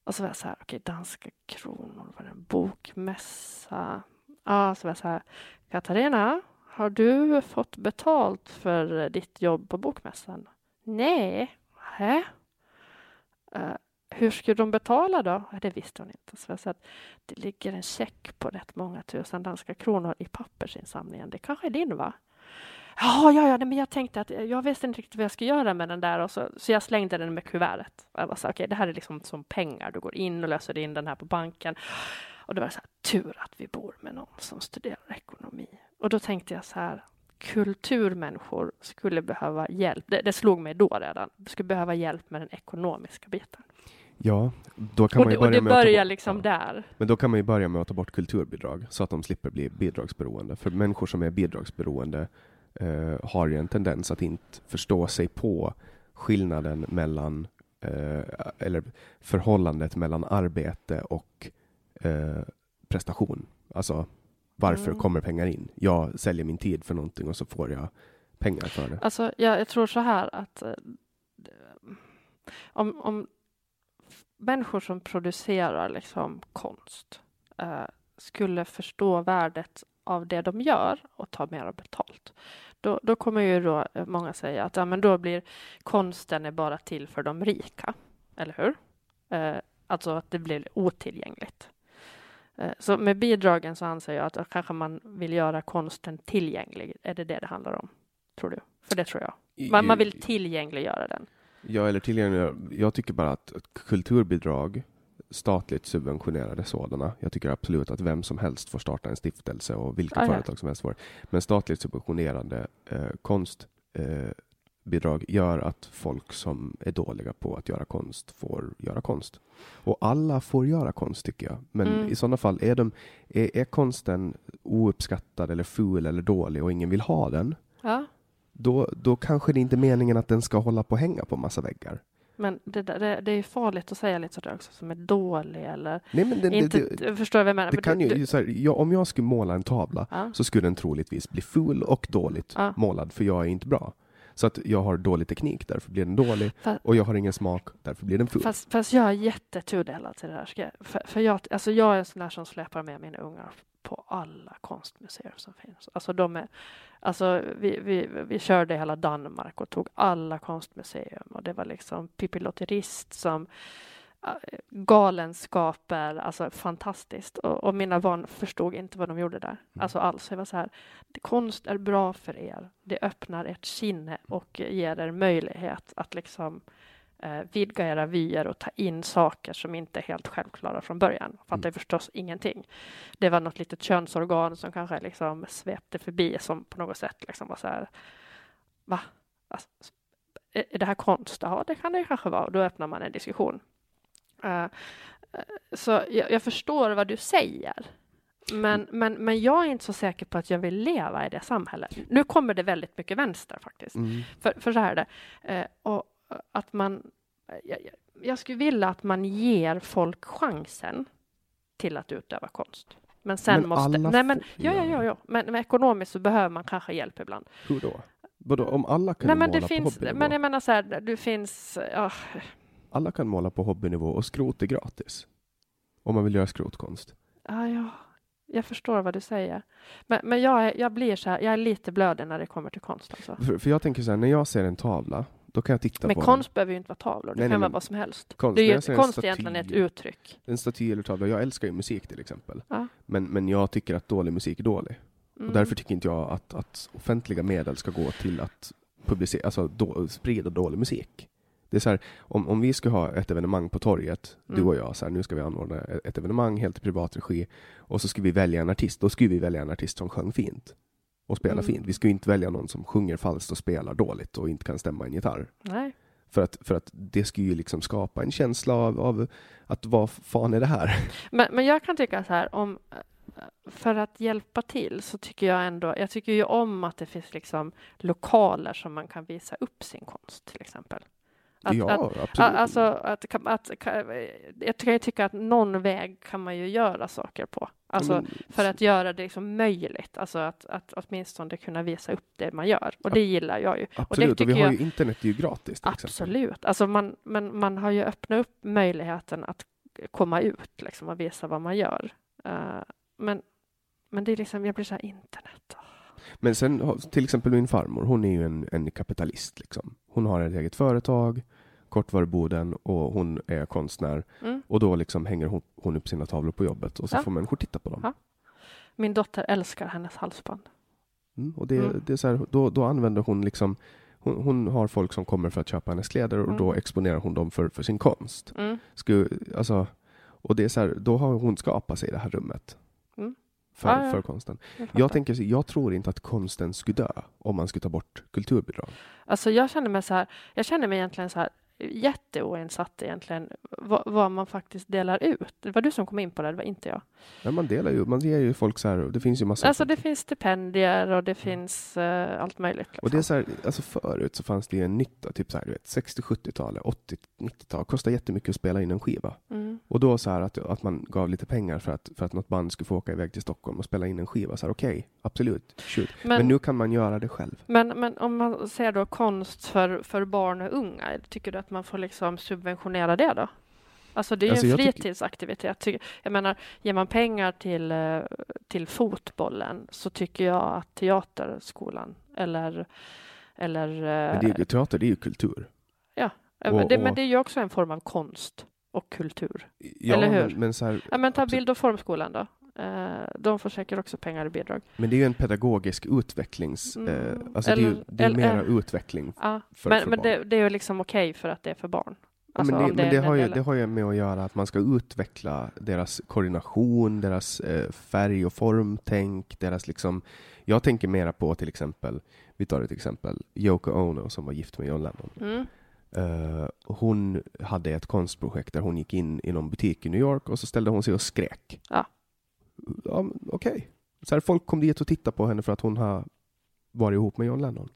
Och så var jag så här, okej, okay, danska kronor, var det en bokmässa? Ja, så var jag så här, Katarina, har du fått betalt för ditt jobb på bokmässan? Nej. Hä? Uh, hur skulle de betala då? Det visste hon inte. Så jag sa att det ligger en check på rätt många tusen danska kronor i pappersinsamlingen. Det kanske är din, va? Ja, ja, ja, men jag tänkte att jag visste inte riktigt vad jag skulle göra med den där och så, så jag slängde den med kuvertet. Jag var så okej, okay, det här är liksom som pengar. Du går in och löser in den här på banken. Och det var så här, tur att vi bor med någon som studerar ekonomi. Och då tänkte jag så här, kulturmänniskor skulle behöva hjälp. Det, det slog mig då redan. De skulle behöva hjälp med den ekonomiska biten. Ja, då kan och man ju börja det med börjar att liksom ja. där. Men då kan man ju börja med att ta bort kulturbidrag så att de slipper bli bidragsberoende. För människor som är bidragsberoende eh, har ju en tendens att inte förstå sig på skillnaden mellan eh, eller förhållandet mellan arbete och eh, prestation. Alltså varför mm. kommer pengar in? Jag säljer min tid för någonting och så får jag pengar för det. Alltså, jag, jag tror så här att eh, om, om människor som producerar liksom konst eh, skulle förstå värdet av det de gör och ta mer betalt. Då, då kommer ju då många säga att ja, men då blir konsten är bara till för de rika, eller hur? Eh, alltså att det blir otillgängligt. Eh, så med bidragen så anser jag att kanske man vill göra konsten tillgänglig. Är det det det handlar om? Tror du? För det tror jag. Man, man vill tillgängliggöra den. Ja, eller tillgängliggöra. Jag tycker bara att kulturbidrag, statligt subventionerade sådana. Jag tycker absolut att vem som helst får starta en stiftelse och vilket ah, företag som helst får. Men statligt subventionerade eh, konst eh, gör att folk som är dåliga på att göra konst får göra konst. Och alla får göra konst tycker jag. Men mm. i sådana fall, är, de, är, är konsten ouppskattad eller ful eller dålig och ingen vill ha den, ja. då, då kanske det inte är meningen att den ska hålla på och hänga på massa väggar. Men det, det, det är farligt att säga lite sådär också, som är dålig eller Nej, men det, inte, det, förstår vad jag menar? Det kan ju, här, jag, om jag skulle måla en tavla ja. så skulle den troligtvis bli ful och dåligt ja. målad, för jag är inte bra. Så att jag har dålig teknik, därför blir den dålig. Fast, och jag har ingen smak, därför blir den full. Fast, fast jag är jättetudelad till det där. För, för jag, alltså jag är en sån där som släpar med mina ungar på alla konstmuseer som finns. Alltså de är, alltså vi, vi, vi körde hela Danmark och tog alla konstmuseum och det var liksom Pippi Lotterist som galenskaper, alltså fantastiskt. Och, och, mina barn förstod inte vad de gjorde där, mm. alltså alls. Jag var så här, konst är bra för er. Det öppnar ert sinne och ger er möjlighet att liksom eh, vidga era vyer och ta in saker som inte är helt självklara från början. Fattar mm. förstås ingenting. Det var något litet könsorgan som kanske liksom svepte förbi som på något sätt liksom var så här, va? Alltså, är det här konst? Ja, det kan det kanske vara. Då öppnar man en diskussion. Uh, så jag, jag, förstår vad du säger. Men, mm. men, men jag är inte så säker på att jag vill leva i det samhället. Nu kommer det väldigt mycket vänster faktiskt. Mm. För, för så här är det. Uh, och att man, jag, jag, skulle vilja att man ger folk chansen till att utöva konst. Men sen Men måste... Nej, men, ja, ja, ja, ja. Men, men ekonomiskt så behöver man kanske hjälp ibland. Hur då? Vadå, om alla kan Nej, men måla det på finns... hobbynivå? Men jag menar så här, det finns... Ja, Alla kan måla på hobbynivå och skrot är gratis. Om man vill göra skrotkonst. ja, ja. Jag förstår vad du säger. Men, men jag, är, jag blir så här, jag är lite blödig när det kommer till konst alltså. För, för jag tänker så här, när jag ser en tavla, då kan jag titta Men på konst behöver ju inte vara tavlor, det Nej, kan nej, vara men vad som helst. konst- det är ju, konst staty- egentligen ett uttryck. en, staty eller tavla. Jag älskar ju musik till exempel. Ja. Men, men jag tycker att dålig musik är dålig. Mm. Och därför tycker inte jag att, att offentliga medel ska gå till att publicera, alltså då, sprida dålig musik. Det är så här, om, om vi ska ha ett evenemang på torget, Mm. du och jag, så här, nu ska vi anordna ett ett evenemang helt i privat regi, och så ska vi välja en artist, då ska vi välja en artist som sjöng fint. Och spelar Mm. fint. Vi ska ju inte välja någon som sjunger falskt och spelar dåligt och inte kan stämma en gitarr. Nej. För att, för att det ska ju liksom skapa en känsla av, av att vad fan är det här? Men, men jag kan tycka så här, om, för att hjälpa till så tycker jag ändå, jag tycker ju om att det finns liksom lokaler som man kan visa upp sin konst till exempel. Att, ja, att, absolut. alltså, att, att, att, jag kan ju tycka att någon väg kan man ju göra saker på. Alltså Men- för att göra det liksom möjligt, alltså att, att åtminstone kunna visa upp det man gör. Och det gillar jag ju. Absolut, och, tycker vi har jag- ju internet är ju gratis exempel. Absolut. Alltså man, men man har ju öppnat upp möjligheten att komma ut liksom, och visa vad man gör. Eh, men, men det är liksom, jag blir så här internet. Men sen till exempel min farmor, hon är ju en, en kapitalist. Liksom. Hon har ett eget företag, Kortvaruboden, och hon är konstnär. Mm. Och då liksom hänger hon, hon upp sina tavlor på jobbet och så Ja. får människor titta på dem. Ja. Min dotter älskar hennes halsband. Mm, och det, Mm. det är så här, då, då använder hon liksom hon, hon har folk som kommer för att köpa hennes kläder och Mm. då exponerar hon dem för, för sin konst. Mm. Sku, alltså, och det är så här, då har hon skapat sig det här rummet. För, ja. för konsten. Jag. Jag, tänker, jag tror inte att konsten skulle dö om man skulle ta bort kulturbidrag. Alltså jag känner mig så här, jag känner mig egentligen så här jätteoinsatt egentligen vad, vad man faktiskt delar ut. Det var du som kom in på det, det var inte jag. Men man delar ju, man ger ju folk så här, det finns ju massa Alltså det finns stipendier och det finns eh, allt möjligt. Liksom. Och det är så här, alltså förut så fanns det ju en nytta, typ så här, du vet 60-70-talet, 80-90-tal, kostar jättemycket att spela in en skiva. mm. Och då så här att, att man gav lite pengar för att, för att något band skulle få åka iväg till Stockholm och spela in en skiva. Så här, okej, absolut, shoot. Men, Men- nu kan man göra det själv. Men, men om man ser då konst för, för barn och unga, tycker du att man får liksom subventionera det då? Alltså det är ju Alltså, en tycker- fritidsaktivitet. Ty- Jag menar, ger man pengar till, eh, till fotbollen så tycker jag att teaterskolan eller, eller Men eh, det är, ju- teater, det är ju kultur. ja, och- men, det, men och- det är ju också en form av konst och kultur. Ja, Eller hur? Men, men, här, Ja, men ta bild och formskolan då. Eh, de får säkert också pengar i bidrag. men det är ju en pedagogisk utvecklings... Mm, Eh, alltså det är ju eller- det är eller- mera utveckling. Ja, För- men för men barn. det, det är ju liksom okej för att det är för barn. Alltså, men det, men det, har ju, det har ju med att göra att man ska utveckla deras koordination, deras eh, färg och formtänk, deras liksom... Jag tänker mera på till exempel, vi tar ett exempel, Yoko Ono som var gift med John Lennon. Mm. Eh, hon hade ett konstprojekt där hon gick in i någon butik i New York och så ställde hon sig och skrek. Ja. Ja, Okej. Så här, folk kom dit och tittade på henne för att hon har varit ihop med John Lennon.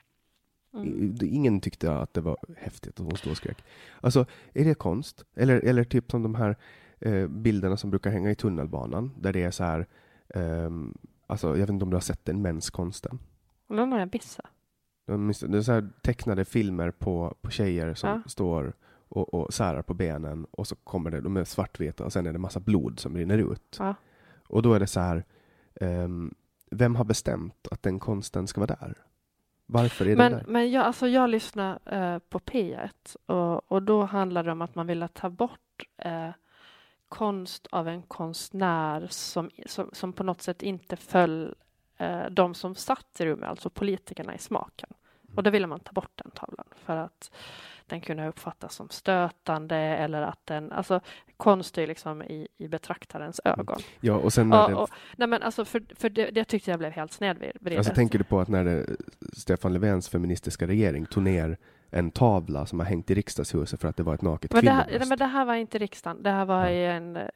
Mm. Ingen tyckte att det var häftigt att hon stod och skrek. Alltså, är det konst? Eller, eller typ som de här eh, bilderna som brukar hänga i tunnelbanan, där det är så här, ehm, alltså jag vet inte om du har sett den, menskonsten? Den har jag missat. De- Det är så här tecknade filmer på, på tjejer som Ja. står och, och särar på benen och så kommer det, de är svartvita och sen är det massa blod som rinner ut. Ja. Och då är det så här, ehm, vem har bestämt att den konsten ska vara där? Varför är Men, det där? men jag, alltså jag lyssnade eh, på P1 och, och då handlade det om att man ville ta bort eh, konst av en konstnär som, som, som på något sätt inte föll eh, de som satt i rummet, alltså politikerna, i smaken. Och då ville man ta bort den tavlan för att den kunde uppfattas som stötande eller att den, alltså konst är liksom i, i betraktarens ögon. Ja, och sen när Och, det, och, nej men alltså för, för det, det tyckte jag blev helt snedvridet. alltså tänker du på att när det, Stefan Löfvens feministiska regering tog ner en tavla som har hängt i riksdagshuset för att det var ett naket Men det, här, kvinnobröst? nej, men det här var inte riksdagen. Det här var i en, eh,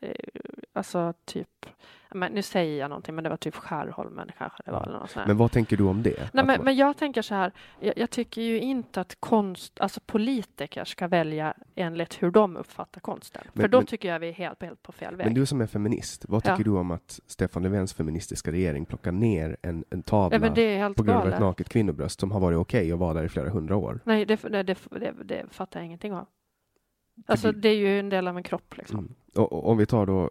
alltså typ, men nu säger jag någonting, men det var typ Skärholmen kanske det var. Eller något sånt. Men vad tänker du om det? Nej, men, man- men jag tänker så här, jag, jag tycker ju inte att konst, alltså politiker ska välja enligt hur de uppfattar konsten. Men- För då men- tycker jag vi är helt, helt på fel väg. Men du som är feminist, vad tycker Ja. du om att Stefan Löfvens feministiska regering plockar ner en, en tavla ja, på grund av ett naket kvinnobröst som har varit okej att vara där i flera hundra år? Nej, det, det, det, det, fattar jag ingenting av. Alltså det- det är ju en del av en kropp liksom. Mm. Och, och om vi tar då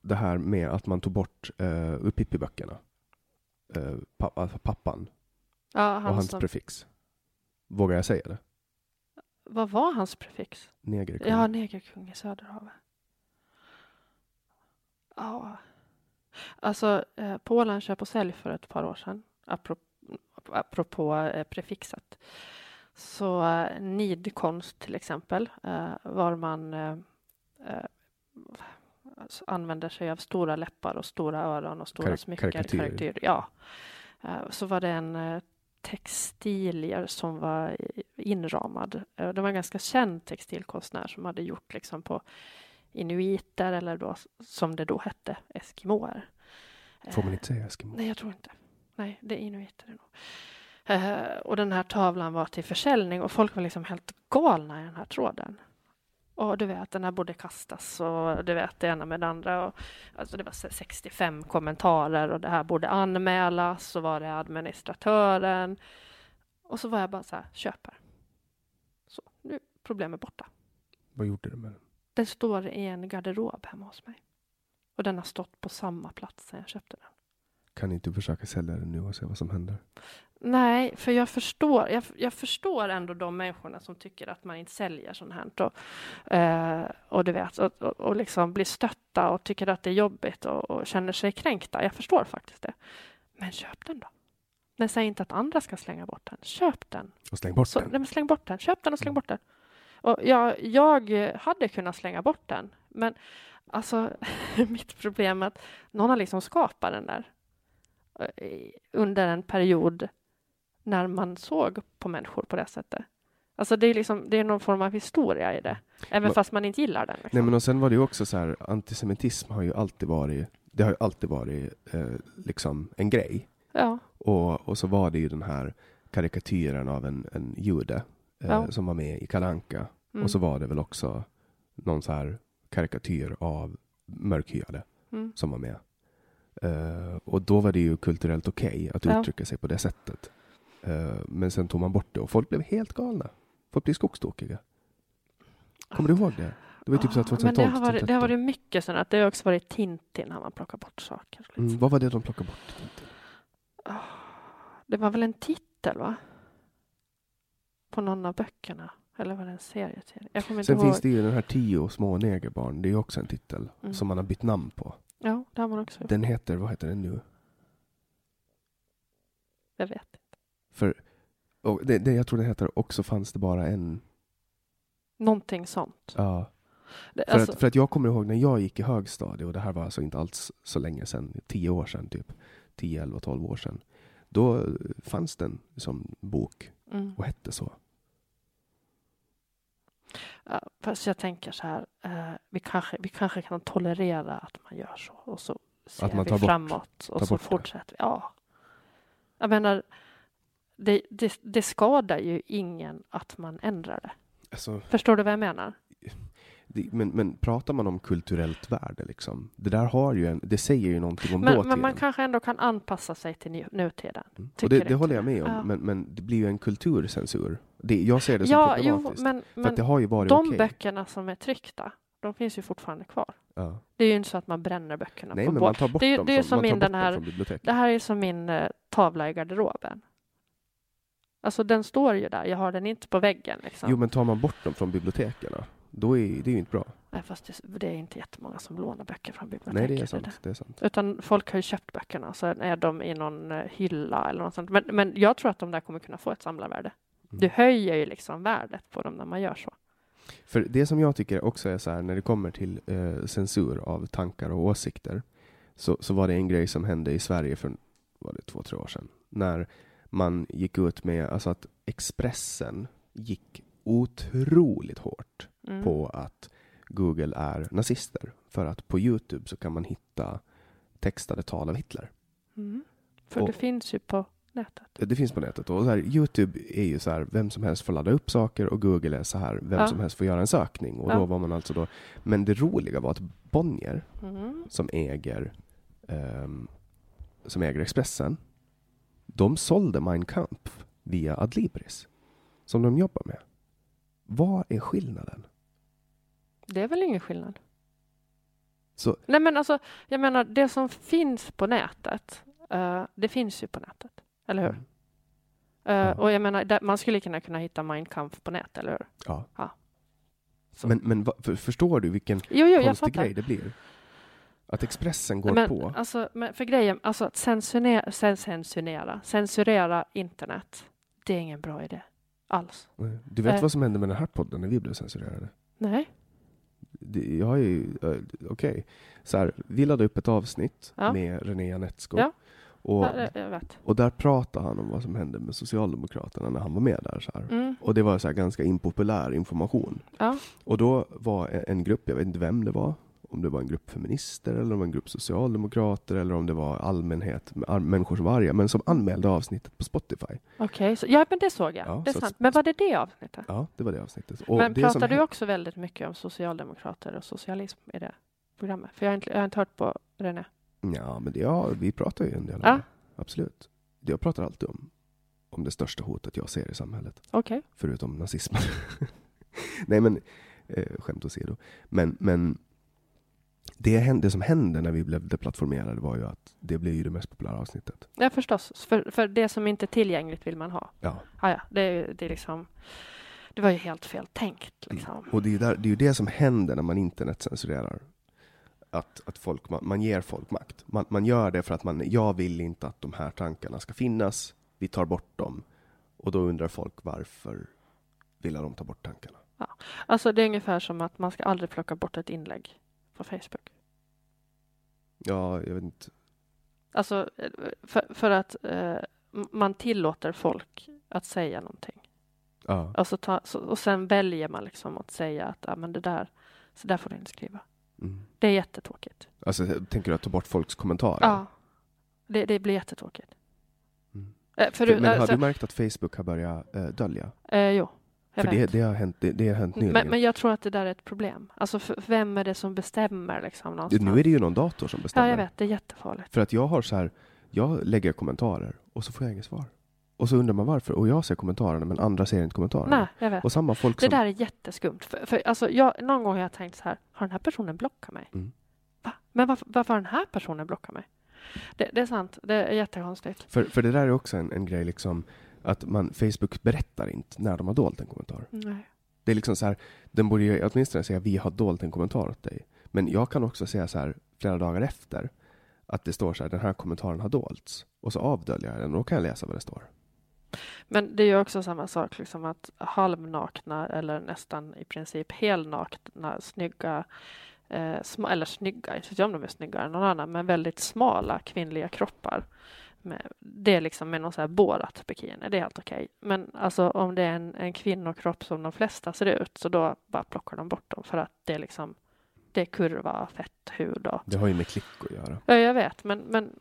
det här med att man tog bort uh, ur Pippi-böckerna, uh, pappa, alltså pappan Ja, och han hans som, prefix. Vågar jag säga det? vad var hans prefix? Negerkung. Ja, negerkung i Söderhavet. Ja. Alltså, eh, Polen köp och sälj för ett par år sedan, apropå, apropå eh, prefixet. Så eh, nidkonst till exempel, eh, var man eh, eh, använder sig av stora läppar och stora öron och stora Karik- smycken. karikatyr. Ja. Eh, så var det en eh, textilier som var inramad. Eh, Det var en ganska känd textilkonstnär som hade gjort liksom på inuiter eller då, som det då hette, eskimåer. Får man inte säga Eskimo? Nej, jag tror inte. Nej, det är inuiter nog. Och den här tavlan var till försäljning och folk var liksom helt galna i den här tråden. Och du vet, den här borde kastas och du vet det ena med det andra. Och, alltså det var 65 kommentarer och det här borde anmälas. Så var det administratören. Och så var jag bara så här, köper. Så, nu är problemet borta. Vad gjorde du med den? Den står i en garderob hemma hos mig. Och den har stått på samma plats sedan jag köpte den. Kan inte du försöka sälja den nu och se vad som händer? Nej, för jag förstår, jag, jag förstår ändå de människorna som tycker att man inte säljer sånt här. Och, eh, och du vet, och, och, och liksom blir stötta och tycker att det är jobbigt och, och känner sig kränkta. Jag förstår faktiskt det. Men köp den då. Men säg inte att andra ska slänga bort den. Köp den. Och släng bort Så, den. nej, släng bort den. Köp den och släng Mm. bort den. Och jag, jag hade kunnat slänga bort den, men alltså mitt problem är att någon har liksom skapat den där eh, under en period när man såg på människor på det sättet. Alltså det är liksom, det är någon form av historia i det, även Men- fast man inte gillar den. Liksom. Nej men och sen var det ju också så här, antisemitism har ju alltid varit, det har ju alltid varit eh, liksom en grej. Ja, Och, och så var det ju den här karikatyren av en, en jude eh, Ja. som var med i Kalanka. mm, Och så var det väl också någon så här karikatyr av mörkhyade mm, som var med. Eh, och då var det ju kulturellt okej att Ja. uttrycka sig på det sättet. Eh, men sen tog man bort det och folk blev helt galna. Folk blev skogstokiga. Kommer du ihåg det? Det var typ så här Ja, 2012, Men det har, varit, det har 2013. varit mycket sådant. att Det har också varit Tintin har man plockat bort saker. Liksom. Mm, vad var det de plockade bort? Ah, Det var väl en titel, va? På någon av böckerna. Eller var det en kommer inte Sen finns det ju den här Tio små negerbarn. Det är också en titel Mm. som man har bytt namn på. Ja, det har man också. Den heter, vad heter den nu? Jag vet inte. För, och det, det, jag tror den heter Också fanns det bara en. Någonting sånt. Ja. Det, För, alltså, att, för att jag kommer ihåg när jag gick i högstadie och det här var alltså inte alls så länge sedan, tio år sedan typ. 10, 11, 12 år sedan. Då fanns den som bok mm. och hette så. ja, fast jag tänker så här. Eh, vi, kanske, vi kanske kan tolerera att man gör så. Och så ser Att man vi tar bort- framåt. Och så fortsätter vi. Ja. Jag menar, det, det, det skadar ju ingen att man ändrar det. Alltså, Förstår du vad jag menar? det, men, men pratar man om kulturellt värde liksom? Det där har ju en, det säger ju någonting om Men, dåtiden. men man kanske ändå kan anpassa sig till nu- nutiden. Mm. Och det, det håller jag med om, Ja. men, men det blir ju en kulturcensur. Det, jag ser det som Ja, jo, problematiskt. men, för men att det har ju varit de okej. böckerna som är tryckta, de finns ju fortfarande kvar. Ja. Det är ju inte så att man bränner böckerna Nej, på men man tar bort Det dem det är som tar min den här-. Det här är som min eh, tavla i garderoben. Alltså den står ju där, jag har den inte på väggen. Liksom. Jo, men tar man bort dem från biblioteken, då är det ju inte bra. Nej, fast det, det är inte jättemånga som lånar böcker från biblioteket. Nej, det är sant. Det är sant. Utan folk har ju köpt böckerna, så är de i någon eh, hylla eller något sånt. Men, men jag tror att de där kommer kunna få ett samlarvärde. Mm. Du höjer ju liksom värdet på dem när man gör så. För det som jag tycker också är så här, när det kommer till eh, censur av tankar och åsikter, så, så var det en grej som hände i Sverige för var det två, tre år sedan. När man gick ut med, alltså att Expressen gick otroligt hårt Mm. på att Google är nazister. För att på Youtube så kan man hitta textade tal av Hitler. Mm. För Och- det finns ju på nätet. Det finns på nätet. Och så här, Youtube är ju så här, vem som helst får ladda upp saker och Google är så här, vem Ja. som helst får göra en sökning. Och Ja. då var man alltså då, men det roliga var att Bonnier, Mm. som äger, ehm, som äger Expressen, de sålde Mein Kampf via Adlibris, som de jobbar med. Vad är skillnaden? Det är väl ingen skillnad? Så- Nej men alltså, jag menar det som finns på nätet, eh, det finns ju på nätet, eller hur? Mm. Eh, Ja. Och jag menar, där, man skulle kunna, kunna hitta Mein Kampf på nätet, eller hur? Ja. Ja. Men, men för, förstår du vilken Jo, jo, konstig grej det blir? Att Expressen går men, på. Alltså, men för grejen, alltså att censurera, cen- censurera, censurera internet, det är ingen bra idé alls. Du vet eh. vad som hände med den här podden när vi blev censurerade? Nej. Det- Jag har ju, eh, okej, så här, vi laddade upp ett avsnitt Ja. med René Janetsko. Ja. Och, Ja, och där pratade han om vad som hände med Socialdemokraterna när han var med där. Så. Mm. Och det var så här ganska impopulär information. Ja. Och då var en- en grupp, jag vet inte vem det var, om det var en grupp feminister eller om det var en grupp socialdemokrater eller om det var allmänhet, människor som var arga, men som anmälde avsnittet på Spotify. Okej, så- ja men det såg jag. Ja, det är sant. Men var det det avsnittet? Ja, det var det avsnittet. Och men det pratar du också väldigt mycket om socialdemokrater och socialism i det programmet? För jag har inte, jag har inte hört på René. Ja, men det, ja, vi pratar ju en del om Ja. det. Absolut. Jag pratar alltid om, om det största hotet jag ser i samhället. Okej. Förutom nazismen. Nej, men eh, skämt åsido. Men, men det, hände, det som hände när vi blev deplattformerade var ju att det blev ju det mest populära avsnittet. Ja förstås. För, för det som inte är tillgängligt vill man ha. Ja. Ah, ja, det, det är liksom det var ju helt fel tänkt liksom. Och det är, där, det är ju det som händer när man internetcensurerar. Att, att folk, man, man ger folk makt. Man, man gör det för att man, jag vill inte att de här tankarna ska finnas. Vi tar bort dem. Och då undrar folk varför vill de ta bort tankarna? Alltså det är ungefär som att man ska aldrig plocka bort ett inlägg på Facebook. Ja, jag vet inte. Alltså eh, för, för att eh, man tillåter folk att säga någonting. Ja. Alltså ta, så, och sen väljer man liksom att säga att ja, men det där, så där får du inte skriva. Mm. Det är jättetråkigt. Alltså, tänker du att ta bort folks kommentarer? Ja, det, det blir jättetråkigt. Mm. Eh, För, men har alltså, du märkt att Facebook har börjat eh, dölja? eh, jo, jag För det, det har hänt, det, det har hänt nyligen. men, men jag tror att det där är ett problem. Alltså för, vem är det som bestämmer liksom någonstans? nu är det ju någon dator som bestämmer. Ja, jag vet. Det är jättefarligt. För att jag har så här, jag lägger kommentarer och så får jag inget svar. Och så undrar man varför. Och jag ser kommentarerna men andra ser inte kommentarerna. Nej, jag vet. Och samma folk Det som... där är jätteskumt. För, för, alltså, jag, någon gång har jag tänkt så här, har den här personen blockat mig? Mm. Va? Men varför, varför har den här personen blockat mig? Det, det är sant, det är jättekonstigt. För, för det där är också en, en grej liksom att man, Facebook berättar inte när de har dolt en kommentar. Nej. Det är liksom så här, den borde ju åtminstone säga vi har dolt en kommentar åt dig. Men jag kan också säga så här flera dagar efter att det står så här, den här kommentaren har dolts. Och så avdöljer jag den och då kan jag läsa vad det står. Men det är ju också samma sak, liksom att halvnakna eller nästan i princip helnakna, snygga, eh, eller snygga, jag vet inte om de är snyggare än någon annan, men väldigt smala kvinnliga kroppar. Med, det är liksom med någon så här borat bikini, det är helt okej. Men alltså om det är en, en kvinnokropp som de flesta ser ut, så då bara plockar de bort dem för att det är liksom det är kurva, fett, hud och... Det har ju med klick att göra. Ja, jag vet, men, men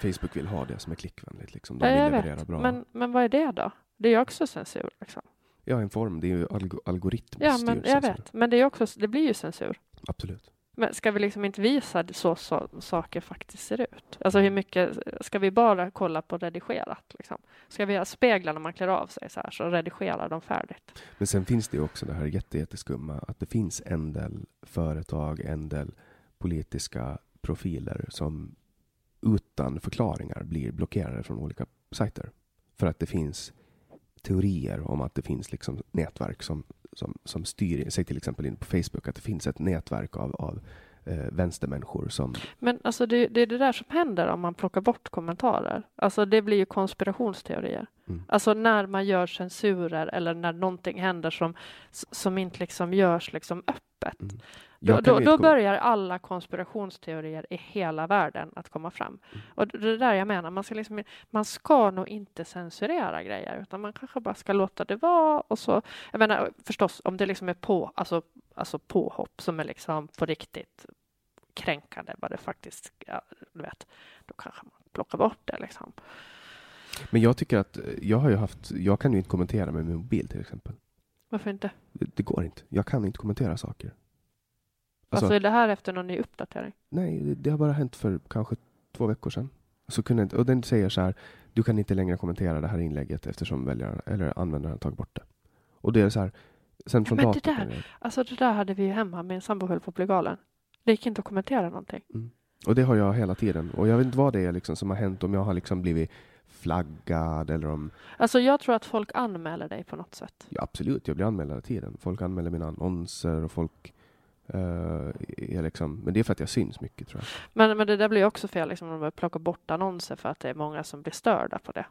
Facebook vill ha det som är klickvänligt. Liksom. De Ja, jag vet. bra. Men, men vad är det då? Det är ju också censur. Liksom. Ja, en form. Det är ju alg- algoritmstyrd Ja, men jag censur. vet. Men det, är också, det blir ju censur. Absolut. Men ska vi liksom inte visa så, så saker faktiskt ser ut? Alltså hur mycket, ska vi bara kolla på redigerat? Liksom? Ska vi ha speglar när man klär av sig så här, så redigerar de färdigt? Men sen finns det ju också det här jätte, jätteskumma att det finns en del företag, en del politiska profiler som utan förklaringar blir blockerade från olika sajter. För att det finns teorier om att det finns liksom nätverk som, som, som styr, säg till exempel in på Facebook, att det finns ett nätverk av, av eh, vänstermänniskor som Men alltså det, det är det där som händer om man plockar bort kommentarer. Alltså det blir ju konspirationsteorier. Mm. Alltså när man gör censurer eller när någonting händer som, som inte liksom görs liksom öppet. Mm. Då, då, då börjar alla konspirationsteorier i hela världen att komma fram. Mm. Och det är där jag menar, man ska, liksom, man ska nog inte censurera grejer, utan man kanske bara ska låta det vara. Och så, jag menar förstås, om det liksom är på, alltså, alltså påhopp som är liksom på riktigt kränkande vad det faktiskt, ja, du vet, då kanske man plockar bort det liksom. Men jag tycker att, jag har ju haft, jag kan ju inte kommentera med min mobil till exempel. Varför inte? Det, det går inte. Jag kan inte kommentera saker. Alltså, Alltså, är det här efter någon ny uppdatering? nej, det, det har bara hänt för kanske två veckor sedan. Så kunde inte, och den säger så här, du kan inte längre kommentera det här inlägget eftersom väljaren, eller användaren tagit bort det. Och det är så här, sen från men det där- Alltså det där hade vi ju hemma, min sambo höll på att bli galen. Det gick inte att kommentera någonting. Och det har jag hela tiden. Och jag vet inte vad det är liksom som har hänt, om jag har liksom blivit flaggad eller om... Alltså jag tror att folk anmäler dig på något sätt. Ja, absolut, jag blir anmäld hela tiden. Folk anmäler mina annonser och folk... eh, är liksom, men det är för att jag syns mycket tror jag. Men, men det där blir också fel, liksom, om de plockar bort annonser för att det är många som blir störda på det.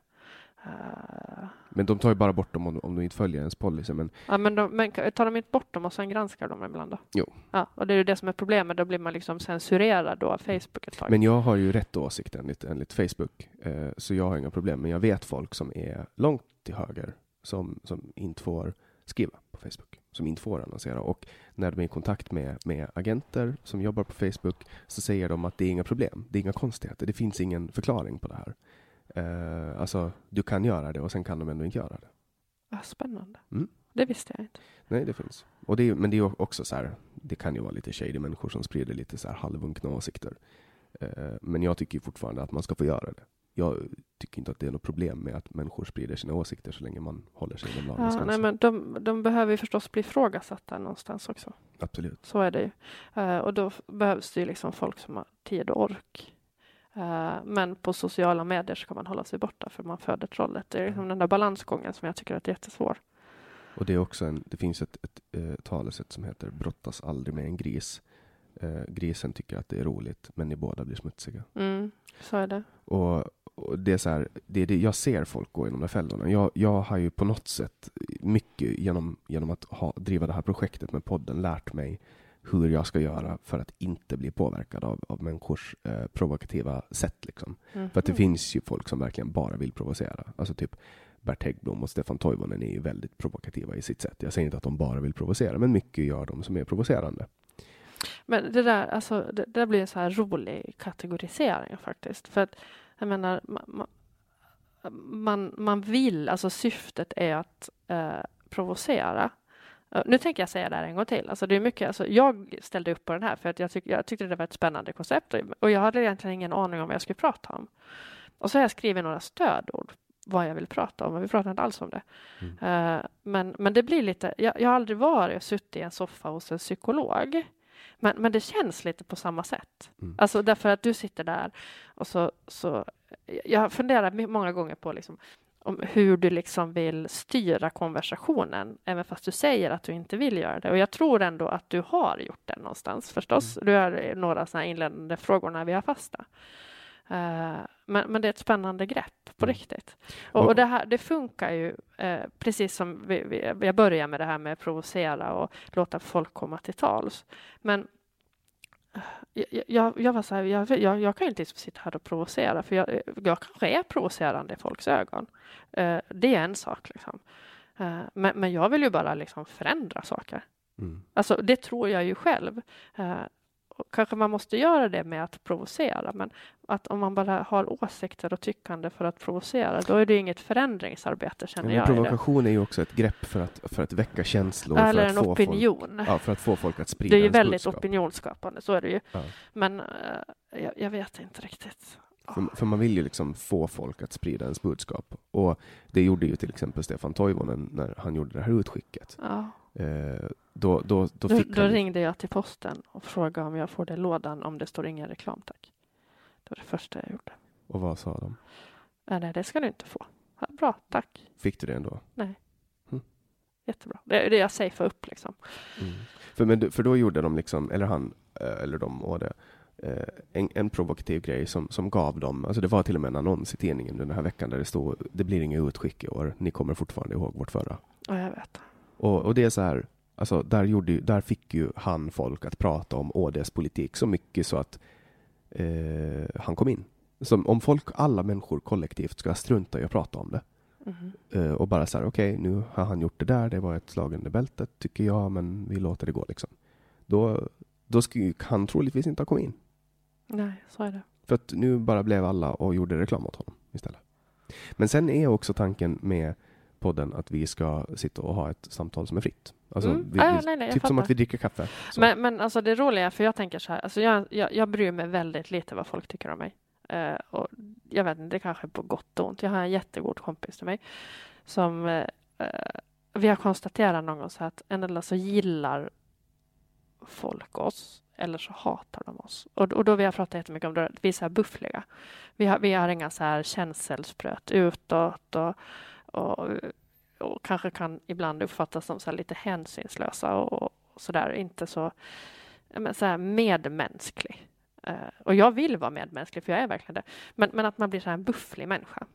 Men de tar ju bara bort dem om, om de inte följer ens policy. Men ja, men, de, men tar de inte bort dem och sen granskar de ibland då? Jo. Ja, och det är ju det som är problemet, då blir man liksom censurerad då av Facebook ett tag. Men jag har ju rätt åsikt enligt, enligt Facebook, eh, så jag har inga problem. Men jag vet folk som är långt till höger som, som inte får skriva på Facebook, som inte får annonsera. Och när de är i kontakt med, med agenter som jobbar på Facebook så säger de att det är inga problem, det är inga konstigheter, det finns ingen förklaring på det här. Eh, alltså, du kan göra det och sen kan de ändå inte göra det. Ja, spännande. Mm. Det visste jag inte. Nej, det finns. Och det är, men det är också så här, det kan ju vara lite shady människor som sprider lite så här halvunkna åsikter. Eh, men jag tycker fortfarande att man ska få göra det. Jag tycker inte att det är något problem med att människor sprider sina åsikter så länge man håller sig inom lagens Ja, nej, men de, de behöver ju förstås bli ifrågasatta någonstans också. Absolut. Så är det ju. Eh, och då behövs det ju liksom folk som har tid och ork. Eh, men på sociala medier ska man hålla sig borta för man föder trollet. Det är liksom den där balansgången som jag tycker är jättesvår. Och det är också en, det finns ett, ett eh, talesätt som heter brottas aldrig med en gris. Eh, grisen tycker att det är roligt, men ni båda blir smutsiga. Mm, så är det. Och, och det är så här, det är det, jag ser folk gå i de där fällorna. Jag, jag har ju på något sätt mycket genom, genom att ha, driva det här projektet med podden lärt mig hur jag ska göra för att inte bli påverkad av, av människors eh, provokativa sätt. Liksom. Mm. För att det finns ju folk som verkligen bara vill provocera. Alltså typ Bert Häggblom och Stefan Toivonen är ju väldigt provokativa i sitt sätt. Jag säger inte att de bara vill provocera, men mycket gör de som är provocerande. Men det där, alltså, det, det där blir en så här rolig kategorisering faktiskt. För att jag menar, man, man, man, man vill, alltså syftet är att eh, provocera. Nu tänker jag säga det här en gång till. Alltså det är mycket, alltså jag ställde upp på den här för att jag, tyck, jag tyckte det var ett spännande koncept och- jag hade egentligen ingen aning om vad jag skulle prata om. Och så har jag skrivit några stödord vad jag vill prata om och vi pratar inte alls om det. Eh, men, men det blir lite, jag, jag har aldrig varit och suttit i en soffa hos en psykolog. Men, men det känns lite på samma sätt. Mm. Alltså därför att du sitter där och så, så jag funderar många gånger på liksom, om hur du liksom vill styra konversationen, även fast du säger att du inte vill göra det. Och jag tror ändå att du har gjort det någonstans förstås. Du har några sådana inledande frågor när vi har fasta. Eh, men, men det är ett spännande grepp på Mm. riktigt. Och, och det, här, det funkar ju eh, precis som vi, vi, jag börjar med det här med att provocera och låta folk komma till tals. Men jag, jag, jag var så här, jag, jag, jag kan inte liksom sitta här och provocera för jag, jag kanske är provocerande i folks ögon. Eh, det är en sak liksom. Eh, men, men jag vill ju bara liksom förändra saker. Mm. Alltså det tror jag ju själv. Eh, kanske man måste göra det med att provocera, men att om man bara har åsikter och tyckande för att provocera, då är det inget förändringsarbete känner jag. provokation är ju också ett grepp för att, för att väcka känslor. Eller för att en få opinion. Folk, ja, för att få folk att sprida det är ju väldigt budskap. opinionsskapande, så är det ju. Ja. Men eh, jag, jag vet inte riktigt. För, för man vill ju liksom få folk att sprida ens budskap. Och det gjorde ju till exempel Stefan Toivonen när han gjorde det här utskicket. Ja. Eh, då, då, då Då, då han... ringde jag till posten och frågade om jag får det i lådan om det står ingen reklam, tack. Det var det första jag gjorde. Och vad sa de? Nej, nej det ska du inte få. Ja, Bra, tack. Fick du det ändå? Jättebra. Det är det jag safear upp liksom. Mm. För, men, för då gjorde de liksom, eller han, eh, eller de och det, eh, en, en provokativ grej som, som gav dem, alltså det var till och med en annons i tidningen den här veckan där det stod det blir inget utskick i år, ni kommer fortfarande ihåg vårt förra. Ja, jag vet. Och, och det är så här, alltså där, gjorde, där fick ju han folk att prata om ÅDs politik så mycket så att eh, han kom in. Som om folk, alla människor kollektivt ska strunta i att prata om det Mhm. eh, och bara så här, okej, nu har han gjort det där, det var ett slag under bältet tycker jag, men vi låter det gå liksom. Då, då skulle han troligtvis inte ha kommit in. så är det. För att nu bara blev alla och gjorde reklam åt honom istället. Men sen är också tanken med podden att vi ska sitta och ha ett samtal som är fritt. Alltså, Mm. vi, vi, nej, nej, typ som att vi dricker kaffe. Så. Men, men alltså det roliga, för jag tänker så här, alltså jag, jag, jag bryr mig väldigt lite vad folk tycker om mig. Eh, och jag vet inte, det kanske är på gott och ont. Jag har en jättegod kompis till mig som eh, vi har konstaterat någon gång så att endera så gillar folk oss eller så hatar de oss. Och, och då vi har pratat jättemycket om det, vi är så här buffliga. Vi har, vi har inga så här känselspröt utåt och, och, och kanske kan ibland uppfattas som så lite hänsynslösa och, och så där, inte så, men så här medmänsklig. Eh, och jag vill vara medmänsklig, för jag är verkligen det. Men, men att man blir så här en bufflig människa.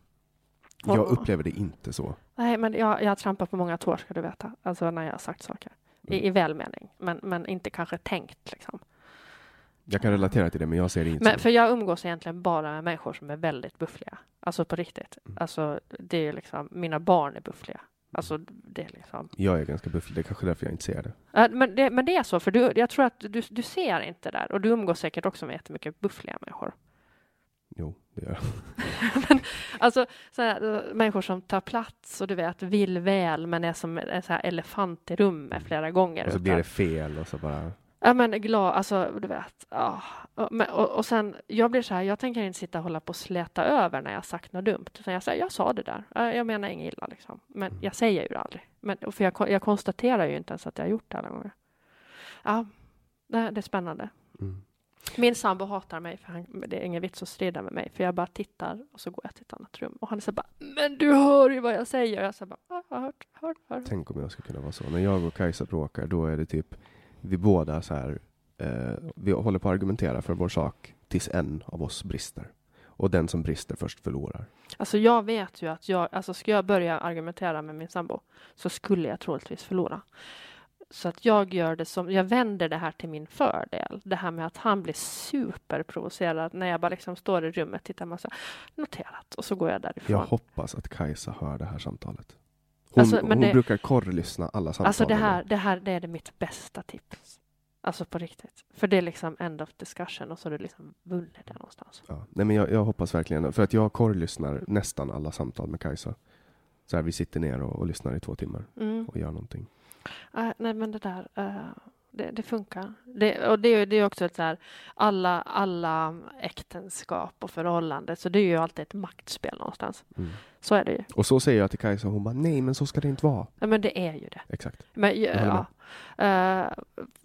jag och- upplever det inte så. Nej, men jag, jag har trampat på många tår, ska du veta. Alltså när jag har sagt saker. I, i välmening, men, men inte kanske tänkt. Liksom. Jag kan relatera till det, men jag ser det inte Men, för jag umgås egentligen bara med människor som är väldigt buffliga. Alltså på riktigt. Mm. Alltså, det är liksom, mina barn är buffliga. Alltså, det är liksom... Jag är ganska bufflig, det är kanske därför jag inte ser det. Men det, men det är så, för du, jag tror att du, du ser inte där. Och du umgås säkert också med jättemycket buffliga människor. Jo, det gör jag. men, alltså, så här, eh, människor som tar plats och du vet, vill väl, men är som en så elefant i rummet flera gånger. Och så utan- blir det fel och så bara... Ja men glad, alltså du vet. Ja. Men, och, och sen, jag blir så här, jag tänker inte sitta och hålla på och släta över när jag sagt något dumt. Utan jag säger, jag sa det där. Ja, Jag menar inget illa liksom. Men Mm. jag säger ju det aldrig. Men, för jag, jag konstaterar ju inte ens att jag har gjort det alla gånger. Ja, det, det är spännande. Mm. Min sambo hatar mig för han, det är ingen vits att strida med mig. För jag bara tittar och så går jag till ett annat rum. Och han så bara, men du hör ju vad jag säger. Och jag så bara, ja, jag har hört, hört, hört. Tänk om jag skulle kunna vara så. När jag och Kajsa bråkar, då är det typ vi båda så här, eh, vi håller på att argumentera för vår sak tills en av oss brister. Och den som brister först förlorar. Alltså jag vet ju att jag, alltså ska jag börja argumentera med min sambo så skulle jag troligtvis förlora. Så att jag gör det som, jag vänder det här till min fördel. Det här med att han blir superprovocerad när jag bara liksom står i rummet, tittar man så här, noterat och så går jag därifrån. Jag hoppas att Kajsa hör det här samtalet. Hon, Alltså, hon det- brukar korrlyssna alla samtal. Alltså det här, det här, det är det mitt bästa tips. Alltså på riktigt. För det är liksom end of discussion och så har du liksom vunnit det någonstans. Ja. Nej, men jag, jag hoppas verkligen, för att jag korrlyssnar nästan alla samtal med Kajsa. Så här, vi sitter ner och, och lyssnar i två timmar Mm. och gör någonting. Äh, nej, men det där, eh, det, det funkar. Det, och det, är- det är också ett så här, alla, alla äktenskap och förhållanden, så det är ju alltid ett maktspel någonstans. Mm. Så är det ju. Och så säger jag till Kajsa hon bara, nej men så ska det inte vara. Ja, men det är ju det. Exakt. Men, håller ja, eh,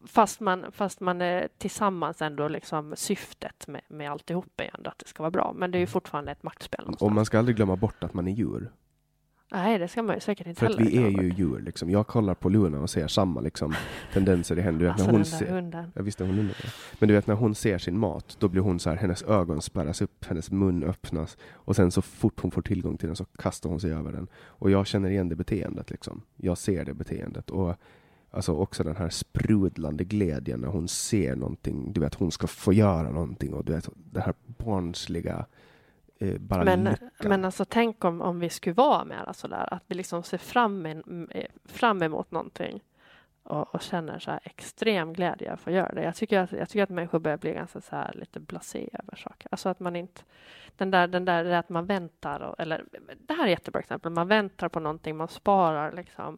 fast, man, fast man är tillsammans ändå liksom syftet med, med alltihop är ändå att det ska vara bra. Men det är ju fortfarande ett maktspel någonstans. Och man ska aldrig glömma bort att man är djur. Nej, det ska man ju säkert inte För att vi är ju djur liksom. Jag kollar på Luna och ser samma liksom, tendenser i henne. Du vet, Alltså när hon den där ser, hunden. jag visste hon undrade. Men du vet när hon ser sin mat, då blir hon så här, hennes ögon spärras upp, hennes mun öppnas och sen så fort hon får tillgång till den så kastar hon sig över den. Och jag känner igen det beteendet liksom. Jag ser det beteendet och alltså också den här sprudlande glädjen när hon ser någonting. Du vet, hon ska få göra någonting och du vet, det här barnsliga eh, bara Men, lyckan. men alltså tänk om, om vi skulle vara med sådär, att vi liksom ser fram, en, eh, fram emot någonting och, och känner så här extrem glädje att få göra det. Jag tycker att, jag tycker att människor börjar bli ganska så här lite blasé över saker. Alltså att man inte, den där, den där att man väntar, och, eller det här är ett jättebra exempel, man väntar på någonting, man sparar liksom,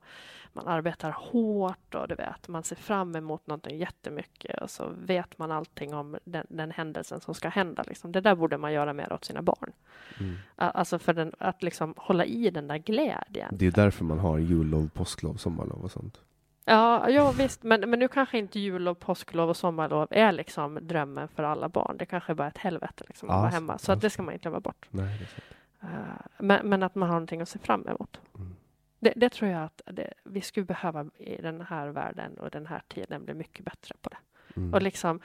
man arbetar hårt och du vet, man ser fram emot någonting jättemycket och så vet man allting om den, den händelsen som ska hända. Liksom. Det där borde man göra mer åt sina barn. Mm. Alltså för den, att liksom hålla i den där glädjen. Det är därför man har jullov, påsklov, sommarlov och sånt. Ja, ja visst, men, men nu kanske inte jullov, påsklov och sommarlov är liksom drömmen för alla barn. Det kanske är bara ett helvete liksom, att Ja, vara hemma. Så att det ska man inte glömma bort. Nej. Eh, men, men att man har någonting att se fram emot. Mm. Det, det tror jag att det, vi skulle behöva i den här världen och den här tiden bli mycket bättre på det. Mm. Och liksom,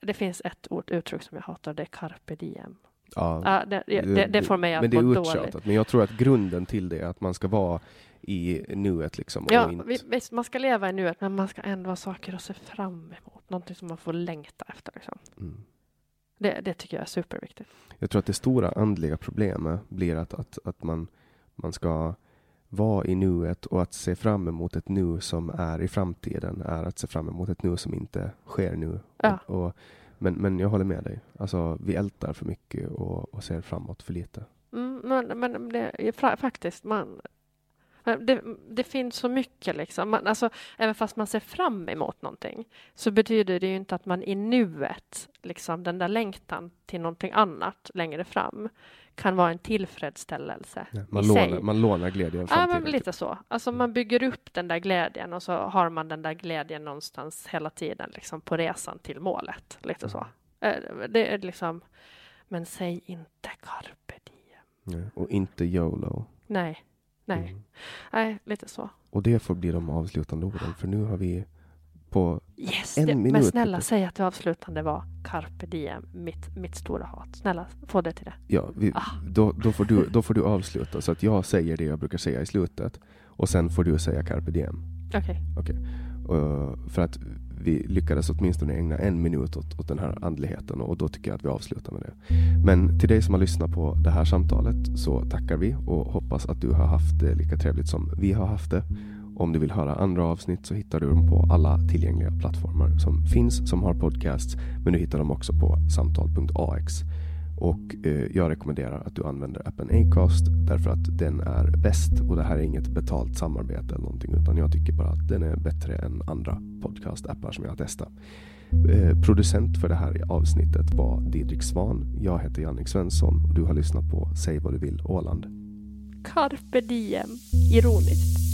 det finns ett ord, uttryck som jag hatar, det är carpe diem. Ja, Ja, det, det, det, får mig att men det är dåligt. Men jag tror att grunden till det är att man ska vara i nuet liksom. Ja, inte... vi- visst, man ska leva i nuet, men man ska ändå ha saker att se fram emot. Någonting som man får längta efter. Liksom. mm. Det, det tycker jag är superviktigt. Jag tror att det stora andliga problemet blir att, att, att man, man ska vara i nuet och att se fram emot ett nu som är i framtiden är att se fram emot ett nu som inte sker nu. Ja. Och, och Men, men jag håller med dig. Alltså, vi ältar för mycket och, och ser framåt för lite. Mm, men, men det faktiskt, man, det, det finns så mycket liksom. Man, alltså, även fast man ser fram emot någonting så betyder det ju inte att man i nuet, liksom den där längtan till någonting annat längre fram kan vara en tillfredsställelse Ja, man, i lånar, sig. man lånar glädjen Ja, men lite så. Alltså man bygger upp den där glädjen och så har man den där glädjen någonstans hela tiden liksom på resan till målet. Lite så. Eh, Det är liksom, men säg inte carpe diem. Ja, och inte YOLO. Nej, nej, Mm. nej, lite så. Och det får bli de avslutande orden, för nu har vi på Yes, En det, minut, men snälla säg att det avslutande var carpe diem, mitt, mitt stora hat. Snälla, få det till det. Ja, vi, Ah. då, då, får du, då får du avsluta så att jag säger det jag brukar säga i slutet och sen får du säga carpe diem. Okej. Uh, för att vi lyckades åtminstone ägna en minut åt, åt den här andligheten och då tycker jag att vi avslutar med det. Men till dig som har lyssnat på det här samtalet så tackar vi och hoppas att du har haft det lika trevligt som vi har haft det. Om du vill höra andra avsnitt så hittar du dem på alla tillgängliga plattformar som finns som har podcasts. Men du hittar dem också på samtal.ax. Och eh, jag rekommenderar att du använder appen Acast därför att den är bäst och det här är inget betalt samarbete eller någonting utan jag tycker bara att den är bättre än andra podcastappar som jag har testat. Eh, producent för det här avsnittet var Didrik Svan. Jag heter Jannik Svensson och du har lyssnat på Säg vad du vill Åland. Carpe diem, ironiskt.